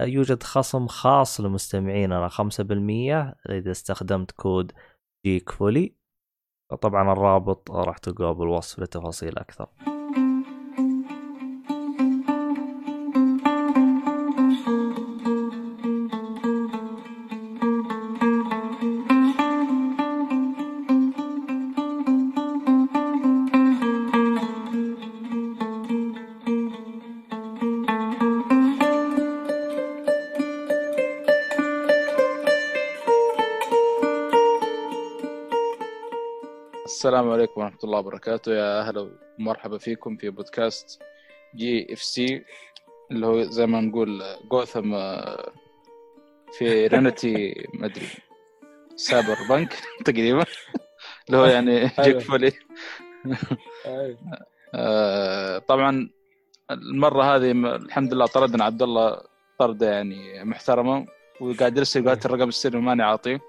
يوجد خصم خاص لمستمعيننا 5% إذا استخدمت كود جيك فولي طبعا الرابط راح تلقاه بالوصف لتفاصيل أكثر. السلام عليكم ورحمة الله وبركاته. يا أهلا ومرحبا فيكم في بودكاست جي اف سي اللي هو زي ما نقول جوثم آه، في رينتي ما أدري سايبر بنك تقريبا. اللي هو يعني أيوة. جيك فولي أيوة. آه، طبعا المرة هذه الحمد لله طردنا عبد الله طردة يعني محترمة وقاعد يرسل قالت الرقم السري وماني عاطيه.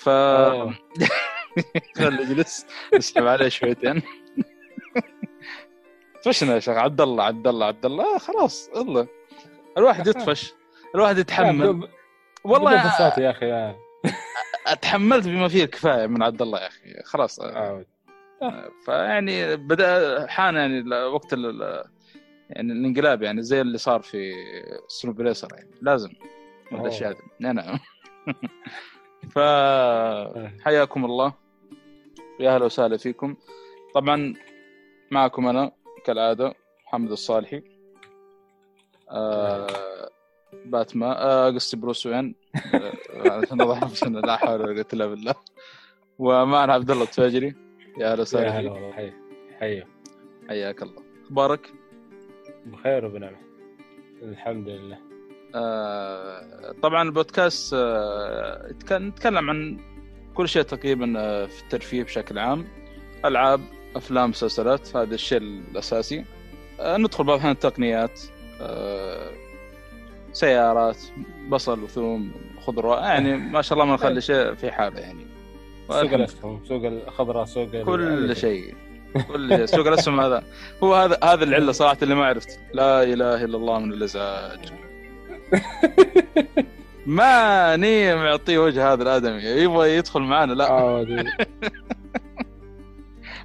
ف آه. اجلس اسحب عليه شويتين. طفشنا يا شيخ. عبد الله عبد الله عبد الله. آه خلاص الله الواحد يطفش. الواحد يتحمل. والله يا أخي أتحملت بما فيه الكفاية من عبد الله يا أخي. خلاص. عاود. فيعني بدأ حان يعني وقت يعني الانقلاب يعني زي اللي صار في سنو بريسر يعني. لازم. الاشياء هذه. نعم. فحياكم الله. يا أهلا وسهلا فيكم. طبعا معكم أنا كالعادة محمد الصالحي. آه باتمان آه قصدي بروس وين؟ عشان نضح نفسنا لا حول ولا قوة إلا بالله. ومعنا عبد الله التفاجري يا أهلا يا وسهلا هلا فيك. والله حي حي حياك الله. أخبارك؟ بخير وبنعمه الحمد لله. آه، طبعا البودكاست آه، نتكلم عن كل شيء تقريبا آه، في الترفيه بشكل عام ألعاب أفلام مسلسلات هذا الشيء الأساسي. آه، ندخل بعض الأحيان التقنيات آه، سيارات بصل وثوم خضروات يعني ما شاء الله ما نخلي شيء في حالة يعني. سوق الأسهم سوق الخضراء سوق كل شيء. كل شيء سوق الأسهم هذا. هو هذا هذا العلة صراحة اللي ما عرفت. لا إله إلا الله من الازعاج ماني معطيه وجه هذا الآدمي. يبغى يدخل معنا لا.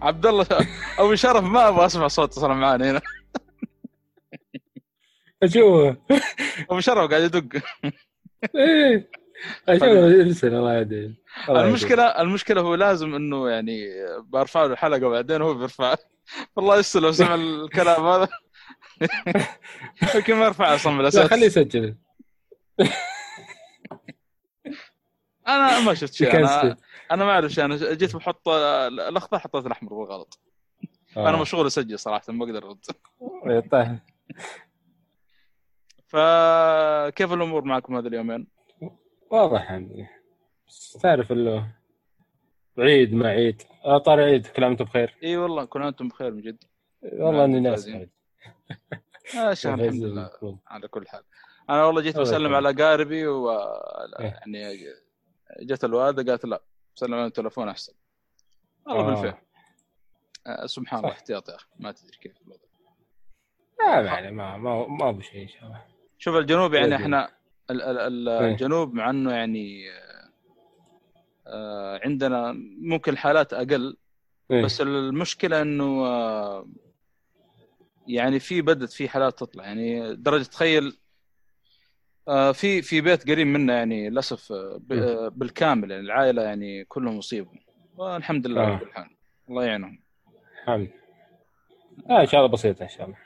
عبد الله أبو شرف ما أبغى أسمع صوته صار معنا هنا. أشوف أبو شرف قاعد يدق. إيه. أشوف ارسل الله يهديه. المشكلة المشكلة هو لازم إنه يعني برفع له الحلقة وبعدين هو بيرفع. والله يستر لو سمع الكلام هذا. يمكن ما يرفع أصلا من يهديه. لا الاساس خليه يسجل. أنا ما شفت شيء أنا. أنا ما أعرف شيء أنا جيت بحط الاخضر حطيت الأحمر بالغلط آه. أنا مشغول أسجل صراحة ما أقدر أرد طيب. فكيف الأمور معكم هذا اليومين؟ واضح الحمد لله بس تعرف إنه عيد ما عيد آه، طاري عيد كل عام وأنتم بخير إي والله كل عام وأنتم بخير من جد والله إني ناس ممتازين. آه الحمد. لله على كل حال أنا والله جيت بسلم. على قاربي و إيه. يعني جت الوالدة قالت لا سلم على التلفون أحسن والله آه. بالفعل آه سبحان الله. احتياط يا أخي ما تدري كيف الوضع لا عليه ما ما ما ابو شيء إن شاء الله شوف الجنوب يعني. إحنا ال- ال- ال- إيه. الجنوب مع إنه يعني آه، عندنا ممكن الحالات أقل إيه. بس المشكلة إنه آه، يعني في بدت في حالات تطلع يعني درجة تخيل في في بيت قريب منا يعني للأسف آه،. آه، بالكامل يعني العائلة يعني كلهم اصيبوا والحمد لله آه. على كل حال الله يعينهم. الحمد آه إن شاء الله بسيطة إن شاء الله.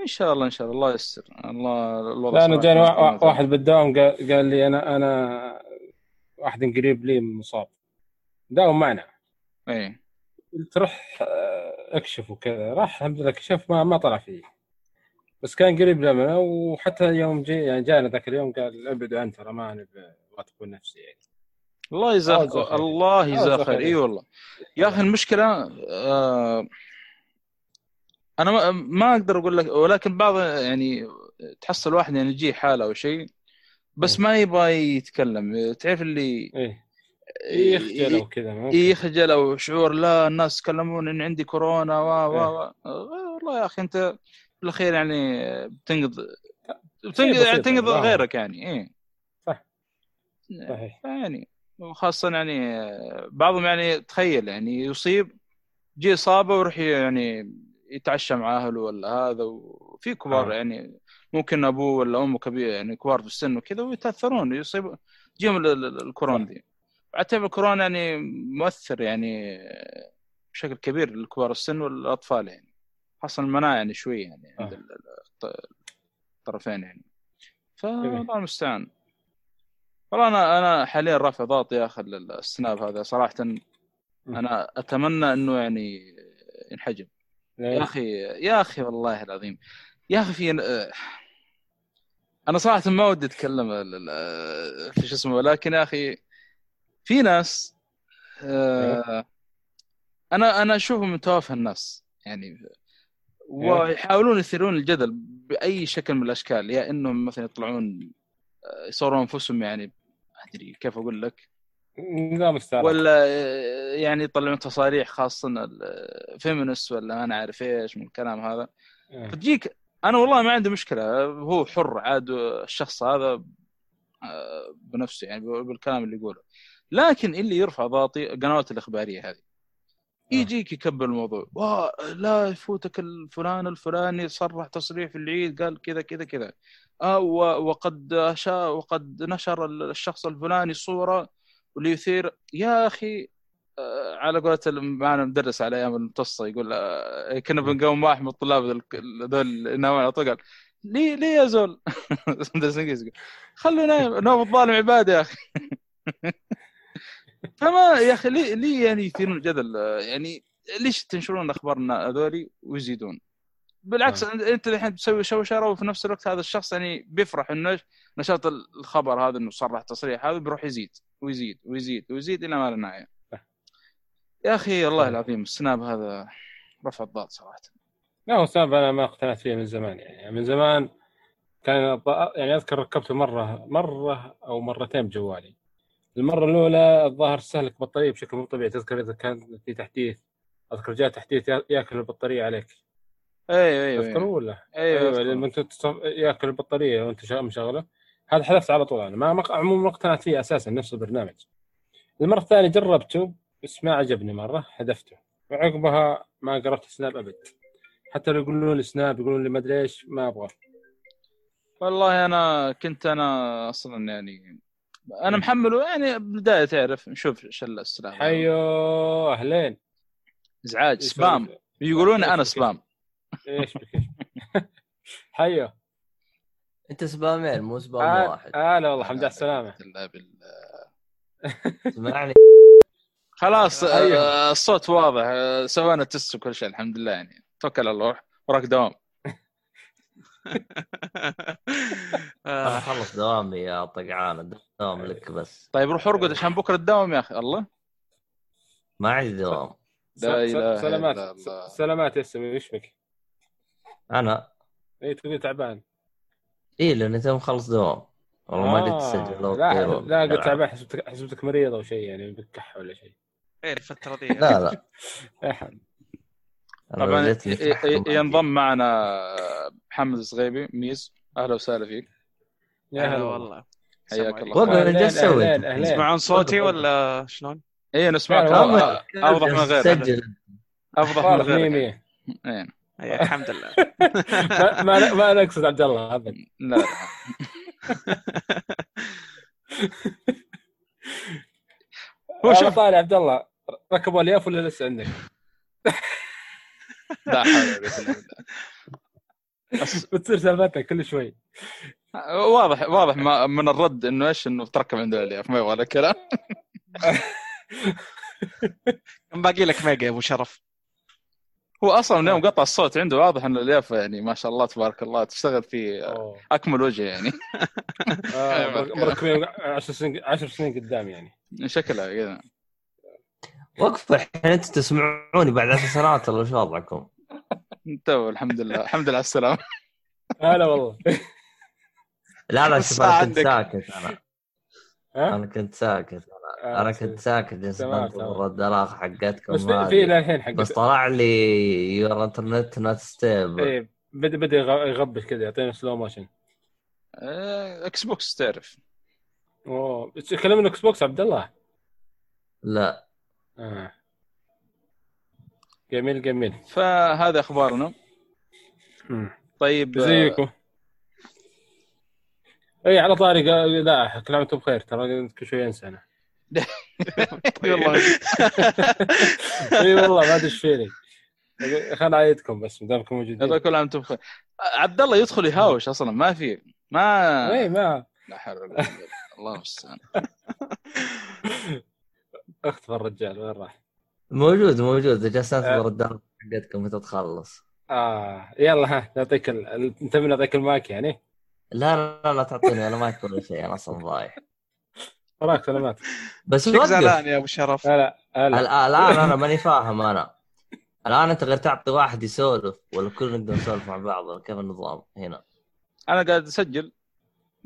إن شاء الله إن شاء الله. الله يستر. الله الوضع لا أنا جاني. واحد بالدوام قال, لي أنا أنا واحد قريب لي مصاب داوم معنا. إيه. قلت روح آه، اكشف وكذا راح الحمد لله كشف ما ما طلع فيه. بس كان قريب لنا وحتى يوم جي يعني جانا ذاك اليوم قال ابعدوا عن ترى ما نبي أبغى تكون نفسي يعني الله يجزاه الله يجزاه خير. الله يجزاه خير. إي والله يا أخي المشكلة آه أنا ما, ما أقدر أقول لك ولكن بعض يعني تحصل واحد يعني يجيه حالة أو شيء بس ما يبغى يتكلم تعرف اللي إيه يخجل أو كذا. يخجل أو شعور لا الناس يتكلمون ان عندي كورونا و و إيه. و والله يا أخي أنت في الاخير يعني بتنقذ شيء بتنقذ يعني تنقذ يعني. غيرك يعني إيه صح. صحيح يعني وخاصة يعني بعضهم يعني تخيل يعني يصيب جي إصابة ويروح يعني يتعشى مع أهله ولا هذا وفي كبار آه. يعني ممكن أبوه ولا أمه كبير يعني كبار في السن وكذا ويتأثرون يصيب جيهم ال- ال- الكورونا. دي أعتبر الكورونا يعني مؤثر يعني بشكل كبير لكبار السن والأطفال يعني خاصة المناعة يعني شوي يعني عند آه. ال- ال- الطرفين يعني. فالله المستعان والله أنا أنا حاليا رافع ضغط يا أخي السناب هذا. صراحة أنا أتمنى إنه يعني ينحجب يا؟ أخي يا أخي والله العظيم. يا أخي في أنا صراحة ما ودي أتكلم في شو اسمه ولكن يا أخي في ناس آه، أنا أنا أشوفهم من توافه الناس. يعني ويحاولون يثيرون الجدل بأي شكل من الأشكال يا إنهم مثلا يطلعون آه، يصورون أنفسهم يعني ما أدري كيف أقول لك. نظام استعراض ولا آه، يعني يطلعون تصاريح خاصة الفيمنست ولا أنا عارف إيش من الكلام هذا. آه. فتجيك أنا والله ما عندي مشكلة هو حر عاد الشخص هذا آه، بنفسه يعني بالكلام اللي يقوله. لكن اللي يرفع ضغطي القنوات الإخبارية هذه. يجيك يكبر الموضوع. لا يفوتك الفلان الفلاني صرح تصريح في العيد قال كذا كذا كذا. آه و- وقد وقد نشر الشخص الفلاني صورة وليثير يا أخي آه، على قولة معنا مدرس على أيام المتصه يقول آه، كنا بنقوم واحد من الطلاب ذول- ناويين على طول قال ليه ليه يا زول. مدرس انجليزي خلوا نايم نوم الظالم عباده يا أخي. فما يا أخي ليه ليه يعني يثيرون الجدل؟ يعني ليش تنشرون اخبارنا هذولي ويزيدون؟ بالعكس آه. انت الحين تسوي شوشره وفي نفس الوقت هذا الشخص يعني بيفرح إنه نشاط الخبر هذا إنه صرح تصريح هذا بيروح يزيد ويزيد ويزيد ويزيد إلى ما لا نهاية. يا أخي الله آه. العظيم السناب هذا رفع الضغط صراحة. لا هو سبب أنا ما اقتنعت فيه من زمان يعني. من زمان كان يعني أذكر ركبته مره مرة أو مرتين بجوالي. المرة الأولى الظاهر استهلك بطارية بشكل مو طبيعي تذكر إذا كان في تحديث أذكر جاء تحديث يا- يأكل البطارية عليك. أيوه أيوه تذكره أيوه, ولا؟ أيوة, أيوه لما يأكل البطارية وأنت مشغلة. هذا حذفت على طول أنا ما ما- عموما ما اقتنعت فيه أساسا نفس البرنامج. المرة الثانية جربته بس ما عجبني مرة حذفته. وعقبها ما قربت سناب أبد. حتى لو يقولون لي سناب يقولون لي ما أدري إيش ما أبغى. والله أنا كنت أنا أصلا يعني أنا محمله يعني بداية تعرف نشوف إيش السلام حيو أهلين. إزعاج سبام. يقولون أنا سبام. إيش بك؟ حيو أنت سبامين مو سبام آه واحد. هلا والله الحمد لله على السلامه بالله بالله اسمعني خلاص أيوه. آه، الصوت واضح آه، سوينا test وكل شيء الحمد لله يعني. توكل على الله وراك دوام. أنا آه، خلص دوامي يا طقعان دوام لك بس. طيب روح أرقد عشان بكرة تداوم يا أخي الله. ما عندي دوام. سلامات سلامات يا سمي إيش بك؟ أنا؟ اي تقول تعبان. اي لأني تو مخلص دوام. والله ما ادري آه، تسجل لا لا قلت. تعبان حسبتك حسبتك مريض أو شيء يعني بكح ولا شيء. إيه الفترة دي لا لا. أنا طبعا ينضم معنا محمد الصغيبي ميز أهلا وسهلا فيك يا هلا والله حياك الله. إيش سويت؟ أهلين، أهلين. تسمعون صوتي. ولا شلون؟ اي نسمعك والله. أوضح من غيرك سجل افضح من غيرك إيه. أي الحمد لله ما ما نقصد عبد الله ابد لا لا هو هو شوف طالع عبد الله ركبوا الياف ولا لسه عندك؟ لا حول بتصير سالفتك كل شوي. واضح واضح ما من الرد إنه إيش إنه تركب عنده الياف ما يبغى لك كلام. كم باقي لك ميجا يا أبو شرف. هو أصلا من يوم قطع الصوت عنده واضح ان اليافا يعني ما شاء الله تبارك الله تشتغل في. أكمل وجه يعني. آه، مركبين 10 سنين 10 سنين قدام يعني. شكلها كذا وقف الحين أنتم تسمعوني بعد عشر سنوات ولا شو وضعكم؟ تو الحمد لله الحمد لله على السلامة. هلا والله. لا لا شوف أنا كنت. ساكت أنا؟ أنا كنت ساكت آه، أنا كنت ساكت جالس انتظر الاخ حقتكم بس في للحين حق بس طلع لي your internet not stable إيه بدا بدأ يغ- يغبش كذا يعطينا slow motion Xbox تعرف. أوه بس كلمنا إكس بوكس عبد الله؟ لا. آه. جميل جميل. فهذا أخبارنا. طيب آه، زيكم اي على طاري لا كل عام وأنتم بخير ترى كل شوي أنسى أنا. والله. اي والله ما أدري إيش فيني خلنا أعيدكم بس ما دامكم موجودين. يلا كل عام وأنتم بخير. آه، عبد الله يدخل يهاوش أصلا ما في ما اي ما. لا حول ولا قوة. الله المستعان اختفى الرجال وين راح؟ موجود موجود. جالس انتظر آه. الدرجه حقتكم متى تخلص. آه يلا ها نعطيك ال... انت من نعطيك المايك يعني؟ لا لا لا, لا تعطيني أنا ما يكون ولا شيء أنا أصلا ضايع. وراك سلامات بس وقف زعلان يا أبو شرف. هلا الآن الآن أنا ماني فاهم أنا. الآن أنت غير تعطي واحد يسولف ولا كلنا نقدر نسولف مع بعض ولا كيف النظام هنا؟ أنا قاعد أسجل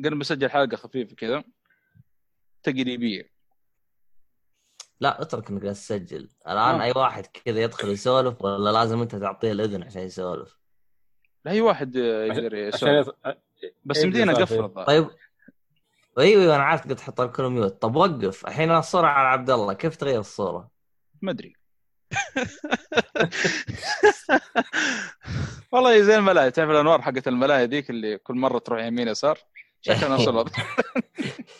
قاعد بسجل حلقة خفيفة كذا تقريبيه لا اترك انك تسجل. الآن آه. أي واحد كذا يدخل يسولف ولا لازم أنت تعطيه الإذن عشان يسولف. لا أي واحد يقدر يسولف. بس إيه يمدينا الظاهر. طيب. أيوه أيوه أنا عارف قد تحط الكل ميوت. طب وقف. الحين الصورة على عبد الله. كيف تغير الصورة؟ ما أدري. والله زي الملاهي تعرف الأنوار حقت الملاهي ذيك اللي كل مرة تروح يمين يسار؟ شكلها نفس الوضع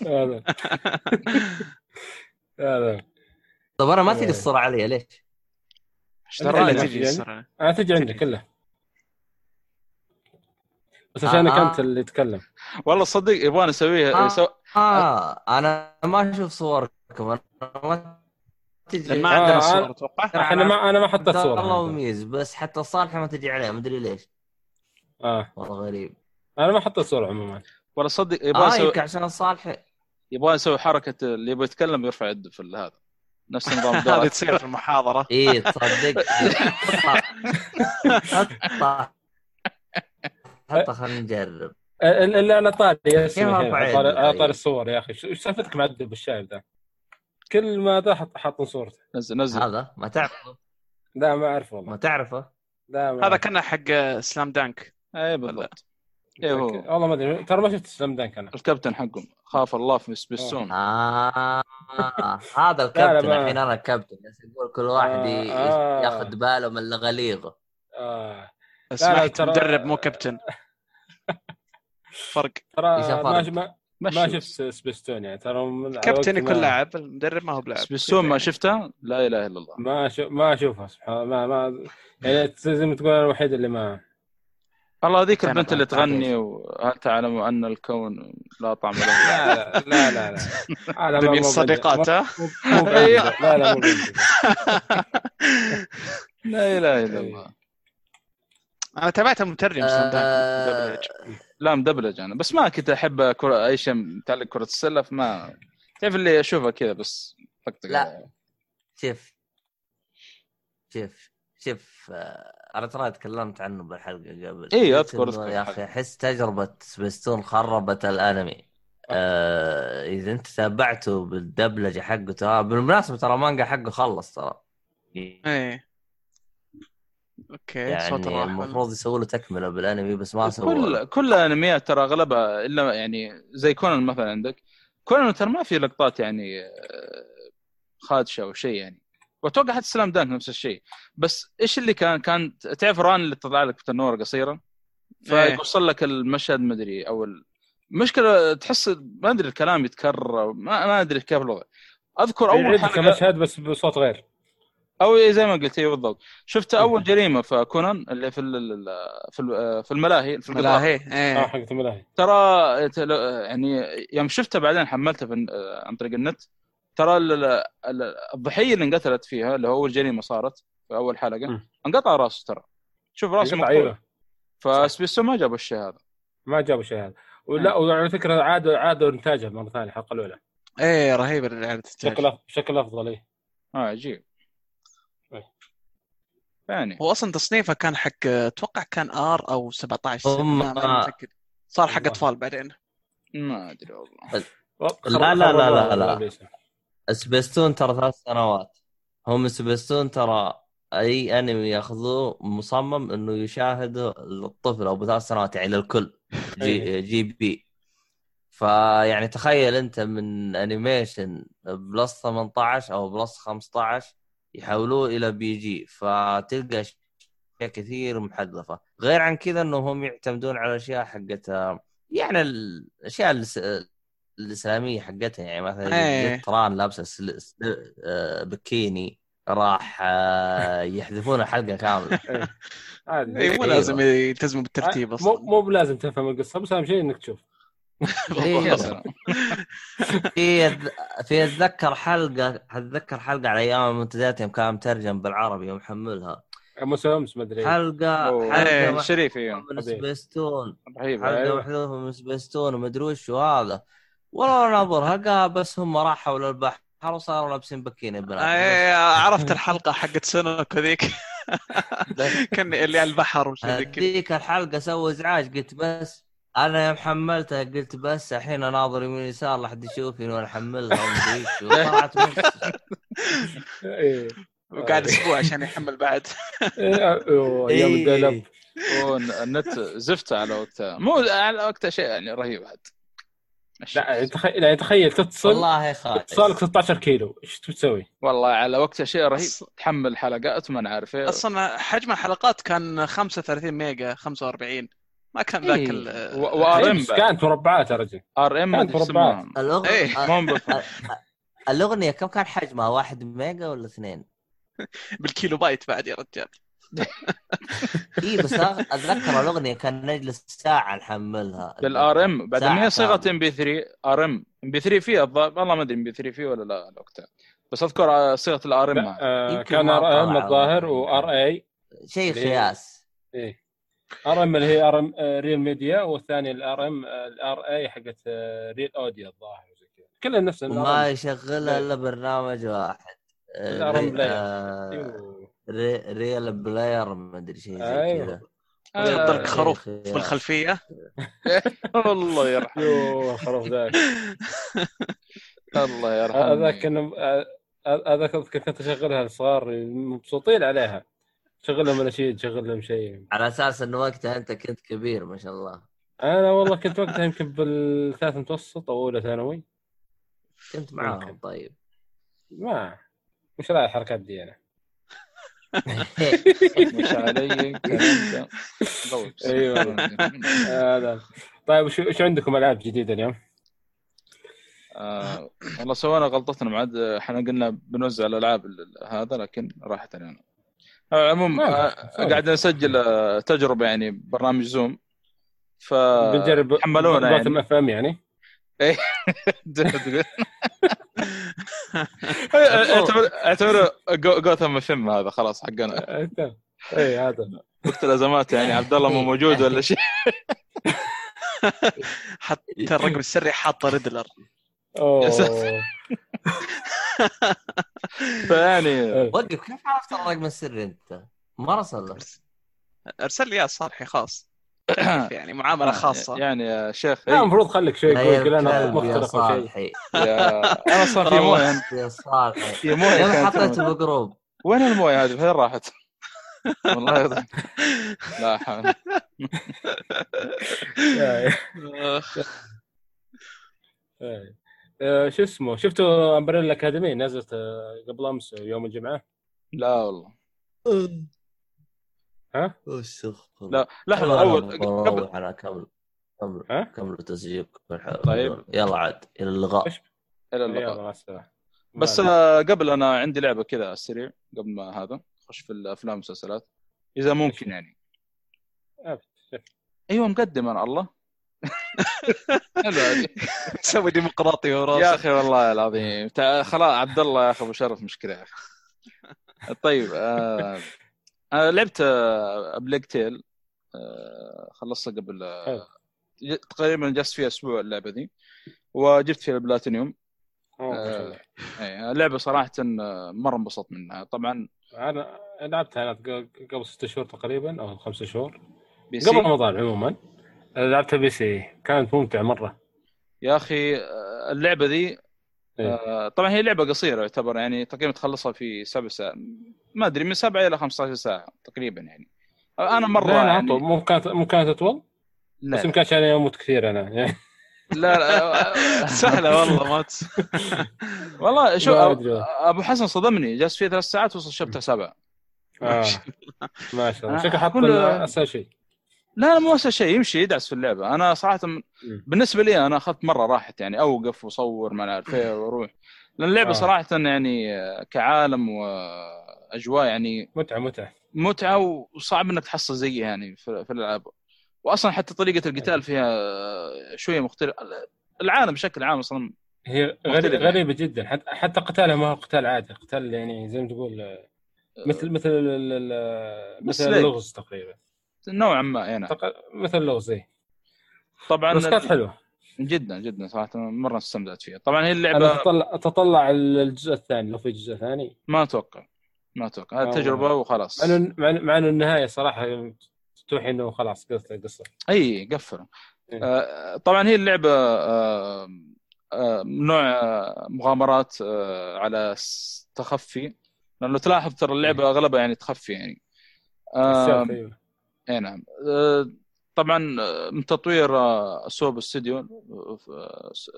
هذا. هذا. طب أنا ما. تجي الصورة علي ليش؟ لا، تجي. الصراحة. أنا تجي عندك كله. بس عشانك آه. انت اللي تتكلم والله صدق يبغى نسويها آه. سو... آه أنا ما أشوف صوركم. أنا ما تجي ما آه، عندنا أنا- صور أتوقع أنا ما أنا ما حطيت عبد الله صوره وميز بس حتى الصالحه ما تجي عليه ما أدري ليش. آه. والله غريب. أنا ما حطيت صورة عموما. والله صدق يبغى نسوي يمكن عشان الصالحه يبغى نسوي حركة اللي يبغى يتكلم يرفع يده في هذا. نفس نظام هذه تصير في المحاضرة. إي تصدق. حطها حطها خلينا نجرب. ال- اللي أنا طاري على طاري؟ طاري الصور يا أخي. إيش سالفتك مع الدب الشايب ذا؟ كل ما ذا حط حاطين صورته. نزل نزل. هذا؟ ما تعرفه؟ لا ما اعرف ما والله تعرفه؟ لا ما هذا. كان حق سلام دانك. اي بالضبط. إيه هو. والله ما أدري ترى ما شفت سلام دانك أنا الكابتن حقهم. خاف الله في سبيسون آه هذا الكابتن الحين أنا الكابتن. بس يقول كل واحد ي- آه. ياخذ باله من الغليظه آه. سمعت ترى- مدرب مو كابتن. فرق. ترى ما؟ ما, شفت. سبيستون يعني ترى كابتن يكون ما- لاعب المدرب ما هو بلاعب. سبيسون ما شفتها لا إله إلا الله. ما أشوف ما اشوفها سبحان الله. ما ما يعني زي ما تقول أنا الوحيد اللي ما والله هذيك كان البنت اللي. تغني وهل تعلم أن الكون لا طعم له لا لا لا لا, لا. مو الصديقات ها بعيد. لا لا. لا إله إلا الله أنا تابعته مترجم دانك آه، مدبلج. لا مدبلج أنا بس ما كنت أحب كرة أي شيء متعلق كرة السلة فما تعرف اللي أشوفها كذا بس لا. شوف شوف شوف آه، أنا ترى تكلمت عنه بالحلقة قبل أذكر- إنه أذكر يا. أخي أحس تجربة سبيستون خربت الأنمي. آه. إذا أنت تابعته بالدبلجة حقه ترى بالمناسبة ترى المانجا حقه خلص ترى. إيه. okay يعني المفروض يسووا له تكملة بالأنمي بس ما سووا كل كل الانميات ترى أغلبها إلا يعني زي كونان مثلا عندك. كونان ترى ما في لقطات يعني آه، خادشة أو شيء يعني. واتوقع حتى Slam Dunk نفس الشيء. بس إيش اللي كان كان تعرف ران اللي تطلع لك بتنوره قصيرة؟ إيه. فيوصل لك المشهد مدري أو المشكلة تحس ما أدري الكلام يتكرر ما, ما أدري كيف الوضع. أذكر أول حلقه مشهد بس بصوت غير. أو زي ما قلت أيوه بالضبط. شفت أول جريمة في كونان اللي في ال- ال- في ال- في الملاهي في القطار ملاهي آه حقت الملاهي. ترى تل- يعني يوم شفتها بعدين حملتها في عن طريق النت. ترى ال- ال- الضحية اللي انقتلت فيها اللي هو أول جريمة صارت في أول حلقة مم. انقطع رأسه ترى. شوف رأسه انقطع، مقطوع أيوه. فسبيستون ما جابوا الشيء هذا. ما جابوا شيء هذا. ولا وعلى فكرة عادوا عادوا إنتاجه مرة ثانية الحلقة الأولى. إيه رهيب الاعاده بشكل بشكل أفضل إيه. آه عجيب. يعني هو أصلا تصنيفه كان حق أتوقع كان R أو 17 هم- ما- ما متأكد. صار حق. أطفال بعدين. ما أدري والله. لا، لا، لا، لا، لا. سبيستون ترى ثلاث سنوات. هم سبيستون ترى أي أنمي ياخذوه مصمم إنه يشاهده الطفل أو بثلاث سنوات يعني للكل. G, أي. GP. فيعني تخيل أنت من animation plus 18 أو plus 15 يحولوه إلى PG فتلقى أشياء كثير محذفة. غير عن كذا إنهم يعتمدون على اشياء حقت يعني الأشياء الاسلاميه حقتها يعني مثلا إيه. تران لابسه سل... سل... آه، بكيني راح آه، يحذفون الحلقة كاملة عادي اي مو. لازم يلتزموا بالترتيب مو أصلا مو بلازم تفهم القصة بس أهم شيء إنك تشوف إيه. في في اتذكر حلقة أتذكر حلقة على أيام المنتديات يوم كان مترجم بالعربي ومحملها مسومس ما أدري حلقة أوه. حلقة إيه، شريف من حبيبي. سبيستون رهيب حلقة. محذوفة من سبيستون ومدري وش وهذا والله ناظرها قال بس هم راحوا للبحر. وصاروا لابسين بكيني بنات؟ إيه عرفت الحلقة حقت سونوك هذيك كان اللي على البحر وش ذي كذا هذيك الحلقة سوى إزعاج. قلت بس أنا يوم حملتها قلت بس الحين أناظر يمين يسار لحد يشوفني وأنا أحملها وطلعت بس إيه. وقاعد أسبوع عشان يحمل بعد. إيه، أيام إيه. الدلب النت زفته على وقتها. مو على وقتها شيء يعني رهيب عاد. لا تخيل تخيل تتصل والله خايف اتصالك 16 كيلو إيش تسوي؟ والله على وقتها شيء رهيب تحمل حلقات ما نعرف إيه أصلا حجم الحلقات كان 35 ميجا 45 ما كان ذاك إيه. ال- و RM بس كانت مربعات يا رجل RM كانت مربعات. إيه. الأغنية كم كان حجمها؟ واحد ميجا ولا اثنين؟ بالكيلو بايت بعد يا رجال اي بس أتذكر الأغنية كان نجلس ساعة نحملها. بال RM بعد ما هي صيغة. ام بي 3 ار ام ام بي 3 فيها الظاهر والله ما أدري MP3 فيه ولا لا وقتها بس أذكر آه، صيغه ال RM آه، كان ما RM. الظاهر و RA شيء؟ قياس إيه. RM اللي هي RM Real Media والثاني ال RM ال RA حقت آه، Real Audio الظاهر زي كذا. كلها نفس وما الار يشغلها إلا برنامج واحد. الار ام بلاير آه،. ري- ريال بلاير ما أدري شيء زي أيوه. كذا. يحط لك آه، خروف شيء في. الخلفية؟ الله يرحمه. الخروف ذاك. الله يرحمه. هذاك كنا آه، هذاك أذكر كنت أشغلها الصغار مبسوطين عليها. شغل لهم اناشيد شغل لهم شيء. على أساس إنه وقتها أنت كنت كبير ما شاء الله. أنا والله كنت وقتها يمكن بالثالث متوسط أو أولى ثانوي. كنت معاهم. طيب. ما مش رايح الحركات دي أنا. مش علي. أيوة. هذا طيب وش وش عندكم ألعاب جديدة اليوم؟ آه، والله سوينا غلطتنا بعد إحنا قلنا بنوزع الألعاب ال- هذا لكن راحت علينا على العموم ما آه،. سوري. قاعد نسجل آه، تجربة يعني برنامج زوم ف بنجرب حملونا يعني اف ام يعني اعتبره جو- جوثم فيلم هذا خلاص حقنا. اي هذا. وقت الأزمات يعني عبد الله مو موجود ولا شيء. حتى الرقم السري حاطه ريدلر أوه. فيعني. وقف كيف عرفت الرقم السري أنت؟ ما رسل أرسل لي إياه صالحي خاص يعني معاملة خاصة. يعني يا شيخ لا إيه، المفروض خليك يا يقول كل أنا يا مختلف أو شيء يا أنا أصلا في موية. يا صالحي. في موية كانت حطيته بجروب وين الموية هذه؟ فين راحت؟ والله يضحك. لا حول. آه، شو اسمه؟ شفتوا امبريلا اكاديمي نزلت آه، قبل أمس يوم الجمعة؟ لا والله. ها؟ لا لحظة اول قبل أنا كمل كمل ها؟ كملوا تسجيلكم طيب. يلا عاد إلى اللقاء؟ إلى يلا اللقاء مع السلامة بس آه، قبل أنا عندي لعبة كذا على السريع قبل ما هذا اخش في الأفلام والمسلسلات إذا ممكن يعني. أيوه مقدم أنا الله. سوي ديمقراطي يا وراسه أخي والله العظيم خلاص عبد الله يا أخي أبو شرف مشكلة يا أخي طيب آه أنا لعبت آه Plague Tale آه خلصتها قبل آه تقريبا جلست فيها أسبوع اللعبة دي وجبت فيها البلاتينيوم. آه. إيه، اللعبة صراحة مرة انبسطت منها. طبعا أنا لعبتها أنا قبل ست شهور تقريبا أو خمسة شهور. قبل رمضان عموما. لعبتها PC. كانت ممتعة مرة. يا أخي اللعبة ذي إيه. آه، طبعا هي لعبة قصيرة يعتبر يعني تقريبا تخلصها في سبع ساعات ما أدري من سبعة إلى 15 ساعة تقريبا يعني أنا مرة لا يعني. مو كانت مو كانت أطول لا بس يمكن عشان أموت كثير أنا يعني لا, لا سهلة والله ما. والله شو. أبو حسن صدمني جلس فيه ثلاث ساعات وصل شابتر سبعة آه. ما شاء الله آه، شكله حط أسهل شيء لا لا مو اسهل شيء يمشي يدعس في اللعبة. أنا صراحة. بالنسبة لي أنا أخذت مرة راحت يعني أوقف وأصور ما عارف إيه وأروح. لأن اللعبة آه. صراحة يعني كعالم وأجواء يعني متعة متعة. متعة وصعب إنك تحصل زيها يعني في, في الألعاب. واصلا حتى طريقة القتال فيها آه، شوية مختلف العالم بشكل عام أصلا هي غريبة, يعني. غريبة جدا. حتى حتى قتالها ما هو قتال عادي. قتال يعني زي ما تقول آه، مثل مثل مثل؟ اللغز تقريبا. نوعا ما يعني تق- مثل اللغز اي طبعا بس كانت حلوة. جدا جدا صراحة مرة استمتعت فيها. طبعا هي أنا اللعبه اتطلع اتطلع الجزء الثاني لو في جزء ثاني. ما أتوقع ما أتوقع. هذه آه، تجربة وخلاص. مع إنه مع النهاية صراحة توحي إنه خلاص قصة قصة. إي قفل إيه. آه، طبعا هي اللعبة آه، آه، نوع مغامرات على تخفي. لأنه تلاحظ ترى اللعبة أغلبها يعني تخفي يعني. إي نعم. آه، طبعا آه، من تطوير آه، سوب استوديو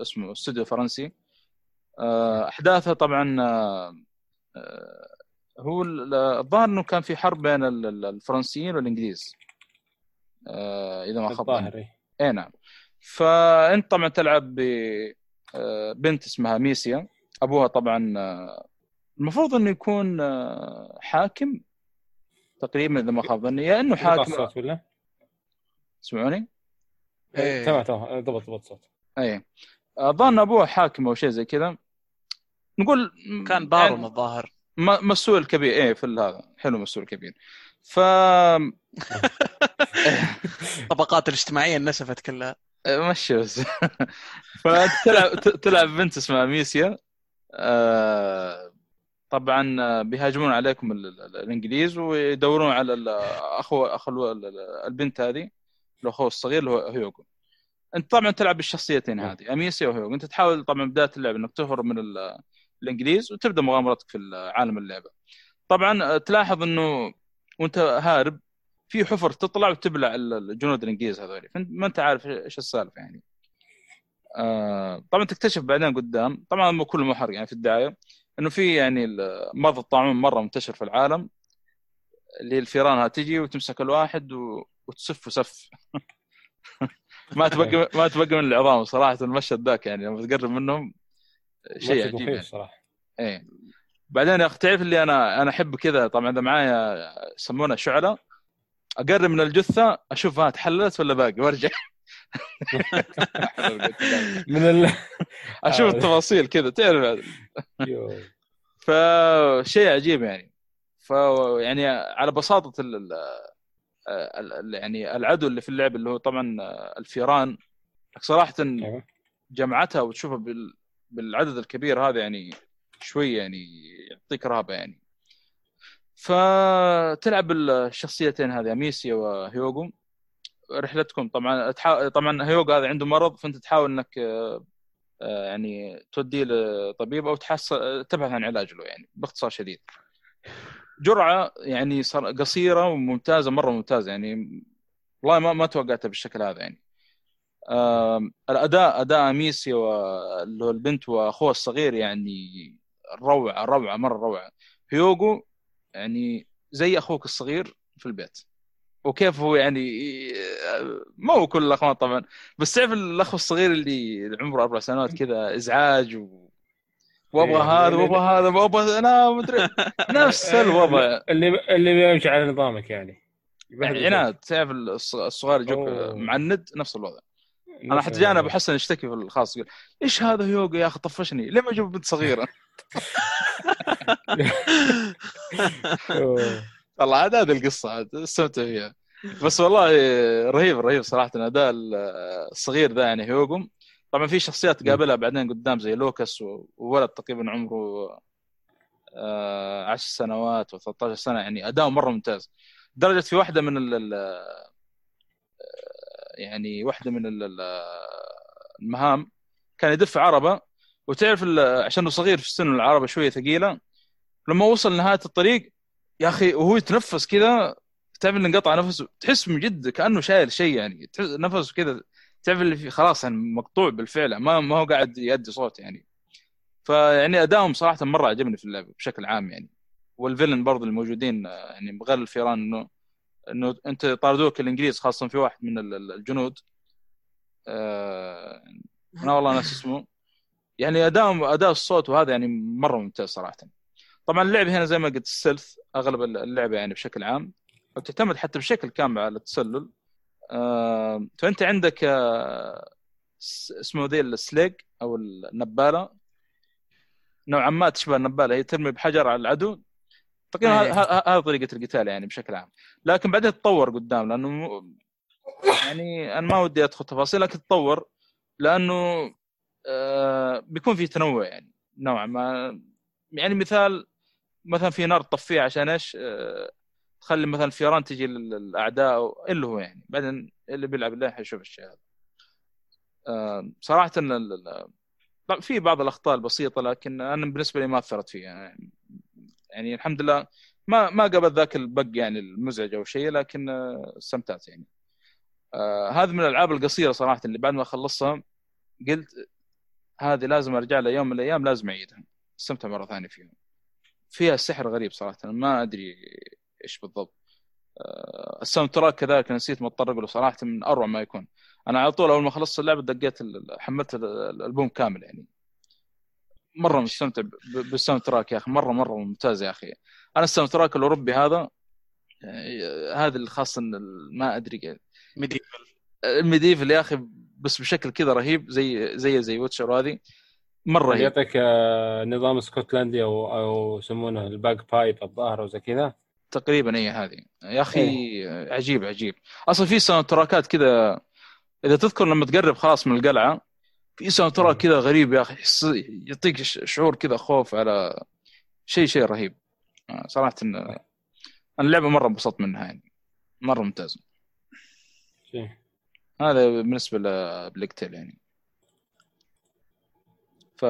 اسمه استوديو فرنسي. آه، احداثها طبعا هو ال- الظاهر إنه كان في حرب بين ال- ال- الفرنسيين والإنجليز. إذا ما خاب. إي نعم. فأنت طبعا تلعب ببنت اسمها ميسيا. أبوها طبعا المفروض إنه يكون حاكم. تقريبا إذا ما خاب ظني. يا إنه حاكم الصوت ولا؟ تسمعوني؟ إيه. تمام تمام. ضبط ضبط صوت. اي أظن ابوها حاكم أو شيء زي كذا. نقول كان بارون يعني الظاهر م- مسؤول كبير. إيه في هذا. حلو مسؤول كبير. ف الطبقات الاجتماعية انسفت كلها. مشي بس. فتلعب تلعب بنت اسمها ميسيا. آه، طبعا آه، بيهاجمون عليكم ال- ال- الإنجليز ويدورون على ال- اخو أخو ال- ال- البنت هذه الأخو الصغير اللي هو هيوغو. أنت طبعا تلعب بالشخصيتين هذه اميسيا وهيوغو أنت تحاول طبعا بداية اللعبه إنك تهرب من ال- الإنجليز وتبدأ مغامرتك في عالم اللعبة. طبعا آه، تلاحظ إنه وأنت هارب في حفر تطلع وتبلع ال- الجنود الإنجليز هذول فانت ما أنت عارف إيش السالفة يعني. آه طبعا تكتشف بعدين قدام. طبعا مو كله محرق يعني في الدعاية. إنه في يعني مرض الطاعون مرة منتشر في العالم اللي الفيران تجي وتمسك الواحد و... سف ما تبقى ما تبقى من العظام صراحة المشهد ذاك يعني لما تقرب منهم شيء عجيب يعني. صراحة. إيه. بعدين يا أخي تعرف اللي أنا أنا أحب كذا طبعا إذا معايا يسمونها شعلة أقرب من الجثة أشوف ها تحللت ولا باقي وأرجع. من ال أشوف آه. التفاصيل كذا تعرف. فشيء عجيب يعني ف يعني على بساطة ال... ال... يعني العدو اللي في اللعبه اللي هو طبعا الفيران صراحة أيوة. جمعتها وتشوفها بال... بالعدد الكبير هذا يعني شوي يعني يعطيك رهبة يعني فتلعب بالشخصيتين هذه أميسيا وهيوغو رحلتكم. طبعا تحا... طبعا هيوغو هذا عنده مرض فأنت تحاول إنك آه، آه، يعني توديه لطبيب أو تحصل تبحث عن علاج له يعني باختصار شديد. جرعة يعني صار قصيرة وممتازة مرة ممتازة يعني والله ما ما توقعتها بالشكل هذا يعني. الأداء أداء ميسي واللي هو البنت وأخوها الصغير يعني روعة روعة مرة روعة. هيوغو يعني زي أخوك الصغير في البيت. وكيف هو يعني ما هو كل الاخوات طبعا بس تعرف الأخ الصغير اللي عمره أربع سنوات كذا إزعاج و... وأبغى إيه، هذا وأبغى هذا وأبغى أنا مدري نفس الوضع اللي اللي بيمشي على نظامك يعني عناد تعرف الص- الصغار يجوك. معند نفس الوضع أنا حتى جانا أبو. حسن يشتكي في الخاص يقول إيش هذا يوغا يا أخي طفشني ليه ما أجيب بنت صغيرة. والله عاد هذه القصة عاد استمتع فيها. بس والله رهيب رهيب صراحة الأداء الصغير ذا يعني هيوغم طبعا في شخصيات تقابلها بعدين قدام زي لوكاس وولد تقريبا عمره آه، 10 سنوات و13 سنة. يعني اداؤه مرة ممتاز. لدرجه في واحدة من ال آه، يعني واحدة من ال- ال- المهام. كان يدف عربة. وتعرف عشانه صغير في السن العربه شوية ثقيلة لما وصل نهاية الطريق يا أخي وهو يتنفس كذا تعرف اللي انقطع نفسه تحس من جد كأنه شايل شيء يعني تحس نفسه كذا تعرف اللي خلاص يعني مقطوع بالفعل ما ما هو قاعد يؤدي صوت يعني. فيعني ادائهم صراحة مرة عجبني في اللعبه بشكل عام يعني. والفيلن برضه الموجودين آه، يعني بغير الفيران إنه إنه أنت طاردوك الإنجليز خاصة في واحد من ال- ال- الجنود. آه، أنا والله ناس اسمه. يعني ادائهم أداء الصوت وهذا يعني مرة ممتاز صراحة. طبعا اللعبه هنا زي ما قلت السلث أغلب اللعبة يعني بشكل عام وتعتمد حتى بشكل كامل على التسلل. آه، فأنت عندك آه، اسمه ذي السليج أو النبالة. نوعا ما تشبه النبالة هي ترمي بحجر على العدو. تقريبا أيه. ه- ه- هذه طريقة القتال يعني بشكل عام. لكن بعدين تطور قدام لأنه يعني أنا ما ودي أدخل تفاصيل لكن تطور لأنه آه، بيكون في تنوع يعني نوعا ما. يعني مثال مثلا في نار تطفيها عشان إيش؟ آه، تخلي مثلا الفيران تجي لل- للأعداء اللي هو يعني بعدين اللي بيلعب اللعبه حيشوف الشيء هذا. آه، صراحة طبعاً في بعض الأخطاء البسيطة لكن أنا بالنسبة لي ما أثرت فيها يعني, يعني الحمد لله ما ما قبل ذاك البق يعني المزعج أو شيء لكن آه، استمتعت يعني. آه، هذه من الألعاب القصيرة صراحة اللي بعد ما خلصها قلت هذه لازم أرجع لها يوم من الأيام لازم أعيدها استمتع مرة ثانية فيها فيها سحر غريب صراحة ما أدري إيش بالضبط. آه، ال soundtrack كذلك نسيت مضطر أقوله صراحة من أروع ما يكون. أنا على طول أول ما خلصت اللعبة دقيت حملت ال- الألبوم كامل يعني. مرة مستمتع بال soundtrack يا أخي مره مرة ممتاز يا أخي. أنا ال soundtrack الأوروبي هذا آه، هذا اللي خاص إن ال- ما أدري medieval ال medieval يا أخي بس بشكل كذا رهيب زي زي زي Witcher هذه مرة يعطيك آه، نظام اسكتلندي أو أو يسمونه ال bagpipe الظاهر وزي كذا. تقريبا هي هذه. يا أخي عجيب عجيب. أصلا في soundtrack ات كذا إذا تذكر لما تقرب خلاص من القلعة في soundtrack كذا غريب يا أخي يعطيك ش- شعور كذا خوف على شيء شيء رهيب. آه، صراحة إن أنا اللعبة مرة انبسطت منها يعني. مرة ممتازه شي. هذا بالنسبة ل Plague Tale يعني. ف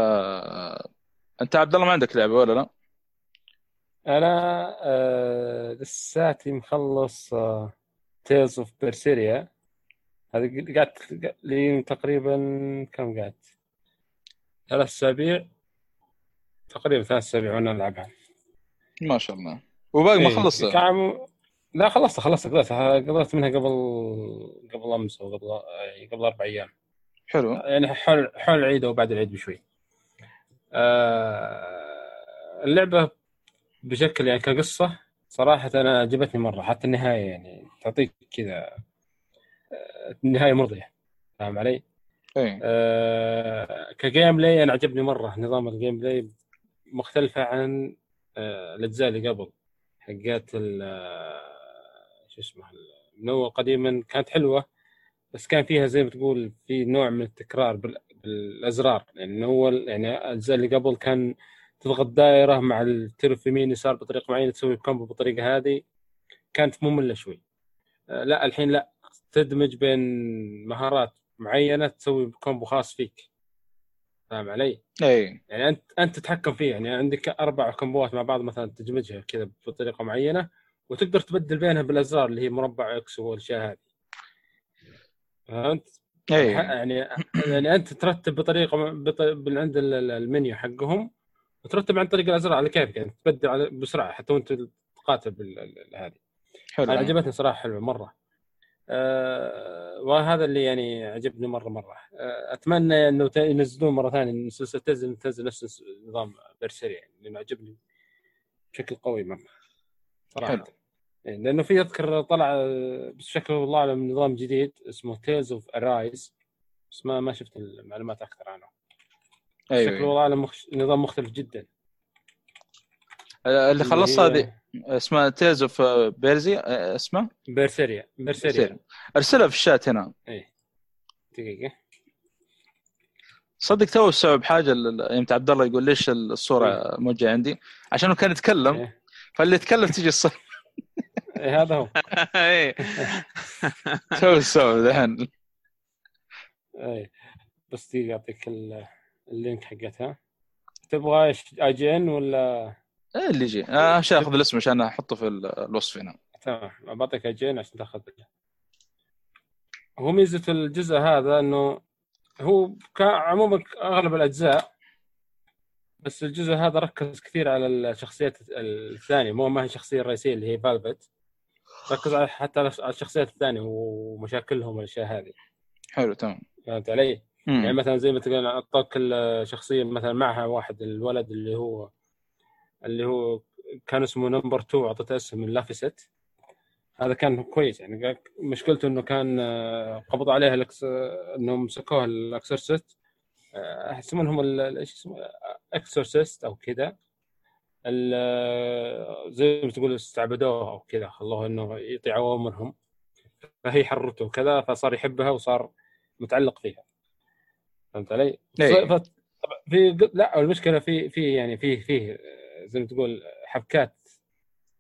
انت عبد الله ما عندك لعبة ولا لا؟ أنا آه لساتي مخلص آه Tales of Berseria هذه قعدت لي تقريبا كم قعدت؟ ثلاث أسابيع. تقريبا ثلاث أسابيع وأنا ألعبها. ما شاء الله. وباقي ما إيه، خلصت؟ كعم... لا خلصت خلصت قضيتها قضيت منها قبل قبل أمس أو قبل يعني قبل أربع أيام. حلو. يعني حول حول العيد أو بعد العيد بشوي. آه اللعبة بشكل يعني كقصة صراحة أنا عجبتني مرة حتى النهاية يعني تعطيك كذا آه، النهاية مرضية فاهم علي؟ إيه آه ك gameplay أنا عجبني مرة نظام ال gameplay مختلفة عن آه الأجزاء اللي قبل حقات ال- آه، شو اسمه من اول قديما كانت حلوة بس كان فيها زي ما تقول في نوع من التكرار بالازرار يعني اول يعني الأجزاء اللي قبل كان تضغط دائرة مع الترف يمين يسار بطريقة معينة تسوي combo بالطريقة هذه كانت مملة شوي آه، لا الحين لا تدمج بين مهارات معينة تسوي combo خاص فيك فاهم علي؟ إيه يعني أنت أنت تتحكم فيه يعني عندك أربع كومبوات مع بعض مثلا تدمجها كذا بطريقة معينة وتقدر تبدل بينها بالأزرار اللي هي مربع X والاشياء هذه فهمت؟ إيه يعني يعني أنت ترتب بطريقة بط... من عند ال- ال- المنيو حقهم وترتب عن طريق الأزرار على كيفك يعني تبدل بسرعة حتى وأنت تقاتل هذه. حلو. عجبتني صراحة حلوة مرة. آه وهذا اللي يعني عجبني مره مرة. آه أتمنى إنه ينزلون مرة ثانية سلسله تنزل تنزل نفس نظام Berseria يعني لأنه عجبني بشكل قوي مرة. صراحة. حلو. يعني لأنه في أذكر طلع بس شكله والله اعلم نظام جديد اسمه Tales of Arise بس ما ما شفت المعلومات أكثر عنه. أيوه شكله أيوة. والله اعلم مخش... نظام مختلف جدا. اللي خلصها هذه اسمها Tales of Berse اسمها Berseria Berseria أرسلها في الشات هنا. إيه. دقيقة. صدق تو استوعب حاجة يمت عبد الله يقول ليش الصورة موجهة عندي؟ عشان كان يتكلم. إيه. فاللي يتكلم تجي الصورة. إيه هذا هو؟ إيه. تو استوعب الحين إيه. بس دقيقه اعطيك ال- ال link حقتها. تبغى إيش IGN ولا؟ إيه اللي يجي. آه، عشان اخذ الاسم عشان أحطه في ال- الوصف هنا. تمام. بعطيك IGN عشان تاخذ. هو ميزة الجزء هذا إنه هو عموما أغلب الأجزاء بس الجزء هذا ركز كثير على الشخصيات الثانية مو ما هي الشخصيه الرئيسية اللي هي Velvet ركز على حتى على الشخصيات الثانية ومشاكلهم والأشياء هذه. حلو تمام. فهمت علي؟ يعني مم. مثلا زي ما تقول أعطاك الشخصيه مثلا معها واحد الولد اللي هو اللي هو كان اسمه number 2 أعطيته اسم من Laphicet هذا كان كويس يعني مشكلته إنه كان آه، قبضوا عليه ال exo... آه، إنهم مسكوه ال exorcist آه، يسمونهم ال- إيش اسمه؟ exorcist أو كذا آه، زي ما تقول استعبدوه أو كذا خلوه إنه يطيع اوامرهم فهي حرته وكذا فصار يحبها وصار متعلق فيها فهمت علي؟ إيه. في لا المشكلة في في يعني في في آه، زي ما تقول حبكات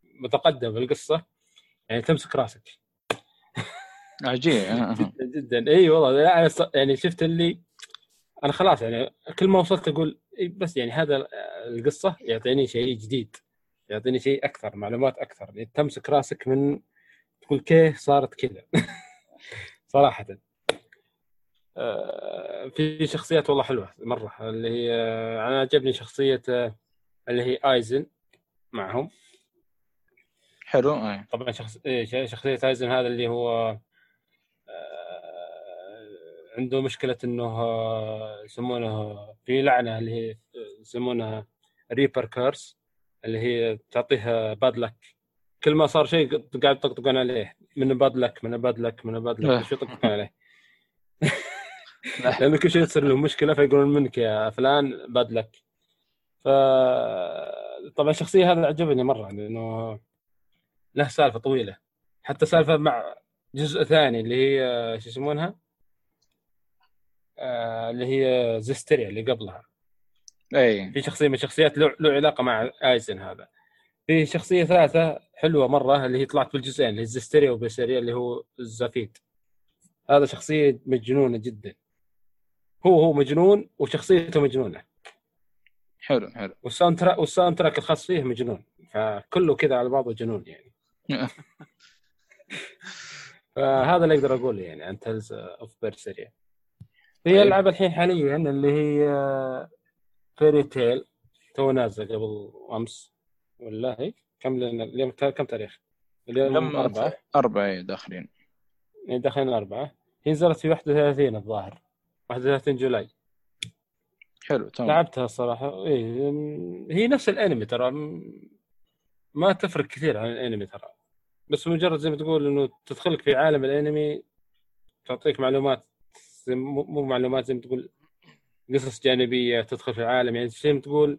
متقدمة بالقصة يعني تمسك راسك عجيب آه، آه. جدا جدا اي والله ص- يعني شفت اللي أنا خلاص يعني كل ما وصلت أقول بس يعني هذا القصة يعطيني شيء جديد يعطيني شيء أكثر معلومات أكثر. يعني تمسك راسك من تقول كيف صارت كذا. صراحة. آه، في شخصيات والله حلوة مرة اللي هي أنا عجبني شخصية آه، اللي هي آيزن معهم. حلو آه. طبعا شخص إيه، ش- شخصية آيزن هذا اللي هو آه، عنده مشكلة إنه آه، يسمونه في لعنة اللي هي يسمونها Reaper's Curse اللي هي تعطيها bad luck كل ما صار شيء قاعد يطقطقون عليه. من bad luck من bad luck من bad luck شو يطقطقون عليه؟ لأنه كل شيء تصير لهم مشكلة فيقولون منك يا فلان bad luck ف طبعا الشخصية هذا عجبني مرة لأنه له سالفة طويلة. حتى سالفة مع جزء ثاني اللي هي شو يسمونها؟ آه اللي هي Zestiria اللي قبلها. اي. في شخصية من الشخصيات له, علاقة مع Eizen هذا. في شخصية ثالثة حلوة مرة اللي هي طلعت بالجزئين اللي هي Zestiria اللي هو Zaveid هذا شخصية مجنونة جدا. هو هو مجنون وشخصيته مجنونة. حلو حلو. وال soundtrack وال soundtrack الخاص فيه مجنون. فكله كذا على بعضه جنون يعني. فهذا اللي أقدر أقوله يعني عن Tales of Berseria في طيب. العاب الحين حاليا اللي هي Fairy Tail two نازل قبل أمس ولا هي؟ كم لنا اليوم كم تاريخ؟ اليوم كم أربعة. أربعة إيه، داخلين. يعني داخلين أربعة هي نزلت في 31 الظاهر 31 July. حلو تمام. لعبتها الصراحة. إيه هي نفس الأنمي ترى. ما تفرق كثير عن الأنمي ترى. بس مجرد زي ما تقول إنه تدخلك في عالم الأنمي تعطيك معلومات مو مو معلومات زي ما تقول قصص جانبية تدخل في العالم. يعني زي ما تقول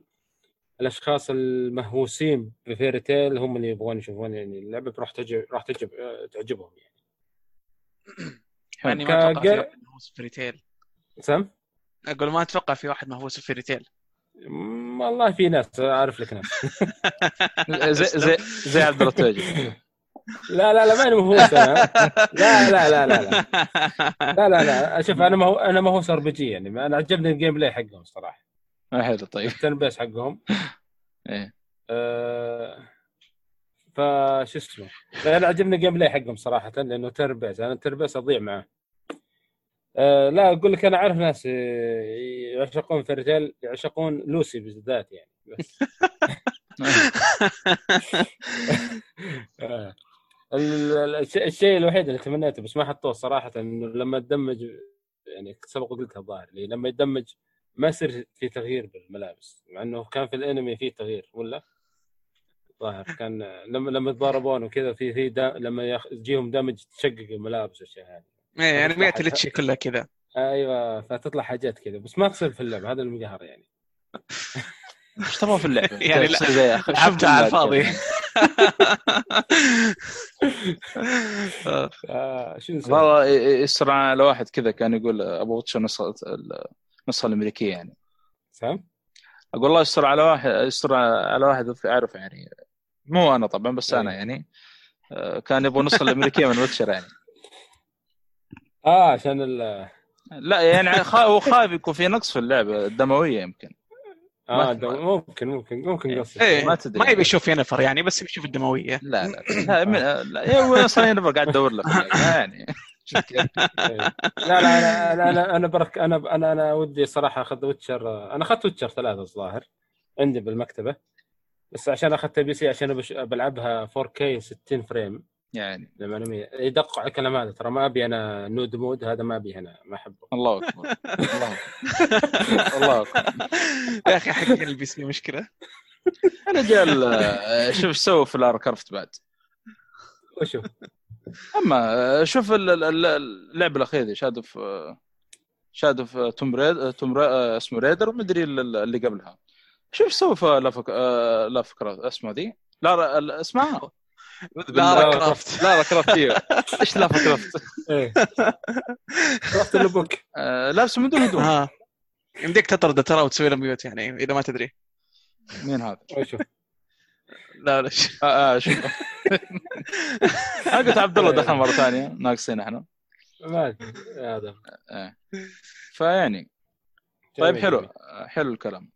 الأشخاص المهووسين ب Fairy Tail هم اللي يبغون يشوفون يعني اللعبة راح تعجب راح تعجب تعجبهم يعني. يعني ما أتوقع في واحد مهووس في Fairy Tail سم؟ أقول ما أتوقع في واحد مهووس في Fairy Tail م- والله في ناس أعرف لك ناس. زي زي زي عبد الله التويجي لا لا لا ماني مهووس أنا لا لا لا لا لا. لا لا لا. شوف أنا ما هو أنا ما هو RPG يعني. أنا عجبني ال gameplay حقهم صراحة. آه، حلو طيب. ال turn-based حقهم. إيه. أه فش اسمه. أنا عجبني ال gameplay حقهم صراحة لأنه turn-based أنا ال turn-based أضيع معاه أه لا أقول لك أنا أعرف ناس آه، يعشقون فيرتيل يعشقون لوسي بالذات يعني. بس. ال- ال- الش- الشيء الوحيد اللي تمنيته بس ما حطوه صراحة إنه لما تدمج يعني سبق قلتها الظاهر لما يدمج ما يصير في تغيير بالملابس مع إنه كان في الأنمي في تغيير ولا؟ ظاهر كان لما لما يتضاربون وكذا في في دا لما يخ- يجيهم دمج تشقق الملابس والاشياء هذه إيه انميات الاتشي كلها كذا. أيوه فتطلع حاجات كذا بس ما تصير في اللعبة هذا المقهر يعني. إيش تبغى في اللعبة؟ يعني شوف لعبتها على الفاضي. آه، شو؟ والله يصير على واحد كذا كان يقول أبو واتش النسخه النسخه الأمريكية يعني سام؟ أقول الله يستر على واحد يستر على واحد أعرف يعني مو أنا طبعا بس أنا. يعني آه، كان يبغى النسخه الأمريكية من ويتشر يعني آه عشان ال لا يعني هو خايف يكون في نقص في اللعبة الدموية يمكن آه ما- ده ممكن ممكن ممكن قصدي إيه. ما تدري. ما يبي يشوف ينفر يعني بس يبي يشوف الدموية. لا لا لا, من- لا هو أصلا ينبغى قاعد ادور لك. يعني؟ إيه. لا لا أنا أنا أنا أنا برك أنا أنا أنا ودي صراحة أخذ ويتشر. أنا أخذت ويتشر ثلاثة الظاهر عندي بالمكتبة بس عشان أخذت PC عشان بلعبها 4K 60 frame. يعني. للمعلوميه يدقق على الكلام هذا ترى ما أبي أنا nude mod هذا ما أبي أنا ما أحبه. الله أكبر الله أكبر. الله أكبر. يا أخي حقين ال PC مشكلة. الرجال آه، شوف إيش سووا في لارا كروفت بعد. وشوف أما شوف ال- ال- ال- اللعبة الأخيرة دي Shadow في شادو في توم ريد توم ري... اسمه ريدر ومدري ال- اللي قبلها. شوف إيش سووا في لا فك... آه، لا فكرة اسمها دي لا ال- اسمها لارا كرافت لا كرافت أيوه إيش لا كرافت إيه. رحت البوك آه، لابسه من دون هدوم. ها. يمديك تطرده ترى وتسوي له ميوت يعني إذا ما تدري. مين هذا؟ لا لا ش- آه آه شوف. أنا قلت عبد الله دخل مرة ثانية. ناقصين إحنا. ما أدري. هذا آه. فيعني طيب حلو. آه، حلو الكلام.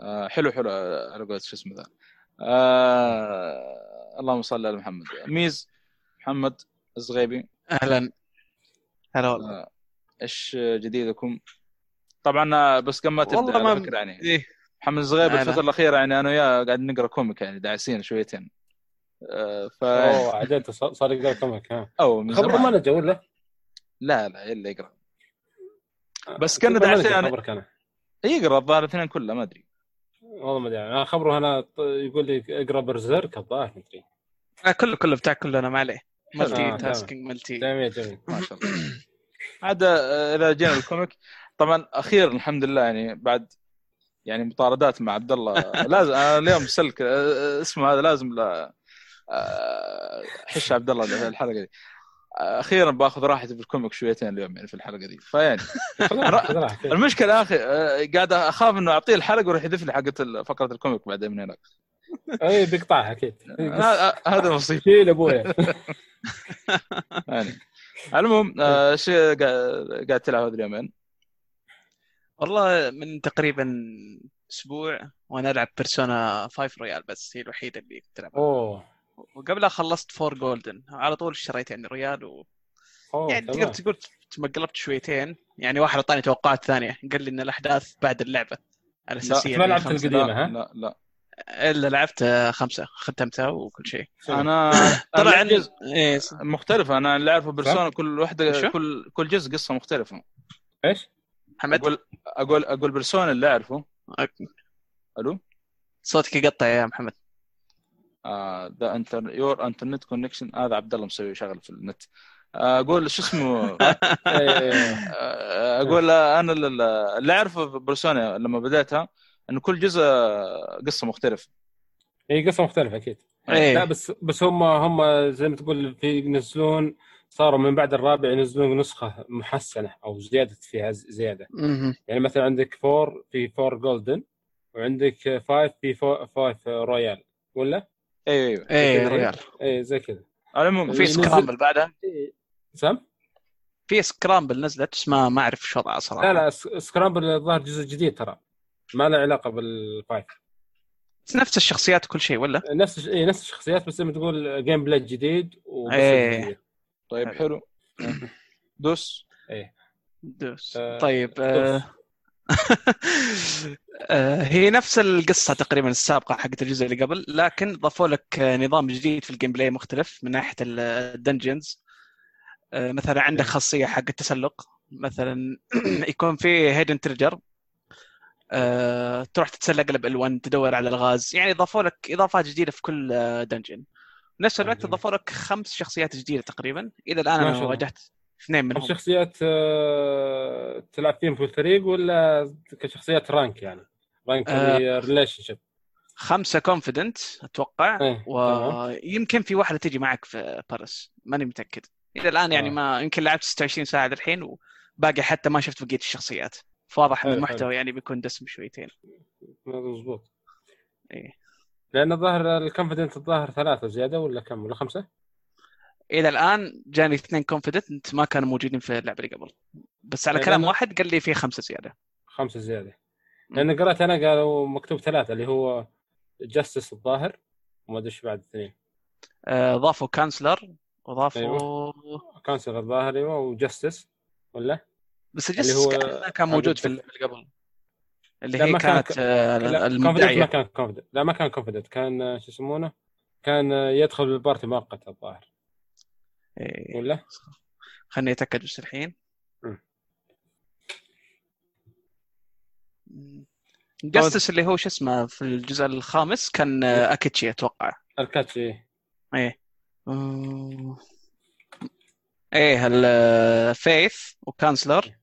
آه، حلو حلو. آه، على قولة شو اسمه ذا؟ آه، اللهم صل على محمد. ميز محمد الزغيبي. أهلا. هلا والله. آه، إيش جديدكم؟ طبعا آه، بس قبل ما تبدأ ما- فكرة يعني. إيه. محمد الزغيبي لا، لا. الفترة الأخيرة يعني أنا وياه قاعد نقرأ comic يعني داعسين شويتين. آه، ف أوه عديت صار صار يقرأ comic ها. أو من خبره زمان. ما نجا ولا؟ لا لا إلا يقرأ. بس كنا داعسين أنا يقرأ الظاهر الاثنين كلها ما أدري. والله ما أدري. أنا خبره أنا يقول لي اقرأ Berserk الظاهر ما أدري. آه، كله كله بتاع كلنا ما عليه. آه، multi. tasking multi جميل جميل. ما شاء الله. عاد آه، إذا جينا ال comic طبعا أخيرا الحمد لله يعني بعد يعني مطاردات مع عبد الله. لازم أنا اليوم سلك آه، اسمه هذا لازم لا آه، حش عبد الله في الحلقة دي. آه، أخيرا باخذ راحتي في ال comic شويتين اليوم يعني في الحلقة دي. فيعني. المشكلة يا أخي آه، قاعد أخاف إنه أعطيه الحلقة ويروح يذف لي حقة فقرة ال comic بعدين من هناك. إي بيقطعها أكيد. آه، آه، هذا مصيبه شيل ابويا يعني. المهم آه، إيش قاعد قاعد تلعب هذه اليومين؟ والله من تقريبا أسبوع وأنا ألعب Persona 5 Royal بس هي الوحيدة اللي كنت ألعبها. أوه. وقبلها خلصت Four Golden. على طول اشتريت يعني Royal و... يعني. تقدر تقول تمقلبت شويتين. يعني واحد أعطاني توقعات ثانية قال لي إن الأحداث بعد اللعبة. الاساسيه ما اللي هي لعبت لا ها؟ لا لا. إلا لعبت خمسة ختمتها وكل شيء. أنا طلع أنا عن جزء إيه س- مختلفة. أنا اللي اعرفه Persona كل واحدة شو؟ كل كل جزء قصة مختلفة. إيش؟ محمد أقول أقول أقول Persona اللي أعرفه. ألو؟ صوتك يقطع يا محمد. the inter your internet connection هذا عبد الله مسوي شغله في النت. آه، أقول شو اسمه؟ إيه، آه، أقول أنا ال- اللي أعرفه في Persona لما بديتها انه كل جزء قصة مختلفة. هي قصة مختلفة أكيد. إيه. لا بس بس هم هم زي ما تقول في ينزلون صاروا من بعد الرابع ينزلون نسخة محسنة أو زيادة فيها زيادة. يعني مثلا عندك Four في Four Golden وعندك Five في Five Royal ولا؟ أيوه أيوه إيه Royal اي زي كذا المهم في ينزل- Scramble بعدها إيه. سم؟ في Scramble نزلت بس ما ما أعرف شو وضعها صراحة لا لا س- Scramble الظاهر جزء جديد ترى ما له علاقة بال Five بس نفس الشخصيات وكل شيء ولا؟ نفس إيه نفس الشخصيات بس زي ما تقول gameplay جديد إيه. جديدة. طيب حلو دوس إيه دوس آه، طيب دوس. آه... آه، هي نفس القصة تقريبا السابقة حقت الجزء اللي قبل لكن ضافوا لك آه، نظام جديد في ال gameplay مختلف من ناحية ال dungeons مثلا عندك خاصية حق التسلق. مثلا يكون في hidden treasure تروح تتسلق ب 1 تدور على الغاز. يعني ضافوا لك إضافات جديدة في كل dungeon نفس الوقت جميل. ضافوا لك خمس شخصيات جديدة تقريبا. إلى الآن ما أنا. واجهت اثنين منهم الشخصيات آه، تلعب فيهم في الفريق ولا كشخصيات rank يعني rank آه. relationship خمسة confidant أتوقع إيه، ويمكن في واحدة تجي معك في party ماني متأكد إلى الآن يعني آه. ما يمكن لعبت 26 ساعة الحين وباقي حتى ما شفت بقية الشخصيات فواضح ان المحتوى يعني بيكون دسم شويتين مضبوط إيه. لأن الظاهر ال confidant الظاهر ثلاثة زيادة ولا كم ولا خمسة؟ إلى الآن جاني اثنين confidant ما كانوا موجودين في اللعبة اللي قبل. بس على إيه، كلام واحد قال لي في خمسة زيادة. خمسة زيادة. لأن قرأت أنا قالوا مكتوب ثلاثة اللي هو Justice الظاهر وما أدري إيش بعد اثنين. آه، ضافوا Councillor وضافوا Council الظاهر أيوه و Justice ولا؟ بس اللي جس هو كان كان موجود في اللي قبل. اللي هي ما كان كانت آه، لا كونفدنت ما المدعية. كان كونفدنت لا ما كان كونفدنت كان آه، شو يسمونه؟ كان آه، يدخل بالبارتي مؤقت الظاهر. ولا؟ خلني أتأكد بس الحين. جاستس اللي هو شو اسمه في الجزء الخامس كان أكيتشي أتوقع. الكاتشي إيه. إيه الفيث وكانسلر.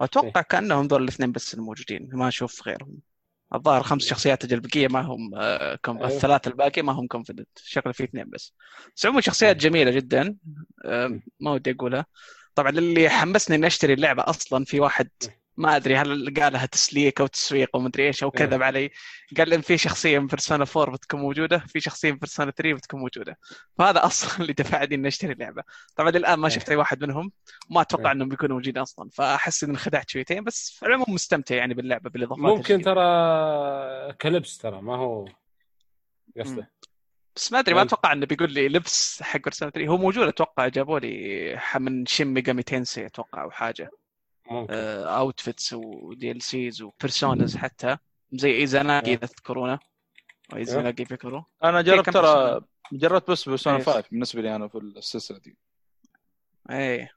أتوقع كأنهم ذول الاثنين بس الموجودين ما أشوف غيرهم. الظاهر خمس شخصيات البقيه ما هم آه، كم... أيوه. الثلاثة الباقي ما هم كونفدنت شكله في اثنين بس. بس عموما شخصيات جميلة جدا. آه، ما ودي أقولها. طبعا اللي حمسني إني أشتري اللعبة أصلا في واحد ما أدري هل قالها تسليك أو تسويق أو مدري إيش أو كذب علي. قال إن في شخصية من بيرسونا 4 بتكون موجودة في شخصية من بيرسونا 3 بتكون موجودة. فهذا أصلا اللي دفعني إني أشتري اللعبة. طبعا الان ما شفت أي واحد منهم ما أتوقع إيه. إنهم بيكونوا موجودين أصلا. فأحس إني انخدعت شويتين بس في العموم مستمتع يعني باللعبة بالإضافات ممكن الجديدة. ترى كلبس ترى ما هو قصده. بس ما أدري ما يعني- أتوقع إنه بيقول لي لبس حق Persona 3 هو موجود أتوقع جابوا لي من Shin Megami Tensei أتوقع أو حاجة. ممكن. outfits و DLCs و Personas حتى. زي ايزاناجي آه. اذا تذكرونه ايزاناجي فكروا أنا جربت كم ترى جربت بس Persona إيه. 5 بالنسبة لي أنا في السلسلة دي. إيه.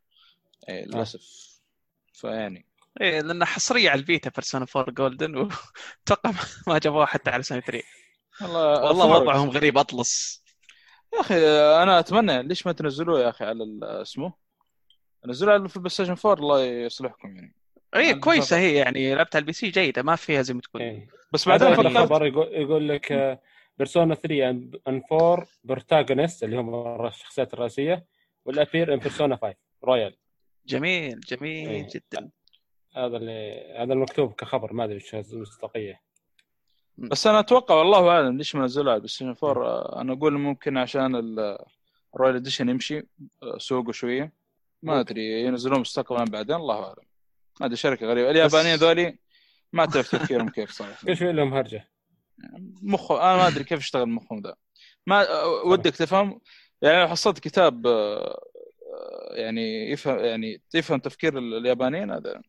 اي للأسف. فيعني. إيه لأنه حصريه على الفيتا Persona 4 Golden واتوقع ما جابوها حتى على سوني 3 والله والله. وضعهم غريب Atlus. يا أخي أنا أتمنى. ليش ما تنزلوه يا أخي على ال- اسمه؟ نزلوه على في البلاي ستيشن 4 الله يصلحكم يعني. اي كويسة هي يعني لعبتها على ال PC جيدة ما فيها زي ما تقول. إيه. بس بعدين فكرت الخبر يقول, يقول لك Persona 3 and 4 protagonist اللي هم الشخصيات الرئيسية will appear in Persona 5 Royal جميل جميل إيه. جدا. هذا اللي هذا المكتوب كخبر ما أدري إيش المصداقيه بس أنا أتوقع والله أعلم ليش ما نزلوه على البلاي ستيشن 4 آه، أنا أقول ممكن عشان ال Royal Edition يمشي آه، سوقه شوية. ما. أدري ينزلون مستقبلا بعدين الله أعلم. ما أدري شركة غريبة. اليابانيين ذولي ما تعرف تفكيرهم كيف صراحة. كل شوي لهم هرجة؟ مخ أنا ما أدري كيف يشتغل مخهم ذا. ما ودك تفهم؟ يعني لو حصلت كتاب آه، آه، يعني يفهم يعني يفهم تفكير اليابانيين هذا.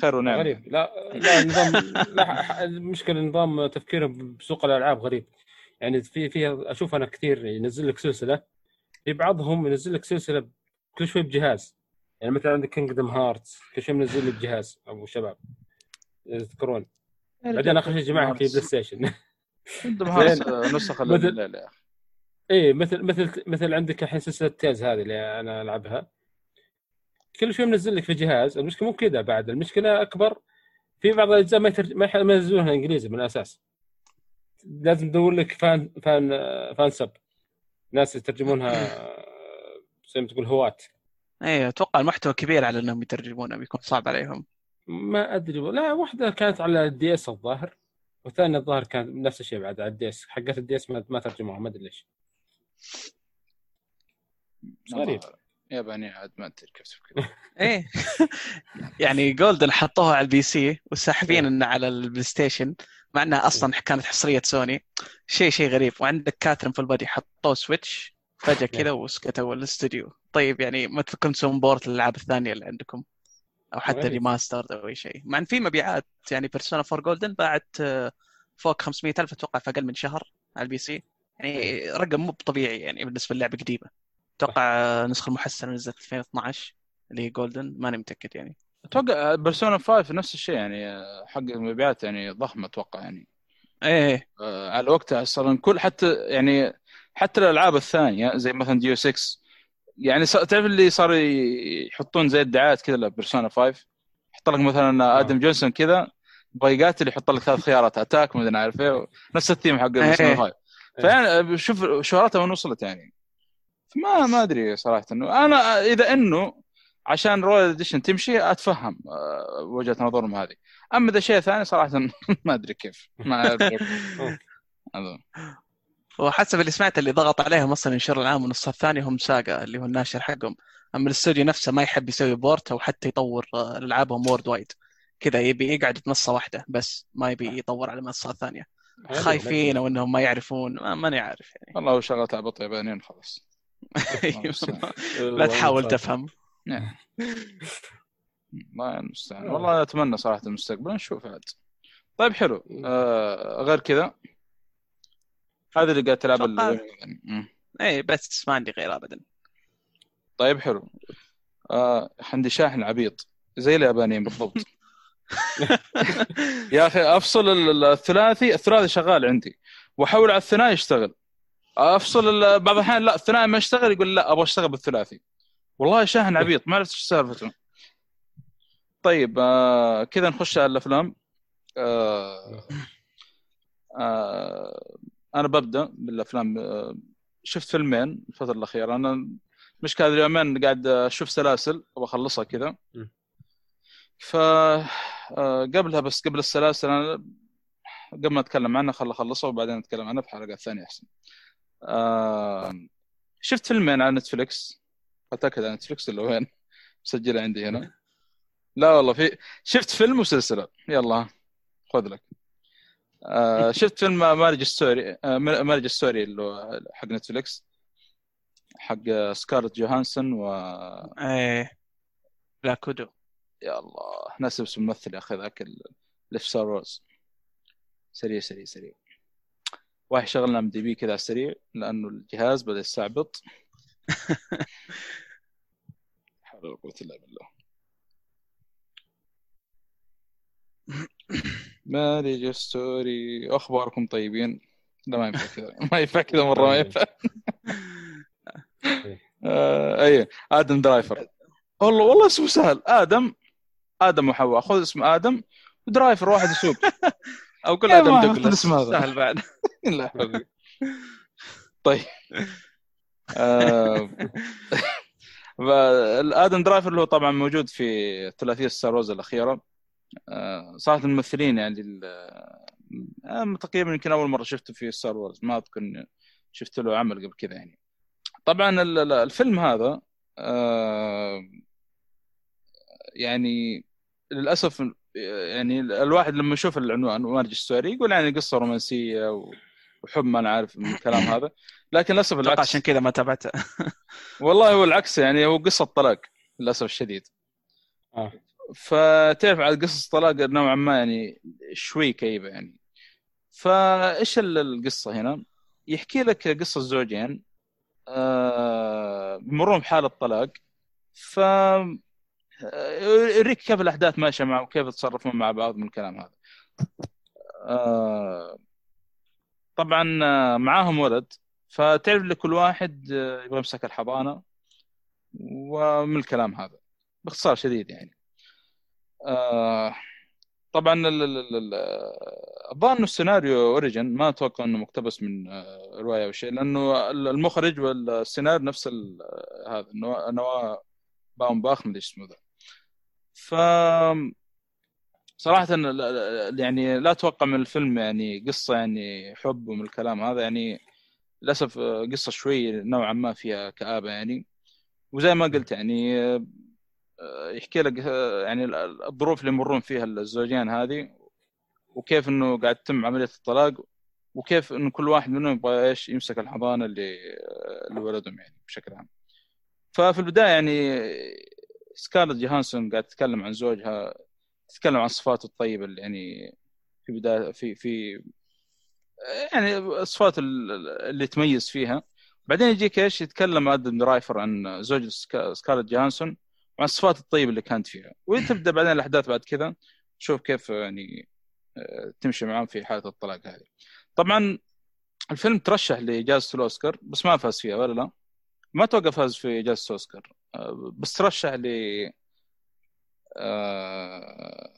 خير ونعم غريب. لا لا نظام لا المشكلة نظام تفكيرهم بسوق الألعاب غريب. يعني في في أشوف أنا كثير ينزل لك سلسلة. في بعضهم ينزل لك سلسلة كل شوي بجهاز. يعني مثلا عندك Kingdom Hearts كل شوي منزل لك جهاز أبو شباب. تذكرون. بعدين آخر شيء جماعة في بلاي ستيشن عندهم Hearts آه، نسخ مثل- الليلة يا أخي. إيه مثل مثل مثل عندك الحين سلسلة Tales هذه اللي أنا ألعبها. كل شوي منزل لك في جهاز. المشكلة مو كذا بعد المشكلة أكبر في بعض الأجزاء ما يترج... ما يح- ما ينزلونها إنجليزي من الأساس. لازم تدور لك fan fan fan sub. ناس يترجمونها زي ما تقول هواة إيه أتوقع المحتوى كبير على إنهم يترجمونه بيكون صعب عليهم. ما أدري لا واحدة كانت على ال DS الظاهر والثانية الظاهر كانت نفس الشيء بعد على ال DS. حقت ال DS ما, ما ترجموها ما أدري ليش. غريب. ياباني عاد ما أدري كيف تفكر. إيه. يعني Golden حطوها على ال PC وساحبين إيه. إنه على البلاي ستيشن مع إنها أصلا كانت حصرية سوني. شيء شيء غريب. وعندك Catherine Full Body حطوه Switch. فجأة كذا وسكتوا الاستوديو طيب يعني ما تفكرون تسوون port للألعاب الثانية اللي عندكم؟ أو حتى. remaster أو أي شيء. مع إن في مبيعات يعني Persona 4 Golden باعت آه، فوق 500 ألف أتوقع في أقل من شهر على ال PC. يعني رقم مو طبيعي يعني بالنسبة للعبة قديمه أتوقع آه، النسخه المحسنه نزلت 2012 اللي هي Golden ماني متأكد يعني. أتوقع بيرسونا 5 نفس الشيء يعني آه، حق المبيعات يعني ضخمة أتوقع يعني. إيه. آه، على وقتها أصلا كل حتى يعني حتى الألعاب الثانية زي مثلا ديو 6 يعني صار- تعرف اللي صاروا ي- يحطون زي الدعايات كذا لبيرسونا 5 يحط لك مثلا آدم جونسون كذا يبغى يقاتل يحط لك ثلاث خيارات أتاك ما أدري عارف إيه نفس الثيم حق. بيرسونا 5 فيعني شوف شهرتها وين وصلت يعني. ما ما أدري صراحة إنه أنا إذا إنه عشان Royal Edition تمشي أتفهم آه، وجهة نظرهم هذه. أما إذا شيء ثاني صراحة ما أدري كيف ما. وحسب اللي سمعت اللي ضغط عليهم أصلا ينشر العام والنص الثاني هم Sega اللي هو الناشر حقهم. أما الاستوديو نفسه ما يحب يسوي port أو حتى يطور آه، ألعابهم worldwide كذا يبي يقعد بمنصة واحدة بس ما يبي يطور على منصة ثانية. خايفين أو إنهم ما يعرفون ما ماني عارف يعني. والله هو شغلت عبط يابانيين خلاص. لا تحاول تفهم. الله المستعان والله أتمنى صراحة المستقبل نشوف عاد. طيب حلو. آه غير كذا. هذا اللي قاعد تلعب مم. اي بس ما عندي غير ابدا. طيب حلو. آه عندي شاحن عبيط. زي اليابانيين بالضبط. يا أخي أفصل ال- ال- الثلاثي الثلاثي شغال عندي. وأحول على الثنائي يشتغل أفصل بعض الأحيان لا الثنائي ما يشتغل يقول لا أبغى أشتغل بالثلاثي. والله شاحن عبيط ما عرفت إيش سالفته طيب آه كذا نخش على الأفلام. آه آه أنا ببدأ بالأفلام آه شفت فيلمين الفترة الأخيرة أنا مش هذه اليومين قاعد أشوف سلاسل وبخلصها كذا. ف آه، قبلها بس قبل السلاسل أنا قبل ما أتكلم عنها خل أخلصها وبعدين أتكلم عنها في حلقات ثانية أحسن. آه، شفت فيلمين على نتفلكس أتأكد على نتفلكس ولا وين؟ مسجلها عندي هنا. لا والله في شفت فيلم وسلسلة يلا خذ لك. آه، شفت فيلم Marriage Story Marriage Story اللي حق نتفلكس حق سكارلت جوهانسون و إيه. بلاك كودو. يا الله ناسي اسم الممثل يا أخي ذاك ال- اللي في ستار وورز سريع سريع سريع. واحد شغلنا ام دي بي كذا على السريع لأنه الجهاز بدأ يستعبط. حول ولا قوة إلا بالله. ماريج ستوري أخباركم طيبين؟ لا ما ينفع كذا. ما ينفع كذا مرة ما ينفع. آه أي آدم درايفر. والله والله اسمه سهل. آدم آدم وحواء. خذ اسم آدم ودرايفر واحد يسوق. أو كل يا آدم دوغلاس. سهل بعد. لا. طيب. آه، آدم درايفر اللي هو طبعا موجود في ثلاثية Star Wars الأخيرة. صراحة الممثلين يعني ال- آه، تقريبا يمكن أول مرة شفته في Star Wars ما أذكر شفت له عمل قبل كذا يعني. طبعا ال- ال- الفيلم هذا آه، يعني للأسف يعني الواحد لما يشوف العنوان ومارج ستوري يقول يعني قصة رومانسية و- وحب ما أنا عارف من الكلام هذا. لكن للأسف العكس. عشان كذا ما تابعته. والله هو العكس يعني هو قصة طلاق للأسف الشديد. آه. فتعرف على قصص طلاق نوعا ما يعني شوي كئيبة يعني. فإيش ال- القصة هنا؟ يحكي لك قصة زوجين آه، بيمرون بحاله طلاق ف آه، يوريك كيف الأحداث ماشية معه وكيف يتصرفون مع بعض من الكلام هذا. آه، طبعا معاهم ولد. فتعرف لكل واحد يبغى يمسك الحضانة ومن الكلام هذا. باختصار شديد يعني. طبعا ال- ال- الظاهر إنه السيناريو original ما أتوقع إنه مقتبس من آه، رواية أو شيء لأنه المخرج والسيناريو نفس هذا نوا- باوم باخ إيش اسمه ذا. ف صراحة يعني لا أتوقع من الفيلم يعني قصة يعني حب ومن الكلام هذا يعني للأسف آه، قصة شوي نوعا ما فيها كآبة يعني. وزي ما قلت يعني آه، آه، يحكي لك آه، يعني ال- ال- الظروف اللي يمرون فيها الزوجين هذه وكيف إنه قاعد تتم عملية الطلاق وكيف انه كل واحد منهم يبغى إيش يمسك الحضانة اللي آه، لولدهم يعني بشكل عام. ففي البداية يعني سكارلت جوهانسون قاعد تتكلم عن زوجها تتكلم عن صفاته الطيبة اللي يعني في بداية في في يعني الصفات ال- اللي تميز فيها بعدين يجيك إيش يتكلم آدم درايفر عن زوج سكا- سكارلت جوهانسون وعن الصفات الطيبة اللي كانت فيها. وتبدا بعدين الأحداث بعد كذا تشوف كيف يعني آه، تمشي معاهم في حالة الطلاق هذه. طبعا الفيلم ترشح لجائزة الأوسكار بس ما فاز فيها ولا لا؟ ما أتوقع فاز في جائزة الأوسكار آه، بس ترشح ل آه،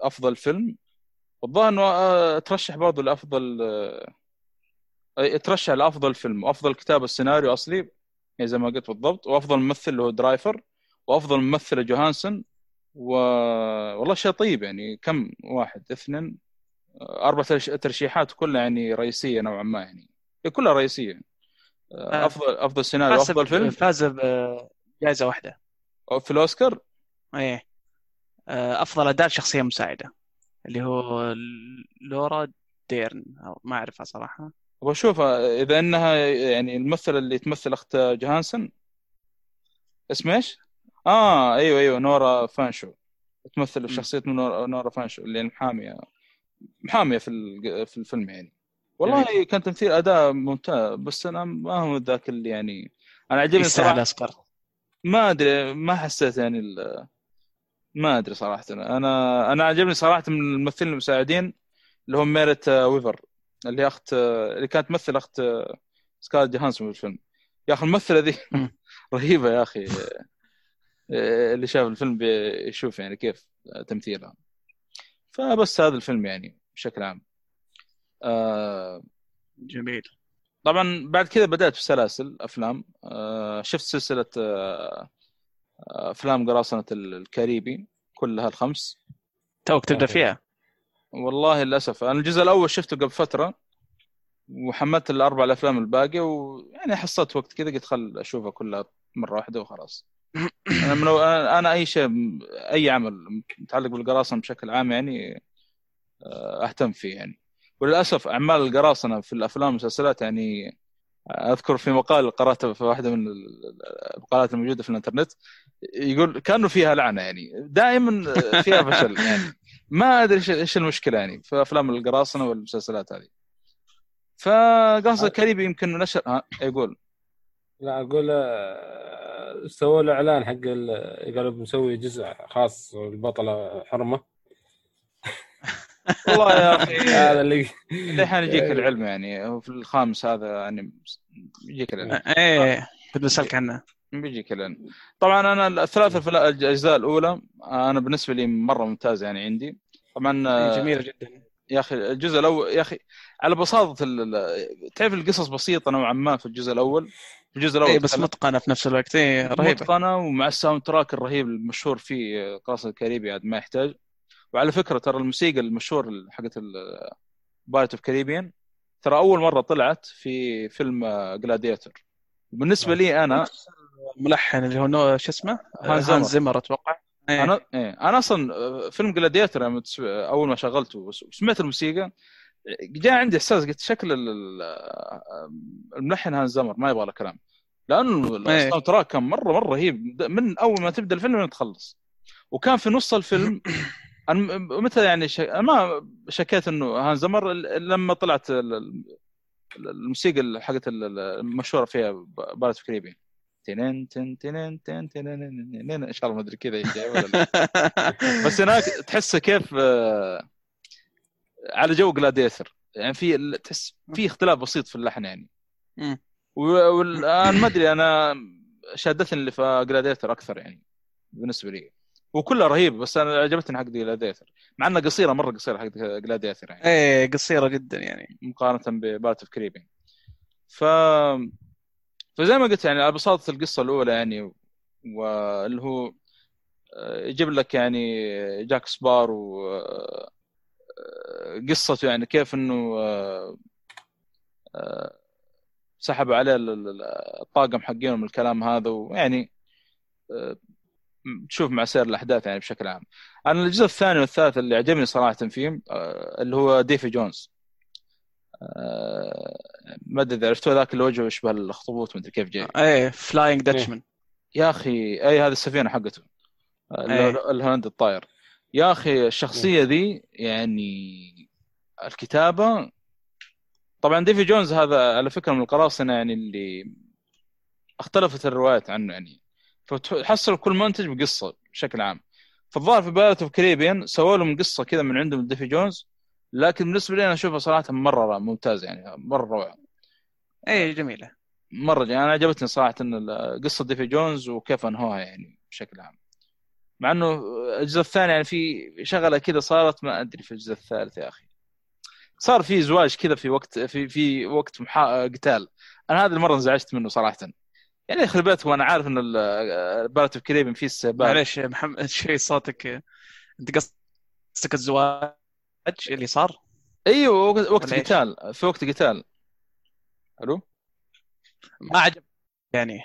أفضل فيلم. والظاهر إنه ترشح برضه لأفضل ترشح لأفضل فيلم وافضل كتابه السيناريو أصلي. زي ما قلت بالضبط. وأفضل ممثل اللي هو درايفر وأفضل ممثله جوهانسون و والله شيء طيب يعني. كم؟ واحد اثنين آه، أربع ترش- ترشيحات كلها يعني رئيسية نوعا ما يعني. كلها رئيسية. آه. افضل أفضل سيناريو أفضل فيلم؟ فاز بجائزه واحدة. في الأوسكار؟ إيه. آه، أفضل أداء شخصية مساعدة اللي هو لورا ديرن أو ما أعرفها صراحة. واشوف إذا إنها يعني الممثلة اللي تمثل أخت جوهانسون اسم إيش؟ آه أيوه أيوه نورا فانشو. تمثل شخصيه نورا, نورا فانشو اللي المحاميه محامية في في الفيلم يعني. والله كان تمثيل أداء ممتاز بس أنا ما هو ذاك اللي يعني أنا عجبني صراحة. اسكار ما أدري ما حسيت يعني ال- ما أدري صراحة. أنا أنا عجبني صراحة من الممثلين المساعدين اللي هم ميرت ويفر. اللي هي أخت آه، اللي كانت تمثل أخت آه، سكارلت جوهانسون في الفيلم يا أخي الممثلة ذي. رهيبة يا أخي. آه، اللي شاف الفيلم بيشوف يعني كيف تمثيلها. فبس هذا الفيلم يعني بشكل عام. آه، جميل. طبعا بعد كذا بدأت في سلاسل أفلام. آه، شفت سلسلة آه، آه، أفلام قراصنة الكاريبي كلها الخمس. توك تبدأ فيها؟ والله للأسف. أنا الجزء الأول شفته قبل فترة وحملت الأربع الأفلام الباقيه ويعني حصلت وقت كذا قلت خل أشوفها كلها مرة واحدة وخلاص. أنا من أنا أي شيء أي عمل متعلق بالقراصنة بشكل عام يعني آه، أهتم فيه يعني. وللأسف أعمال القراصنة في الأفلام والمسلسلات يعني أذكر في مقال قرأته في واحدة من المقالات الموجودة في الإنترنت يقول كأنه فيها لعنة يعني. دائما فيها فشل يعني. ما أدري إيش المشكلة يعني في أفلام القراصنة والمسلسلات هذه. فقاصد الكاريبي يمكن نشر ها يقول لا أقول آه، سووا له إعلان حق ال- قالوا بنسوي جزء خاص البطله حرمة. والله يا أخي هذا اللي لحين يجيك العلم يعني في الخامس هذا يعني يجيك العلم. إيه كنت بسألك عنها بيجيك العلم طبعا أنا الثلاث الأجزاء الأولى أنا بالنسبة لي مرة ممتازه يعني عندي. طبعا إيه، جميلة جدا. يا أخي الجزء الأول يا أخي على بساطة تعرف القصص بسيطة نوعا ما في الجزء الأول؟ في الجزء الأول إيه بس متقنة في نفس الوقت. إيه رهيبة. متقنة ومع ال soundtrack الرهيب المشهور فيه قراصنة الكاريبي عاد ما يحتاج. وعلى فكرة ترى الموسيقى المشهور حقت Pirates of Caribbean ترى أول مرة طلعت في فيلم Gladiator بالنسبة لي أنا الملحن اللي هو نو شو اسمه؟ هانز هانز زمر. أتوقع. إيه. أنا إيه. أنا أصلا فيلم Gladiator لما تس- أول ما شغلته وس- وسمعت الموسيقى جاء عندي إحساس قلت شكل ال- الملحن هانز زمر ما يبغى له كلام. لأنه إيه. ال soundtrack كان مره مرة رهيب. من أول ما تبدأ الفيلم لين تخلص. وكان في نص الفيلم أنا متى يعني ش... أنا ما شكيت إنه هانز زمر لما طلعت ال- ال- الموسيقى ال- حقت ال- ال- المشهورة فيها بارت كريبي تنين تن تنين تن تنين إن شاء الله ما أدري كذا. بس هناك تحسه كيف آه، على جو جلاديتر يعني في ال- تحس في اختلاف بسيط في اللحن يعني. والآن ما أدري أنا شادتني اللي في Gladiator أكثر يعني بالنسبة لي. وكلها رهيب بس أنا عجبتني حق Gladiator مع إنها قصيرة مرة قصيرة حق Gladiator يعني. إيه قصيرة جدا يعني. مقارنة ب Pirates of Caribbean ف فزي ما قلت يعني بساطة القصة الأولى يعني واللي هو آه، يجيب لك يعني جاك سبارو و آه، قصته يعني كيف إنه آه، آه، سحبوا عليه ال- ال- الطاقم حقينهم الكلام هذا ويعني آه، تشوف مع سير الأحداث يعني بشكل عام. أنا الجزء الثاني والثالث اللي عجبني صراحة فيهم آه، اللي هو ديفي جونز. ما أدري إذا عرفتوا ذاك اللي وجهه يشبه الأخطبوط ما أدري كيف جاي. إيه فلاينج داتشمان يا أخي اي هذه السفينة حقته. أي. ال- الهولند الطاير. يا أخي الشخصية ذي يعني الكتابة طبعا ديفي جونز هذا على فكرة من القراصنة يعني اللي اختلفت الروايات عنه يعني. فتحصل كل منتج بقصة بشكل عام. فالظاهر في Pirates of Caribbean سووا لهم قصة كذا من عندهم ديفي جونز. لكن بالنسبة لي أنا أشوفها صراحة مرة ممتازه يعني مرة روعه إيه جميلة. مرة يعني أنا عجبتني صراحة ال- قصة ديفي جونز وكيف أنهوها يعني بشكل عام. مع إنه الجزء الثاني يعني في شغلة كذا صارت ما أدري في الجزء الثالث يا أخي. صار في زواج كذا في وقت في في وقت محا... قتال. أنا هذه المرة انزعجت منه صراحة. يعني يخرب بيتكم أنا عارف إن Pirates of Caribbean فيه استهبال. معليش يا محمد شيء صوتك أنت قصدك الزواج؟ اللي صار؟ إيوه وقت؟ قتال. في وقت قتال. ألو ما عجب يعني.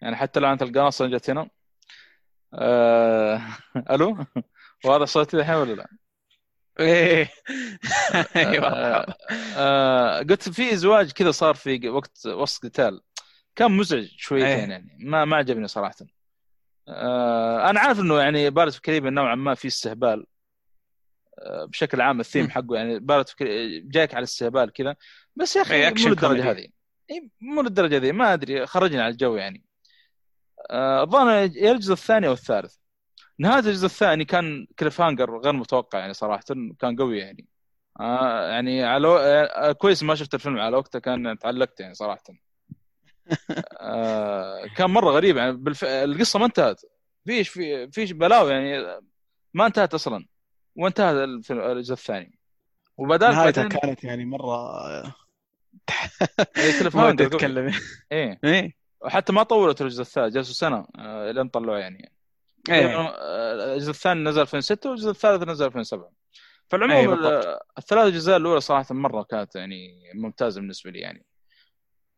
يعني حتى لعنة القناصة جت هنا. آه... ألو؟ وهذا صوتي الحين ولا لا؟ إيه. أيوه. آه... آه... قلت في إزواج كذا صار في وقت وسط قتال. كان مزعج شويتين إيه. يعني. ما ما عجبني صراحة. آه... أنا عارف إنه يعني بارت في كريم نوعا ما في استهبال. بشكل عام الثيم. حقه يعني بارت جايك على استهبال كذا. بس يا أخي مو كوميدي. هذه. مو للدرجة ذي ما أدري خرجني على الجو يعني. آه، الظاهر يا الجزء الثاني أو الثالث. نهاية الجزء الثاني كان cliffhanger غير متوقع يعني صراحة كان قوي يعني. آه يعني على آه كويس ما شفت الفيلم على وقته كان تعلقت يعني صراحة. آه كان مرة غريب يعني بالف... القصة ما انتهت. فيش في فيش بلاوي يعني ما انتهت أصلا. وانتهى الفيلم الجزء الثاني. وبدال نهايتها بعدين كانت يعني مرة إيه، cliffhanger قوي. أتكلم. إيه. إيه. وحتى ما طولت الجزء الثالث جلسوا سنة آه لين طلعوه يعني. إيه. آه، الجزء الثاني نزل 2006 والجزء الثالث نزل 2007 أي فالعموم. ال- الثلاث أجزاء الأولى صراحة مرة كانت يعني ممتازة بالنسبة لي يعني.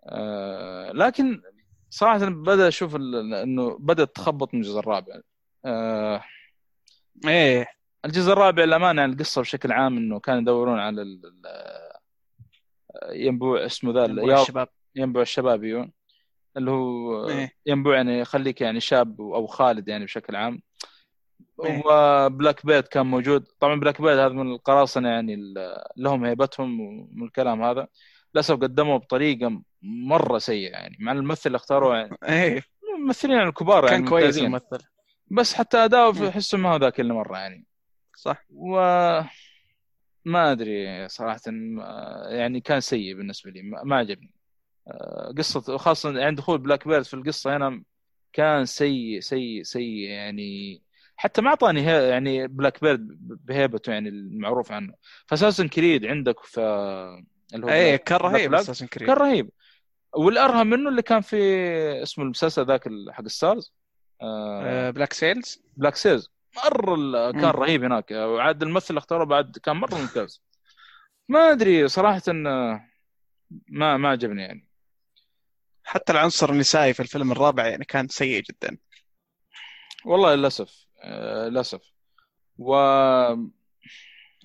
آه، لكن صراحة بدأ أشوف إنه بدأت تخبط من الجزء الرابع. آه، إيه. الجزء الرابع للأمانة يعني القصة بشكل عام إنه كانوا يدورون على ال- ال- ينبوع اسمه ذا ينبوع الشباب. ينبوع الشباب أيوه اللي هو إيه. ينبوع يعني يخليك يعني شاب أو خالد يعني بشكل عام. إيه. و Blackbeard كان موجود. طبعا Blackbeard هذا من القراصنة يعني لهم هيبتهم ومن الكلام هذا. للأسف قدموا بطريقة مرة سيئة يعني مع الممثل اللي اختاروه يعني. إيه. الممثلين الكبار يعني كان كويس. الممثل. بس حتى أداؤه. احسه ما هو ذاك اللي مرة يعني. صح. و ما أدري صراحة يعني كان سيء بالنسبة لي ما عجبني. آه، قصة خاصة عند دخول Blackbeard في القصة هنا كان سيء سيء سيء يعني. حتى ما أعطاني يعني Blackbeard بهيبته يعني المعروف عنه. ف Assassin's Creed عندك في اللي هو Black- كان رهيب Assassin's Creed كان رهيب. والأرهب منه اللي كان في اسمه المسلسل ذاك حق Starz آه Black Sails Black Sails مره كان. رهيب هناك. وعاد الممثل اللي اختاره بعد كان مرة ممتاز. ما أدري صراحة آه، ما ما عجبني يعني. حتى العنصر النسائي في الفيلم الرابع يعني كان سيء جدا. والله للأسف آه، للأسف. و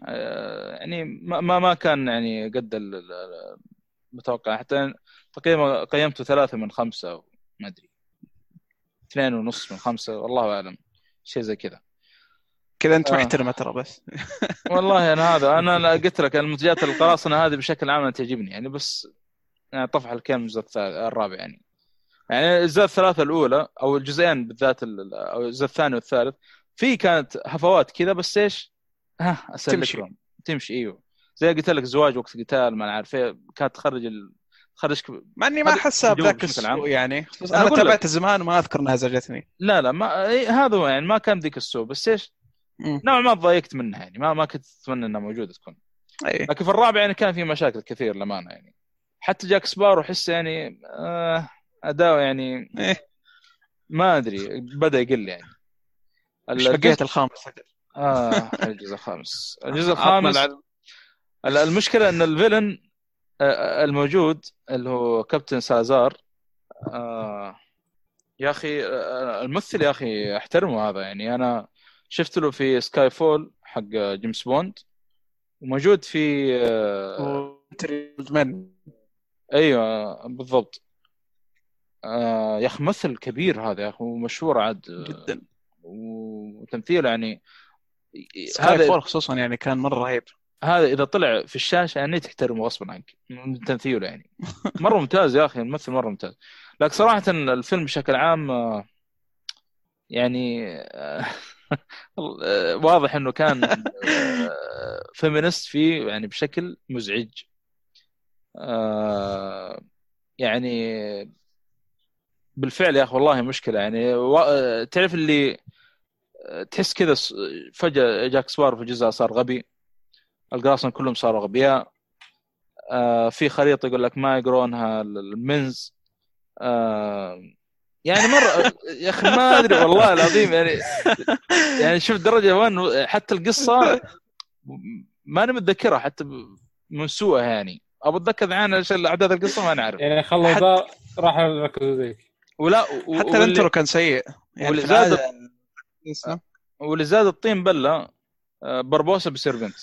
آه، يعني ما ما كان يعني قد ال- ال- المتوقع. حتى تقريبا قيمته ثلاثة من خمسة ما أدري. اثنين ونص من خمسة والله أعلم. شيء زي كذا. كذا أنت آه. محترمة ترى بس والله أنا هذا أنا أنا قلت لك المنتجات القراصنة هذه بشكل عام أنا تعجبني يعني بس يعني طفح الكلام الجزء الرابع يعني يعني الأجزاء الثلاثة الأولى أو الجزئين بالذات ال- أو الجزء الثاني والثالث في كانت هفوات كذا بس إيش ها تمشي. تمشي أيوه زي قلت لك زواج وقت قتال ما أنا عارف إيه كانت تخرج ال... تخرجك مع إني ما احسها بذاك. السوء يعني بس أنا أنا أقول لك. تابعته زمان وما أذكر إنها زعجتني لا لا ما هذا هو يعني ما كان ذيك السوء بس إيش. نوعا ما تضايقت منها يعني ما ما كنت اتمنى إنها موجودة تكون. أي. لكن في الرابع يعني كان في مشاكل كثير للأمانة يعني. حتى جاك سبارو احس يعني آه اداؤه يعني إيه. ما أدري بدأ يقل يعني. بقيت الخامس. آه الجزء الخامس. الجزء الخامس المشكلة إن ال villain آه، الموجود اللي هو كابتن سالازار آه يا أخي آه، الممثل يا أخي احترمه هذا يعني. أنا شفت له في Skyfall حق جيمس بوند وموجود في آه من أيوه بالضبط. آه يا أخي ممثل كبير هذا يا أخي ومشهور عاد جدا. وتمثيله يعني Sky هذا fall خصوصا يعني كان مرة رهيب. هذا إذا طلع في الشاشة يعني تحترمه غصبا عنك من تمثيله يعني. مرة ممتاز يا أخي الممثل مرة ممتاز. لكن صراحة الفيلم بشكل عام آه، يعني آه، آه، واضح إنه كان آه، feminist فيه يعني بشكل مزعج. آه، يعني بالفعل يا أخي والله مشكلة. يعني و- تعرف اللي آه، تحس كذا فجأة جاك سبار في جزء صار غبي. القراصنة كلهم صاروا غبياء آه، في خريطة يقول لك ما يقرونها ال- المنز. آه، يعني مرة يا أخي ما أدري والله العظيم يعني يعني شوف درجة وين حتى القصة ماني متذكرها حتى من سوءها يعني. أبو اتذكر عن احداث القصة ما نعرف. يعني خلوا حتى- ذا راح يركزوا ذيك ولا و- حتى واللي- الانترو كان سيء. يعني واللي زاد- العادة- اسمه؟ واللي زاد الطين بلة آه، بربوسة بيصير بنت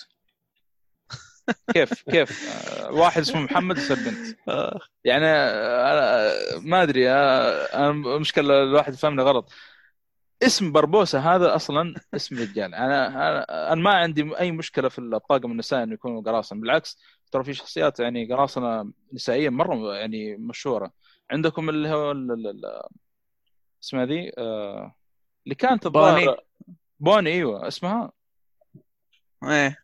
كيف كيف؟ آه، واحد اسمه محمد يصير بنت. آه، يعني آه، أنا- ما أدري آه، أنا مشكلة الواحد فهمني غلط. اسم بربوسه هذا أصلا اسم رجال. أنا أنا أنا ما عندي أي مشكلة في الطاقم النسائي إنه يكونوا قراصنة. بالعكس ترى في شخصيات يعني قراصنة نسائية مرة يعني مشهورة. عندكم اللي هو اسمها ذي؟ آه، اللي كانت بوني. بوني أيوه اسمها؟ إيه. آه،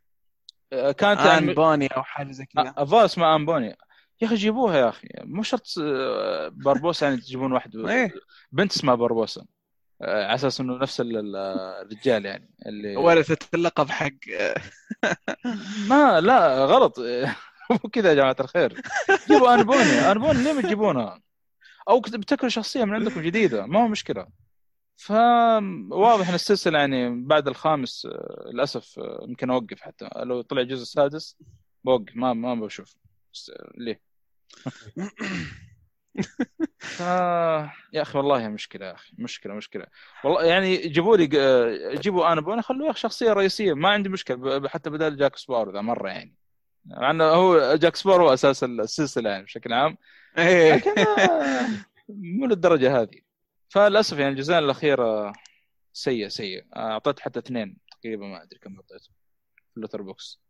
كانت آن يعني بوني أو حاجة زي كذا. الظاهر اسمها آن بوني يا أخي جيبوها يا أخي. مو شرط آه، باربوسا يعني تجيبون واحد إيه. بنت اسمها باربوسا آه، على أساس إنه نفس ال- ال- الرجال يعني اللي ورثت اللقب حق ما لا غلط. مو كذا يا جماعة الخير. جيبوا آن بوني آن بوني ليه ما تجيبونها؟ أو ابتكروا شخصية من عندكم جديدة. ما هو مشكلة. فواضح إن السلسلة يعني بعد الخامس آه، للأسف آه، يمكن أوقف حتى. لو طلع الجزء السادس بوقف ما ما بشوف. بس- ليه؟ ف... يا أخي والله مشكلة يا أخي مشكلة مشكلة. والله يعني جيبوا لي آه، جيبوا آن بوني خلوه شخصية رئيسية. ما عندي مشكلة حتى بدل جاك سبارو ذا مرة يعني. مع إنه هو جاك سبارو هو أساس السلسلة يعني بشكل عام. إيه. لكن آه، مو للدرجة هذه. فللأسف يعني الجزء الأخير آه، سيء سيء. آه، أعطيت حتى اثنين تقريبا ما أدري كم اعطيته في ال Letterboxd.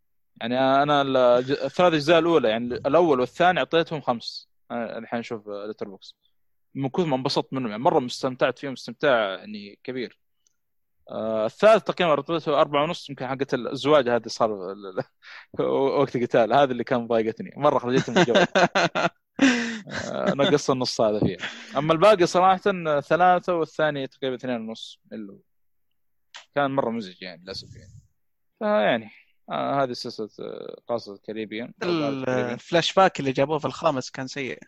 يعني أنا الثلاث اجزاء الأولى يعني الأول والثاني أعطيتهم خمس. الحين أشوف Letterboxd. من كثر ما انبسطت منهم يعني مرة استمتعت فيهم استمتاع يعني كبير. آه الثالث تقريبا أعطيته أربعة ونص يمكن حقت الزواج هذه صار وقت القتال هذا اللي كان ضايقتني. مرة خرجتني من الجو آه، نقص النص هذا فيها. أما الباقي صراحة ثلاثة والثاني تقريبا اثنين ونص اللي كان مرة مزعج يعني للأسف يعني. فيعني آه هذه سلسلة آه، قراصنة الكاريبيان. ال flash back اللي جابوه في الخامس كان سيء.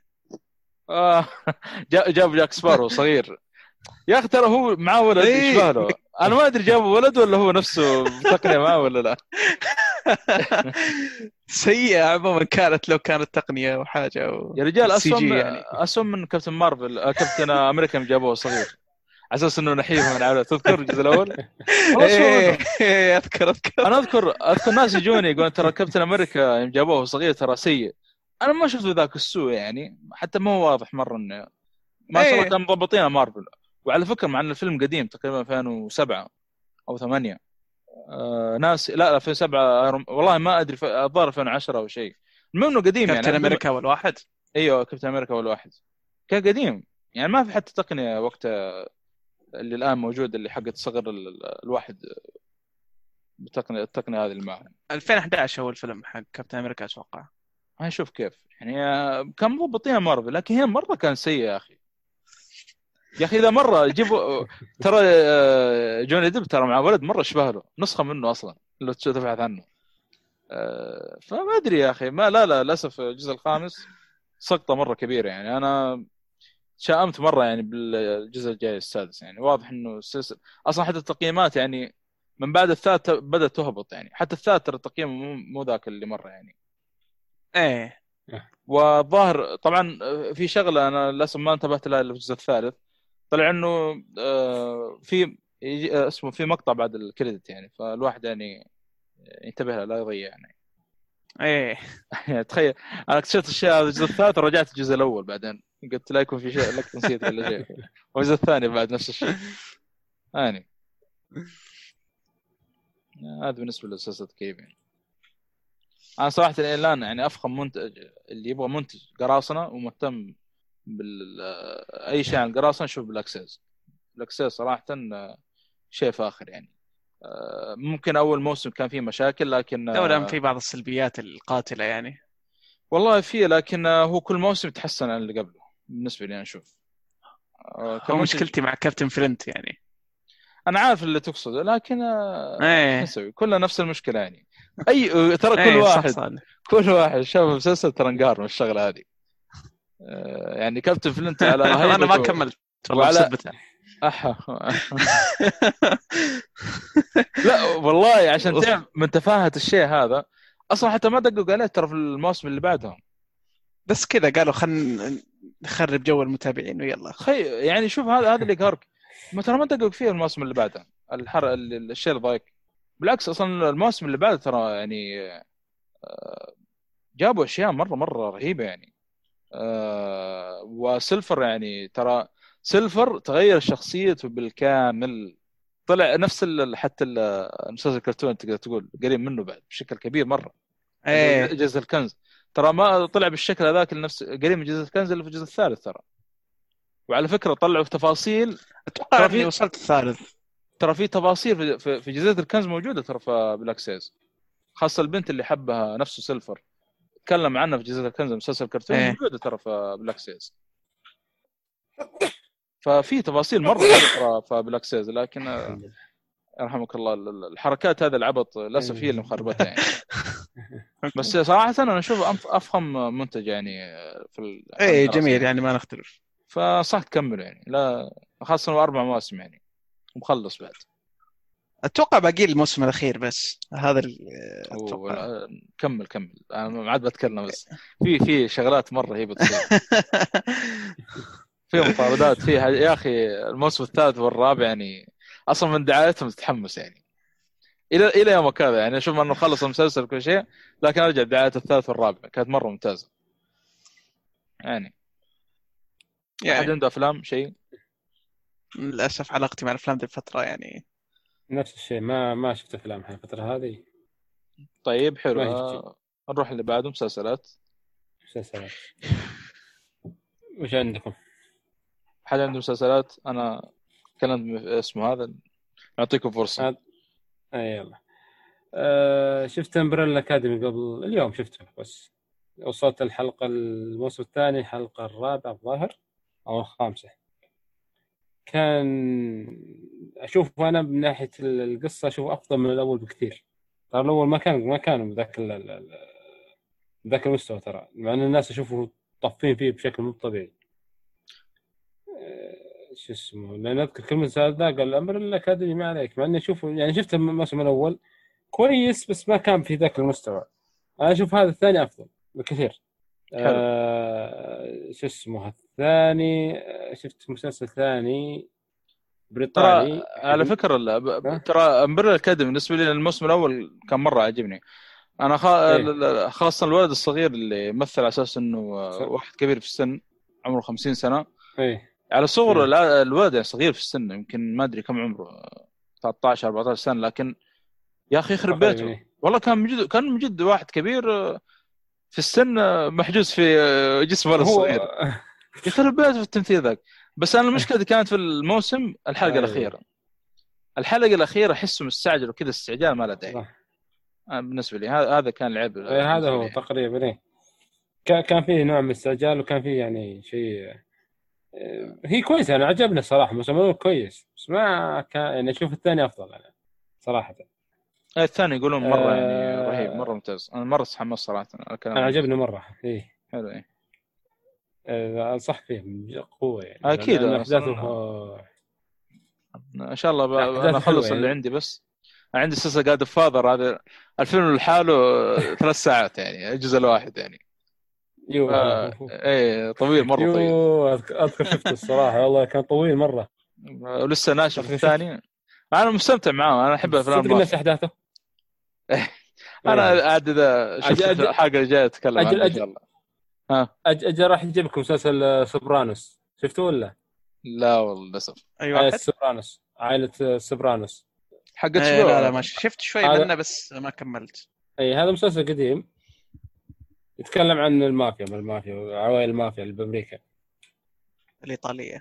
آه جا- جاب جاك سبارو صغير. يا أخي ترى هو معاه ولد إيه. يشبه له أنا ما أدري جابوا ولد ولا هو نفسه بتقنيه معاه ولا لا سيئة عموما كانت لو كانت تقنية أو حاجة أو يا رجال CG اسوم يعني. اسوم من كابتن مارفل آه، كابتن أمريكا جابوه صغير على أساس إنه نحيف من عائلة تذكر الجزء الأول؟ والله إيه إيه، أذكر أذكر أنا أذكر أذكر ناس يجوني يقولون ترى كابتن أمريكا يوم جابوه صغير ترى سيء أنا ما شفت ذاك السوء يعني حتى ما هو واضح مرة إنه ما شاء الله إيه. كانوا مضبطين مارفل وعلى فكرة مع إن الفيلم قديم تقريبا 2007 أو 8 آه ناس لا 2007 أيرون- والله ما أدري الظاهر 2010 أو شيء. المهم إنه قديم يعني كابتن أمريكا اول واحد أيوه كابتن أمريكا اول واحد كان قديم. يعني ما في حتى تقنية وقتها اللي الآن موجود اللي حقت صغر ال- ال- الواحد بالتقنية التقنية هذه اللي معهم. 2011 هو الفيلم حق كابتن أمريكا أتوقع. هاي شوف كيف. يعني آه، كان مضبطين مارفل لكن هنا مرة كان سيء يا أخي. يا أخي إذا مرة جيبوا ترى آه، جوني ديب ترى مع ولد مرة شبه له نسخة منه أصلا لو تبحث عنه. آه، فما أدري يا أخي ما لا لا للأسف الجزء الخامس سقطة مرة كبيرة يعني. أنا شائمت مرة يعني بالجزء الجاي السادس يعني. واضح إنه السلسله أصلا حتى التقييمات يعني من بعد الثالث بدأت تهبط يعني. حتى الثالث ترى تقييمه مو مو ذاك اللي مرة يعني. إيه. والظاهر طبعا في شغلة أنا للأسف ما انتبهت لها إلا في الجزء الثالث. طلع انه آه، في آه، اسمه في مقطع بعد الكريدت يعني فالواحد يعني ينتبه له لا يضيع يعني. إيه. تخيل أنا اكتشفت الشيء هذا الجزء الثالث ورجعت الجزء الأول بعدين. قلت لا يكون في شيء لك نسيت ولا شيء. والجزء الثاني بعد نفس الشيء. يعني. هذا بالنسبة لسلسله كيف يعني. أنا صراحة الان يعني أفخم منتج اللي يبغى منتج قراصنة ومهتم بال أي شيء عن القراصنه شوف Black Sails، Black Sails صراحة شيء فاخر يعني. آه، ممكن أول موسم كان فيه مشاكل لكن دولا في بعض السلبيات القاتلة يعني. والله فيه لكن آه، هو كل موسم يتحسن عن اللي قبله بالنسبة لي أنا أشوف. آه، مشكلتي مع Captain Flint يعني. أنا عارف اللي تقصده لكن آه، إيه. نسوي؟ كلنا نفس المشكلة يعني. أي ترى كل صح واحد صح. كل واحد شاف المسلسل ترى انقهر من الشغلة هذه. آه، يعني كابتن فلنت على أنا ما كملت والله وعلى-. لا والله عشان تعرف من تفاهة الشيء هذا أصلا حتى ما دققوا عليه ترى في الموسم اللي بعدهم. بس كذا قالوا خلينا نخرب جو المتابعين ويلا. خي يعني شوف هذا هذا اللي يقهرك. ما ترى ما دققوا فيه الموسم اللي بعده الحر ال- الشيء اللي ضايق. بالعكس أصلا الموسم اللي بعده ترى يعني آه، جابوا أشياء مره مرة رهيبة يعني. آه، وسيلفر يعني ترى سيلفر تغير شخصيته بالكامل. طلع نفس ال- حتى ال- المسلسل الكرتون تقدر تقول قريب منه بعد بشكل كبير مرة. إيه. جزء الكنز. ترى ما طلع بالشكل هذاك نفس قريب من جزء الكنز اللي في الجزء الثالث ترى. وعلى فكرة طلعوا تفاصيل. أتوقع إني في- وصلت الثالث. ترى في تفاصيل في- في, في جزيرة الكنز موجودة ترى في Black Sails خاصة البنت اللي حبها نفسه Silver. تكلم عنها في جزيرة الكنز مسلسل كرتون إيه. موجودة ترى في Black Sails. ففي تفاصيل مرة ترى في Black Sails لكن يرحمك الله ال- ال- الحركات هذا العبط للأسف هي اللي مخربتها يعني. بس صراحة أنا أشوف أفخم منتج يعني في الدراسة جميل يعني ما نختلف. فصح تكمل يعني لا خاصة أربع مواسم يعني ومخلص بعد. أتوقع باقي الموسم الأخير بس هذا أتوقع. ولا- كمل كمل. أنا ما عاد بتكلم بس في في شغلات مرة هي بتصير. في مطاردات فيها يا أخي الموسم الثالث والرابع يعني أصلا من دعايتهم تتحمس يعني. إلى إلى يومك هذا يعني أشوف إنه خلص المسلسل كل شيء لكن أرجع دعاية الثالث والرابع. كانت مرة ممتازة. يعني. أحد يعني عنده أفلام؟ شيء؟ للأسف علاقتي مع الأفلام ذي الفترة يعني نفس الشيء ما ما شفت أفلام الفترة هذه. طيب حلو. آه، نروح اللي بعده مسلسلات. مسلسلات. وش عندكم؟ حد عنده مسلسلات. أنا كلمت اسمه هذا نعطيكم فرصة. هذا- اي يلا. أه شفت امبريلا اكاديمي قبل اليوم شفته بس. وصلت الحلقة الموسم الثاني الحلقة الرابعة الظاهر أو الخامسة. كان أشوف أنا من ناحية القصة أشوف أفضل من الأول بكثير. ترى الأول ما كان ما كان بذاك بذاك المستوى ترى. مع إن الناس اشوفه طافين فيه بشكل مو طبيعي. أه، شو اسمه؟ لأن أذكر كلمت سؤال ذا قال Umbrella Academy ما عليك. مع إني اشوفه يعني شفت الموسم الأول كويس بس ما كان في ذاك المستوى. أنا أشوف هذا الثاني أفضل بكثير. آه شو اسمه؟ الثاني آه، شفت مسلسل ثاني ترى بريطاني على فكرة ترى Umbrella Academy بالنسبة لي الموسم الأول كان مرة عجبني أنا خا... إيه. خاصة الولد الصغير اللي يمثل على أساس إنه. واحد كبير في السن عمره 50 سنة إيه على صغر إيه. الولد يعني صغير في السن يمكن ما أدري كم عمره 13 14 سنة لكن يا أخي يخرب بيته إيه. والله كان من جد كان من جد واحد كبير آه، في السن آه، محجوز في آه، جسم ولد هو صغير يخرب بيته في التمثيل ذاك. بس أنا المشكلة كانت في الموسم الحلقة أيوة. الأخيرة. الحلقة الأخيرة احسه مستعجل وكذا استعجال ما له داعي. بالنسبة لي هذا كان العيب. إيه، هذا هو. تقريبا إيه. كا- كان فيه نوع من الاستعجال وكان فيه يعني شيء آه، هي كويسة أنا عجبني صراحة الموسم كويس. بس ما كان يعني أشوف الثاني أفضل أنا صراحة. إيه، الثاني يقولون مرة آه. يعني رهيب مرة ممتاز. أنا مرة تحمست صراحة الكلام. أنا عجبني مرة إيه. حلو إيه. آه، أنصح فيه بقوة يعني. أنا احداثه إن شاء الله ب... أنا أخلص اللي يعني. عندي بس. عندي سلسلة Godfather هذا الفيلم لحاله ثلاث ساعات يعني الجزء الواحد يعني. يو آه، إيه طويل مرة طويل. يو أذكر أذكر شفته الصراحة. والله كان طويل مرة. ولسه ناشف الثاني. أنا مستمتع معاه أنا أحب أفلام نفس أحداثه؟ أنا إيه. عاد إذا شفت الحلقة الجايه أتكلم عنها إن شاء الله. أج- أجل راح يجيب لكم مسلسل آه، Sopranos. شفته ولا؟ لا؟ والله للأسف. اي عائلة واحد Sopranos. عائلة آه، Sopranos. حق إيه، لا لا ما شفت شوي هذا- منه بس ما كملت. اي هذا مسلسل قديم. يتكلم عن المافيا من المافيا وعوائل المافيا اللي بأمريكا. الإيطالية.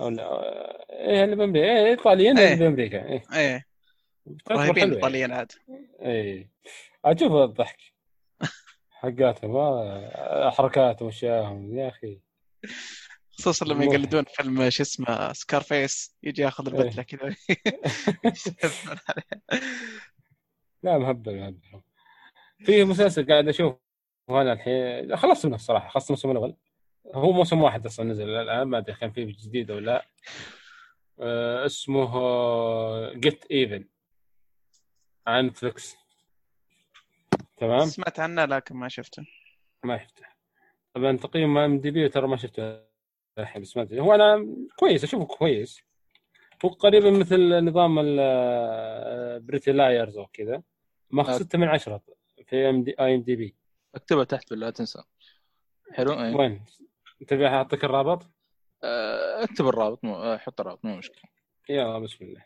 أو لا آه، إيه اللي بأمريكا. إيه ايطاليين إيه. اللي بأمريكا. إيه. إيه. تعتبر رهيبين يعني. الإيطاليين عاد. إيه. أشوف الضحك. حقاتهم حركاتهم واشياءهم يا أخي. خصوصا لما يقلدون فيلم شو اسمه Scarface يجي ياخذ إيه. البتله كذا. لا مهبل مهبل. في مسلسل قاعد أشوف وأنا الحين. خلصت منه الصراحه خلصت الموسم الأول. هو موسم واحد أصلا نزل الآن ما أدري كان فيه جديد أو لا. آه اسمه Get Even عن نتفلكس تمام؟ سمعت عنه لكن ما شفته. ما شفته. طبعا تقييم IMDb ترى ما شفته. الحين بس ما ادري هو أنا كويس أشوفه كويس. هو قريبا مثل نظام Pretty Liars أو كذا. ماخذ آه. 6 من 10 في ام دي IMDb. اكتبها تحت بالله تنسى. حلو إيه. وين؟ تبي اعطيك الرابط؟ آه، اكتب الرابط مو... آه، حط الرابط مو مشكلة. يلا بسم الله.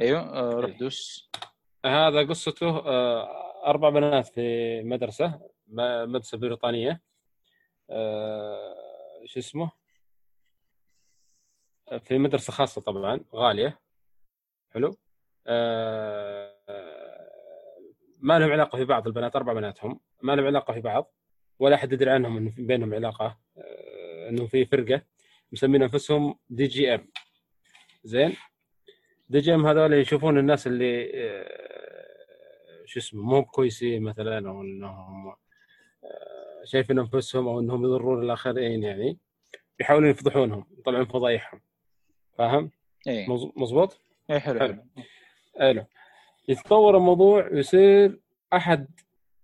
أيوه آه، روح إيه. دوس. هذا قصته آه، أربع بنات في مدرسة مدرسة بريطانية. آه، شو اسمه؟ في مدرسة خاصة طبعا غالية. حلو. آه، ما لهم علاقة في بعض البنات أربع بناتهم. ما لهم علاقة في بعض ولا أحد يدري عنهم انه بينهم علاقة. آه، انه في فرقة مسمين أنفسهم DGM زين؟ DGM هذول يشوفون الناس اللي آه، شو اسمه مو كويسين مثلا أو إنهم آه، شايفين أنفسهم أو إنهم يضرون الآخرين يعني يحاولون يفضحونهم يطلعون فضايحهم فاهم؟ اي مز- مزبوط؟ اي حلو حلو. حلو حلو يتطور الموضوع ويصير أحد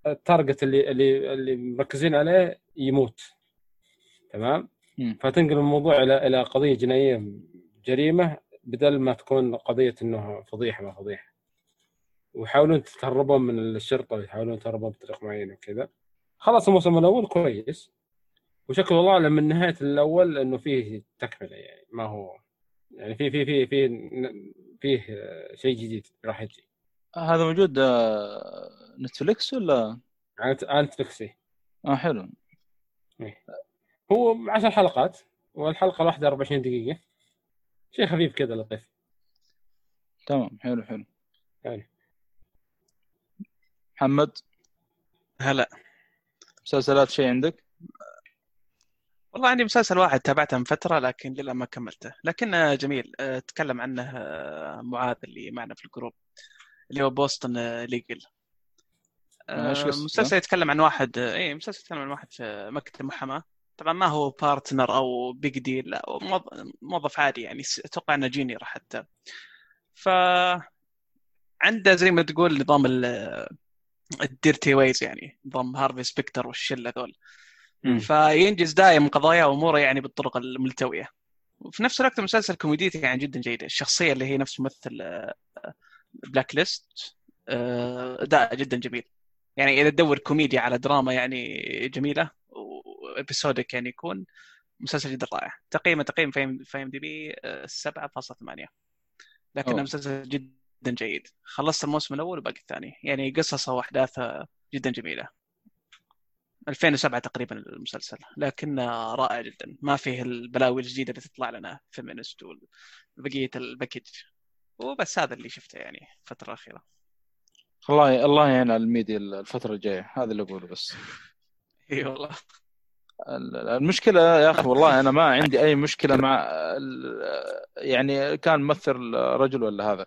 ال target اللي اللي اللي مركزين عليه يموت تمام مم. فتنقل الموضوع إلى إلى قضية جنائية جريمة بدل ما تكون قضية إنه فضيحة ما فضيحة ويحاولون يتهربون من الشرطة ويحاولون يتهربون بطريقة معينة وكذا. خلاص الموسم الأول كويس. وشكل الله من نهاية الأول إنه فيه تكملة يعني. ما هو يعني في في في في فيه شيء جديد راح يجي. هذا موجود آه، نتفليكس ولا؟ على نتفلكس إيه. آه حلو. هو 10 حلقات والحلقة الواحدة 24 دقيقة. شيء خفيف كذا لطيف. تمام حلو حلو. يعني. محمد هلا. مسلسلات شيء عندك؟ والله عندي مسلسل واحد تابعته من فترة لكن للأ ما كملته. لكنه جميل. أه، تكلم عنه أه، معاذ اللي معنا في الجروب اللي هو Boston Legal. آه،؟ مسلسل يتكلم عن واحد اي مسلسل يتكلم عن واحد في مكتب محاماه طبعا ما هو partner أو big deal لا موظف عادي يعني أتوقع إنه junior حتى. ف عنده زي ما تقول نظام ال- ال dirty ways يعني نظام Harvey Specter والشلة ذول. فينجز دايم قضايا وأموره يعني بالطرق الملتوية. وفي نفس الوقت المسلسل كوميديته يعني جدا جيده الشخصية اللي هي نفس ممثل Blacklist أداء جدا جميل. يعني إذا تدور كوميديا على دراما يعني جميلة و episodic يعني يكون مسلسل جدا رائع. تقييمه تقييم في IMDb 7.8 لكنه أوه. مسلسل جدا جيد. خلصت الموسم الأول وباقي الثاني. يعني قصصه وأحداثه جدا جميلة. 2007 تقريبا المسلسل. لكنه رائع جدا. ما فيه البلاوي الجديدة اللي تطلع لنا. feminist وبقيه ال package وبس هذا اللي شفته يعني الفترة الأخيرة. الله الله يعين على الميديا الفترة الجاية. هذا اللي أقوله بس. إي والله. ال- المشكلة يا أخي والله أنا ما عندي أي مشكلة مع يعني كان ممثل رجل ولا هذا.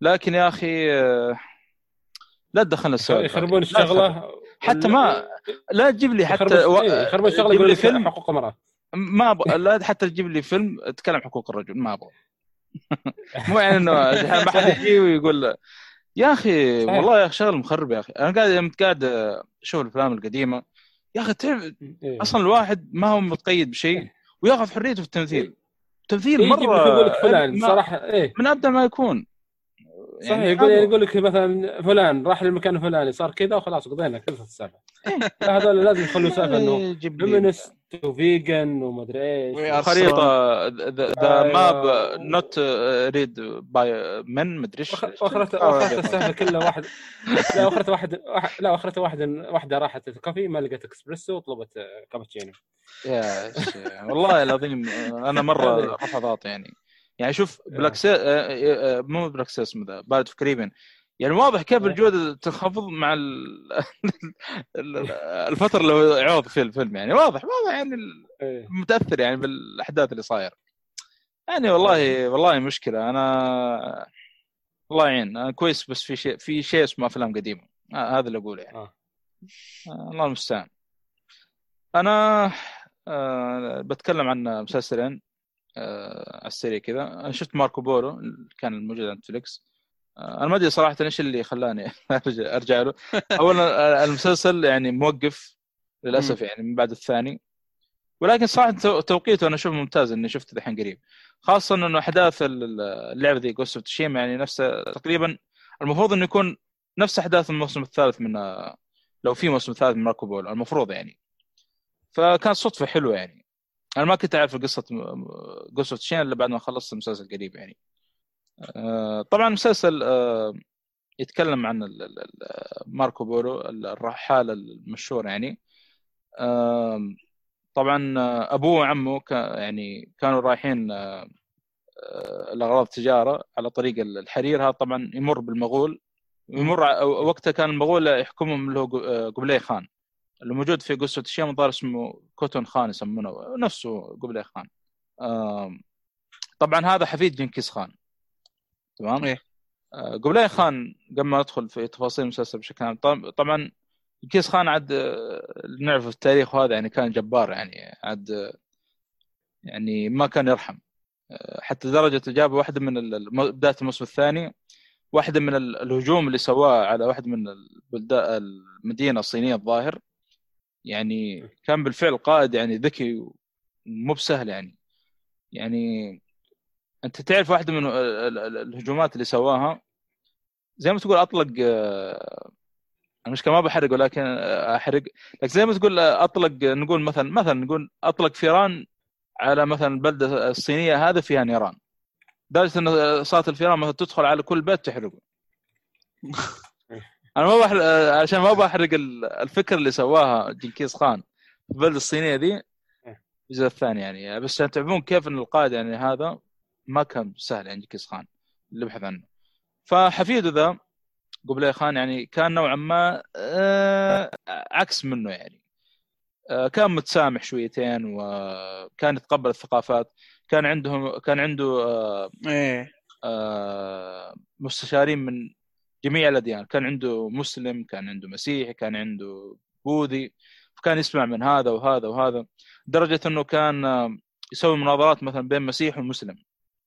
لكن يا أخي لا تدخلنا السؤال يخربون. الشغلة. حتى ما لا تجيب لي حتى يخربون. إيه، الشغلة. تجيب يقول لي فيلم. حقوق المرأة. ما أبغى لا حتى تجيب لي فيلم تكلم حقوق الرجل ما أبغى. مو يعني إنه ما حد يجي ويقول يا أخي صحيح. والله يا أخي شغل مخرب يا أخي. أنا قاعد يوم قاعد أشوف الأفلام القديمة يا أخي تعرف إيه. أصلا الواحد ما هو متقيد بشيء ويأخذ حريته في التمثيل. تمثيل إيه، لك مرة يقول لك فلان صراحة إيه. من ابدا ما يكون. صحيح يقول يقول لك مثلا فلان راح للمكان الفلاني صار كذا وخلاص قضينا خلصت السالفه لا هذول لازم يخلوا سالفة إنه فيمنست وفيجن ومدري إيش. خريطة ذا. ماب نوت ريد باي من مدري إيش. واخرته واخرته السالفة كلها واحد لا واخرته واحد لا واخرته واحد واحدة راحت الكافي ما لقت إكسبريسو وطلبت آه، كابتشينو يا شيخ، والله العظيم أنا مرة رفضات يعني. يعني شوف بلاك سي... آه، آه، مو بلاك سي اسمه ذا بارد في يعني واضح كيف إيه. الجودة تنخفض مع ال... ال- الفترة اللي عوض في الفيلم يعني. واضح واضح يعني إيه. متأثر يعني بالأحداث اللي صاير يعني والله والله مشكلة. أنا الله يعين. أنا كويس بس في شيء في شيء اسمه أفلام قديمة. آه، هذا اللي أقوله يعني. آه. آه الله المستعان. أنا آه بتكلم عن مسلسلين. آه على السريع كذا. أنا شفت ماركو بولو كان الموجود على نتفلكس آه أنا ما أدري صراحة إيش اللي خلاني ارجع له. اولا المسلسل يعني موقف للأسف يعني من بعد الثاني. ولكن صراحة تو- توقيته أنا أشوفه ممتاز إني شفته الحين قريب. خاصة إنه أحداث ال- اللعبة ذي Ghost of Tsushima يعني نفسه تقريبا المفروض إنه يكون نفس أحداث الموسم الثالث من لو في موسم ثالث من ماركو بولو المفروض يعني. فكانت صدفة حلوة يعني. أنا ما كنت أعرف قصة اوف تشيما إلا بعد ما خلصت المسلسل قريب يعني. آه، طبعا المسلسل آه، يتكلم عن ماركو بولو الرحالة المشهور يعني. طبعا آه، أبوه وعمه يعني كانوا رايحين لأغراض تجاره على طريق الحرير. هذا طبعا يمر بالمغول يمر وقتها كان المغول يحكمهم اللي هو قبلي خان. اللي موجود في قصة الشيم ظهر اسمه كوتون خان يسمونه. نفسه قبلي خان. طبعا هذا حفيد جنكيز خان. تمام؟ إيه. آه، قبلي خان قبل ما ندخل في تفاصيل المسلسل بشكل عام طب- طبعا جنكيز خان عاد آه، نعرف في التاريخ هذا يعني كان جبار يعني عاد آه، يعني ما كان يرحم. حتى لدرجة جاب واحدة من بداية الموسم الثاني واحدة من ال- الهجوم اللي سواه على واحد من البلدان المدينة الصينية الظاهر. يعني كان بالفعل قائد يعني ذكي مو بسهل يعني. يعني أنت تعرف واحدة من ال- ال- ال- الهجومات اللي سواها؟ زي ما تقول أطلق آه، المشكلة ما بحرق ولكن آه، أحرق. لكن زي ما تقول آه، أطلق نقول مثلا مثلا نقول أطلق فيران على مثلا البلدة الصينية هذا فيها نيران. لدرجه انه صارت الفيران مثلا تدخل على كل بيت تحرقه. أنا ما بحرق آه، عشان ما بحرق ال- الفكرة اللي سواها جنكيز خان في البلده الصينية دي. الجزء الثاني يعني. بس عشان تعرفون كيف إن القائد يعني هذا ما كان سهل يعني جنكيز خان اللي بحث عنه. فحفيده ذا قبلي خان يعني كان نوعا ما آه، عكس منه يعني. آه، كان متسامح شويتين وكان يتقبل الثقافات. كان عندهم كان عنده آه، إيه. آه، مستشارين من جميع الأديان. كان عنده مسلم كان عنده مسيحي كان عنده بوذي فكان يسمع من هذا وهذا وهذا لدرجه إنه كان يسوي مناظرات مثلا بين مسيح ومسلم.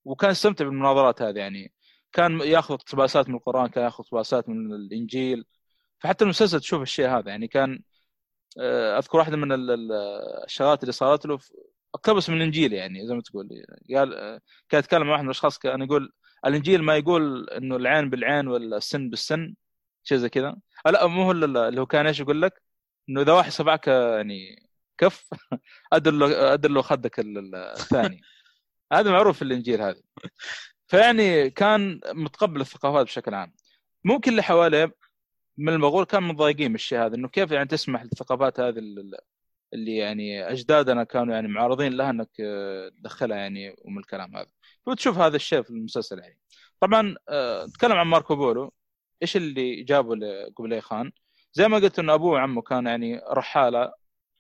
وكان يستمتع بالمناظرات هذه يعني. كان يأخذ اقتباسات من القرآن كان يأخذ اقتباسات من الإنجيل. فحتى المسلسل تشوف الشيء هذا يعني. كان آه، أذكر واحدة من ال- ال- الشغلات اللي صارت له اقتبس من الإنجيل يعني زي ما تقول. قال آه، كان يتكلم مع واحد من الأشخاص كان يقول الانجيل ما يقول إنه العين بالعين ولا السن بالسن شيء زي كذا. آه، لا مو هو اللي هو كان إيش يقول لك؟ إنه إذا واحد صبعك آه، يعني كف ادر له ادر له خدك ال- ال- الثاني. هذا معروف في الإنجيل هذا. فيعني كان متقبل الثقافات بشكل عام. ممكن اللي حواليه من المغول كان متضايقين من الشيء هذا إنه كيف يعني تسمح للثقافات هذه ال- اللي يعني أجدادنا كانوا يعني معارضين لها إنك آه، تدخلها يعني ومن الكلام هذا. وتشوف هذا الشيء في المسلسل يعني. طبعا آه، نتكلم عن ماركو بولو. إيش اللي جابه لقبلي خان؟ زي ما قلت إنه أبوه وعمه كان يعني رحالة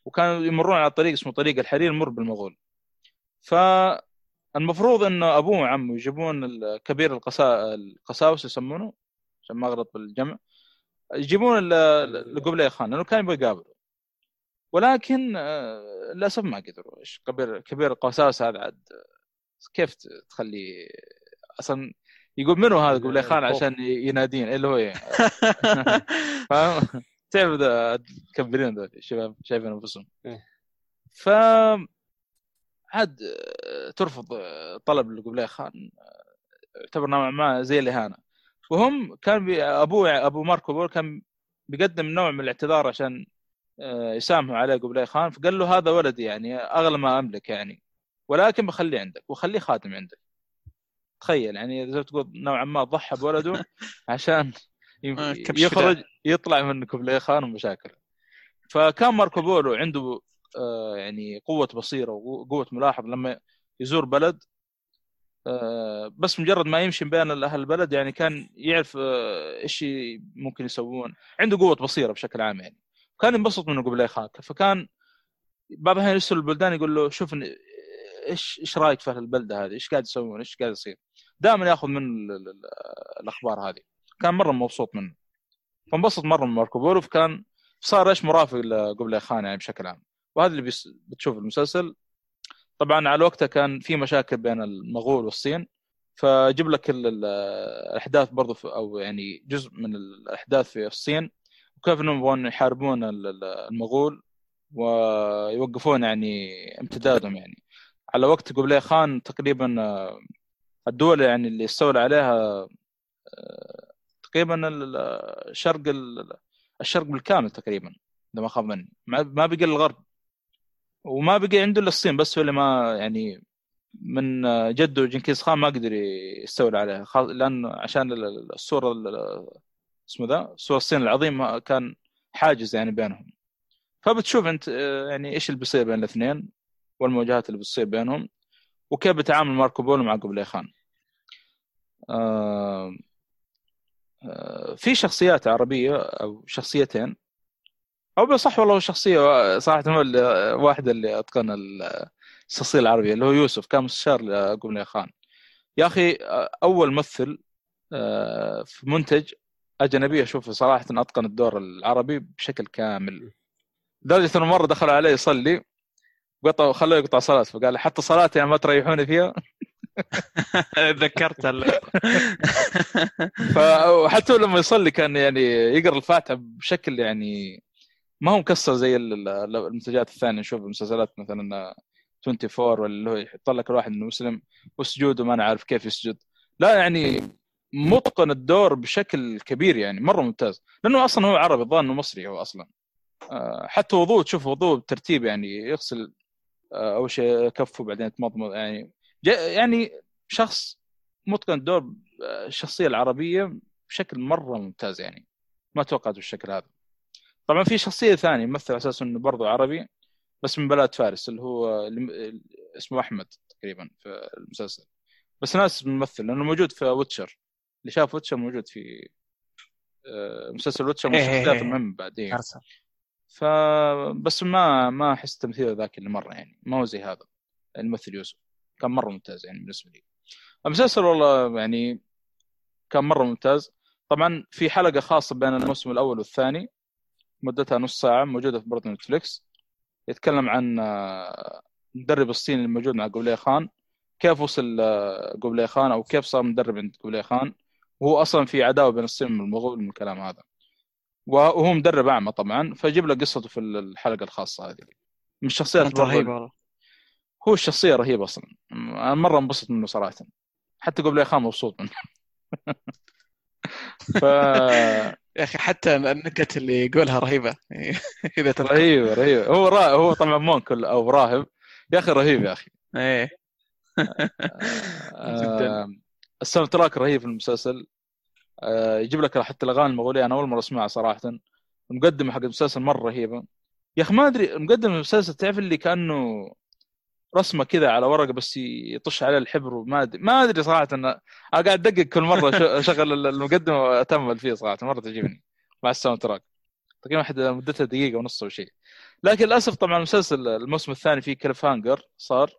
وكانوا يمرون على طريق اسمه طريق الحرير يمر بالمغول. فالمفروض إنه أبوه وعمه يجيبون الكبير القسا... القساوسه يسمونه عشان ما أغلط بالجمع يجيبون لقبلي خان لأنه كان يبغى يقابله. ولكن آه، للأسف ما قدروا. إيش كبير كبير القساوسه هذا عاد كيف ت- تخليه أصلا يقول منو هذا؟ قبلي خان عشان ينادين. اللي هو يعني. فاهم؟ تعرف مكبرين ذول شباب شايفين أنفسهم. إيه. ف عاد آه، ترفض آه، طلب لقبلي خان آه، يعتبر نوعا ما زي الاهانه وهم كان بي ابوه أبو ماركو بول كان بيقدم نوع من الاعتذار عشان آه، يسامحوا عليه قبلي خان فقال له هذا ولدي يعني أغلى ما أملك يعني. ولكن بخليه عندك وخليه خادم عندك. تخيل يعني زي ما تقول نوعا ما ضحى بولده عشان يخرج يطلع من قبلي خان ومشاكل. فكان ماركو بولو عنده آه، يعني قوة بصيرة وقوة ملاحظة لما يزور بلد آه، بس مجرد ما يمشي بين أهل البلد يعني كان يعرف آه، إيش ممكن يسوون. عنده قوة بصيرة بشكل عام يعني. كان ينبسط منه قبل خان فكان بعض الاحيان يرسل البلدان يقول له شوف إيش إيش رأيك في البلده هذه؟ إيش قاعد يسوون؟ إيش قاعد يصير؟ دائما ياخذ من ال- ال- ال- الأخبار هذه. كان مرة مبسوط منه. فانبسط مرة من ماركو بولو فكان صار إيش مرافق لقبلي خان يعني بشكل عام. وهذا اللي بتشوف المسلسل. طبعا على وقتها كان في مشاكل بين المغول والصين. فجيب لك ال- ال- الأحداث برضو أو يعني جزء من الأحداث في الصين. وكيف إنهم يبغون يحاربون ال- ال- المغول. ويوقفون يعني امتدادهم يعني. على وقت قبلي خان تقريبا آه، الدول يعني اللي استولى عليها آه، تقريبا ال- ال- الشرق ال- الشرق بالكامل تقريبا إذا ما خاب ظني ما إلا الغرب وما بقي عنده إلا الصين بس هو اللي ما يعني من آه، جده جنكيز خان ما قدر يستولى عليها لأنه عشان ال- ال- السور ال- ال- اسمه ذا سور الصين العظيم كان حاجز يعني بينهم. فبتشوف أنت يعني إيش اللي بيصير بين الاثنين؟ والمواجهات اللي بتصير بينهم وكيف بيتعامل ماركو بولو مع قبلي خان آه، في شخصيات عربية أو شخصيتين أو بصح والله هو شخصية صراحة هو واحدة اللي أتقن ال- الشخصية العربية اللي هو يوسف كان مستشار لقبلي خان يا أخي آه، أول ممثل في منتج أجنبي أشوفه صراحة أتقن الدور العربي بشكل كامل. لدرجة إنه مرة دخلوا عليه يصلي قطعوا خلوه يقطع صلاة فقال حتى صلاتي يعني ما تريحوني فيها. تذكرت فحتى لما يصلي كان يعني يقرأ الفاتحة بشكل يعني ما هو مكسر زي ال- ال- المنتجات الثانية. نشوف المسلسلات مثلا 24 ولا اللي هو يحط لك الواحد إنه مسلم وسجوده ما أنا عارف كيف يسجد. لا يعني متقن الدور بشكل كبير يعني مرة ممتاز. لأنه أصلا هو عربي الظاهر إنه مصري هو أصلا. آه، حتى وضوء تشوف وضوء بترتيب يعني يغسل أول شيء كفه بعدين يتمضمض يعني يعني شخص متقن الدور آه، الشخصية العربية بشكل مرة ممتاز يعني. ما توقعت بالشكل هذا. طبعا في شخصية ثانية يمثل على أساس إنه برضه عربي بس من بلاد فارس اللي هو اللي اسمه أحمد تقريبا في المسلسل. بس نايس ممثل لأنه موجود في ويتشر. اللي شاف ويتشر موجود في آه، مسلسل ويتشر من إيه إيه الشخصيات إيه. المهمه بعدين. فبس ما ما أحس تمثيله ذاك اللي مرة يعني. ما هو زي هذا الممثل يوسف. كان مرة ممتاز يعني بالنسبة لي. المسلسل والله يعني كان مرة ممتاز. طبعا في حلقة خاصة بين الموسم الأول والثاني مدتها نص ساعة موجودة في برضه نتفليكس. يتكلم عن آه، المدرب الصيني الموجود مع قبلي خان. كيف وصل آه، قبلي خان أو كيف صار مدرب عند قبلي خان. وهو أصلا في عداوة بين الصين والمغول من الكلام هذا. وهو مدرب أعمى طبعا فجيب له قصته في الحلقة الخاصة هذه. من الشخصيات رهيبة والله. هو الشخصية رهيبة أصلا. أنا مرة انبسط منه صراحة. حتى قبل خان مبسوط منه. ف يا أخي حتى النكت اللي يقولها رهيبة. إذا تذكر. رهيب رهيب هو را... هو طبعا monk أو راهب. يا أخي رهيب يا أخي. إيه. آه... ال soundtrack رهيب في المسلسل. آه... يجيب لك حتى الأغاني المغولية. أنا أول مرة أسمعها صراحة. المقدمه حق المسلسل مرة رهيبة. يا أخي ما أدري مقدمه المسلسل تعرف اللي كأنه رسمة كذا على ورقة بس يطش عليه الحبر وما أدري. ما أدري صراحة. أنا قاعد أدقق كل مرة أشغل المقدمة وأتأمل فيه صراحة. مرة تعجبني مع ال soundtrack. تقريبا واحدة مدتها دقيقة ونص أو شيء. لكن للأسف طبعا المسلسل الموسم الثاني فيه cliffhanger صار.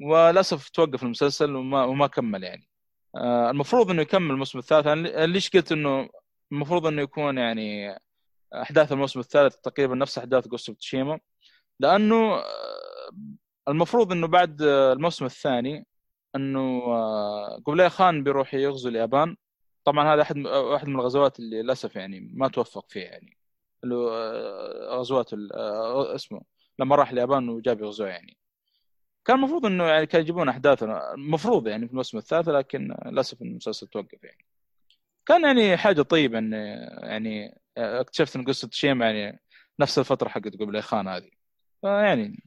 وللأسف توقف المسلسل وما وما كمل يعني. آه، المفروض إنه يكمل الموسم الثالث. أنا ليش قلت إنه المفروض إنه يكون يعني أحداث الموسم الثالث تقريبا نفس أحداث Ghost of Tsushima لأنه آه، المفروض إنه بعد آه، الموسم الثاني إنه آه، قبلي خان بيروح يغزو اليابان. طبعا هذا أحد واحد من الغزوات اللي للأسف يعني ما توفق فيها يعني. اللي آه، غزوات آه، اسمه لما راح اليابان وجاب يغزوه يعني. كان المفروض إنه يعني كان يجيبون أحداث المفروض يعني في الموسم الثالث لكن للأسف المسلسل توقف يعني. كان يعني حاجة طيبه إن يعني اكتشفت إن قصة شيم يعني نفس الفترة حقت قبل خان هذه. فيعني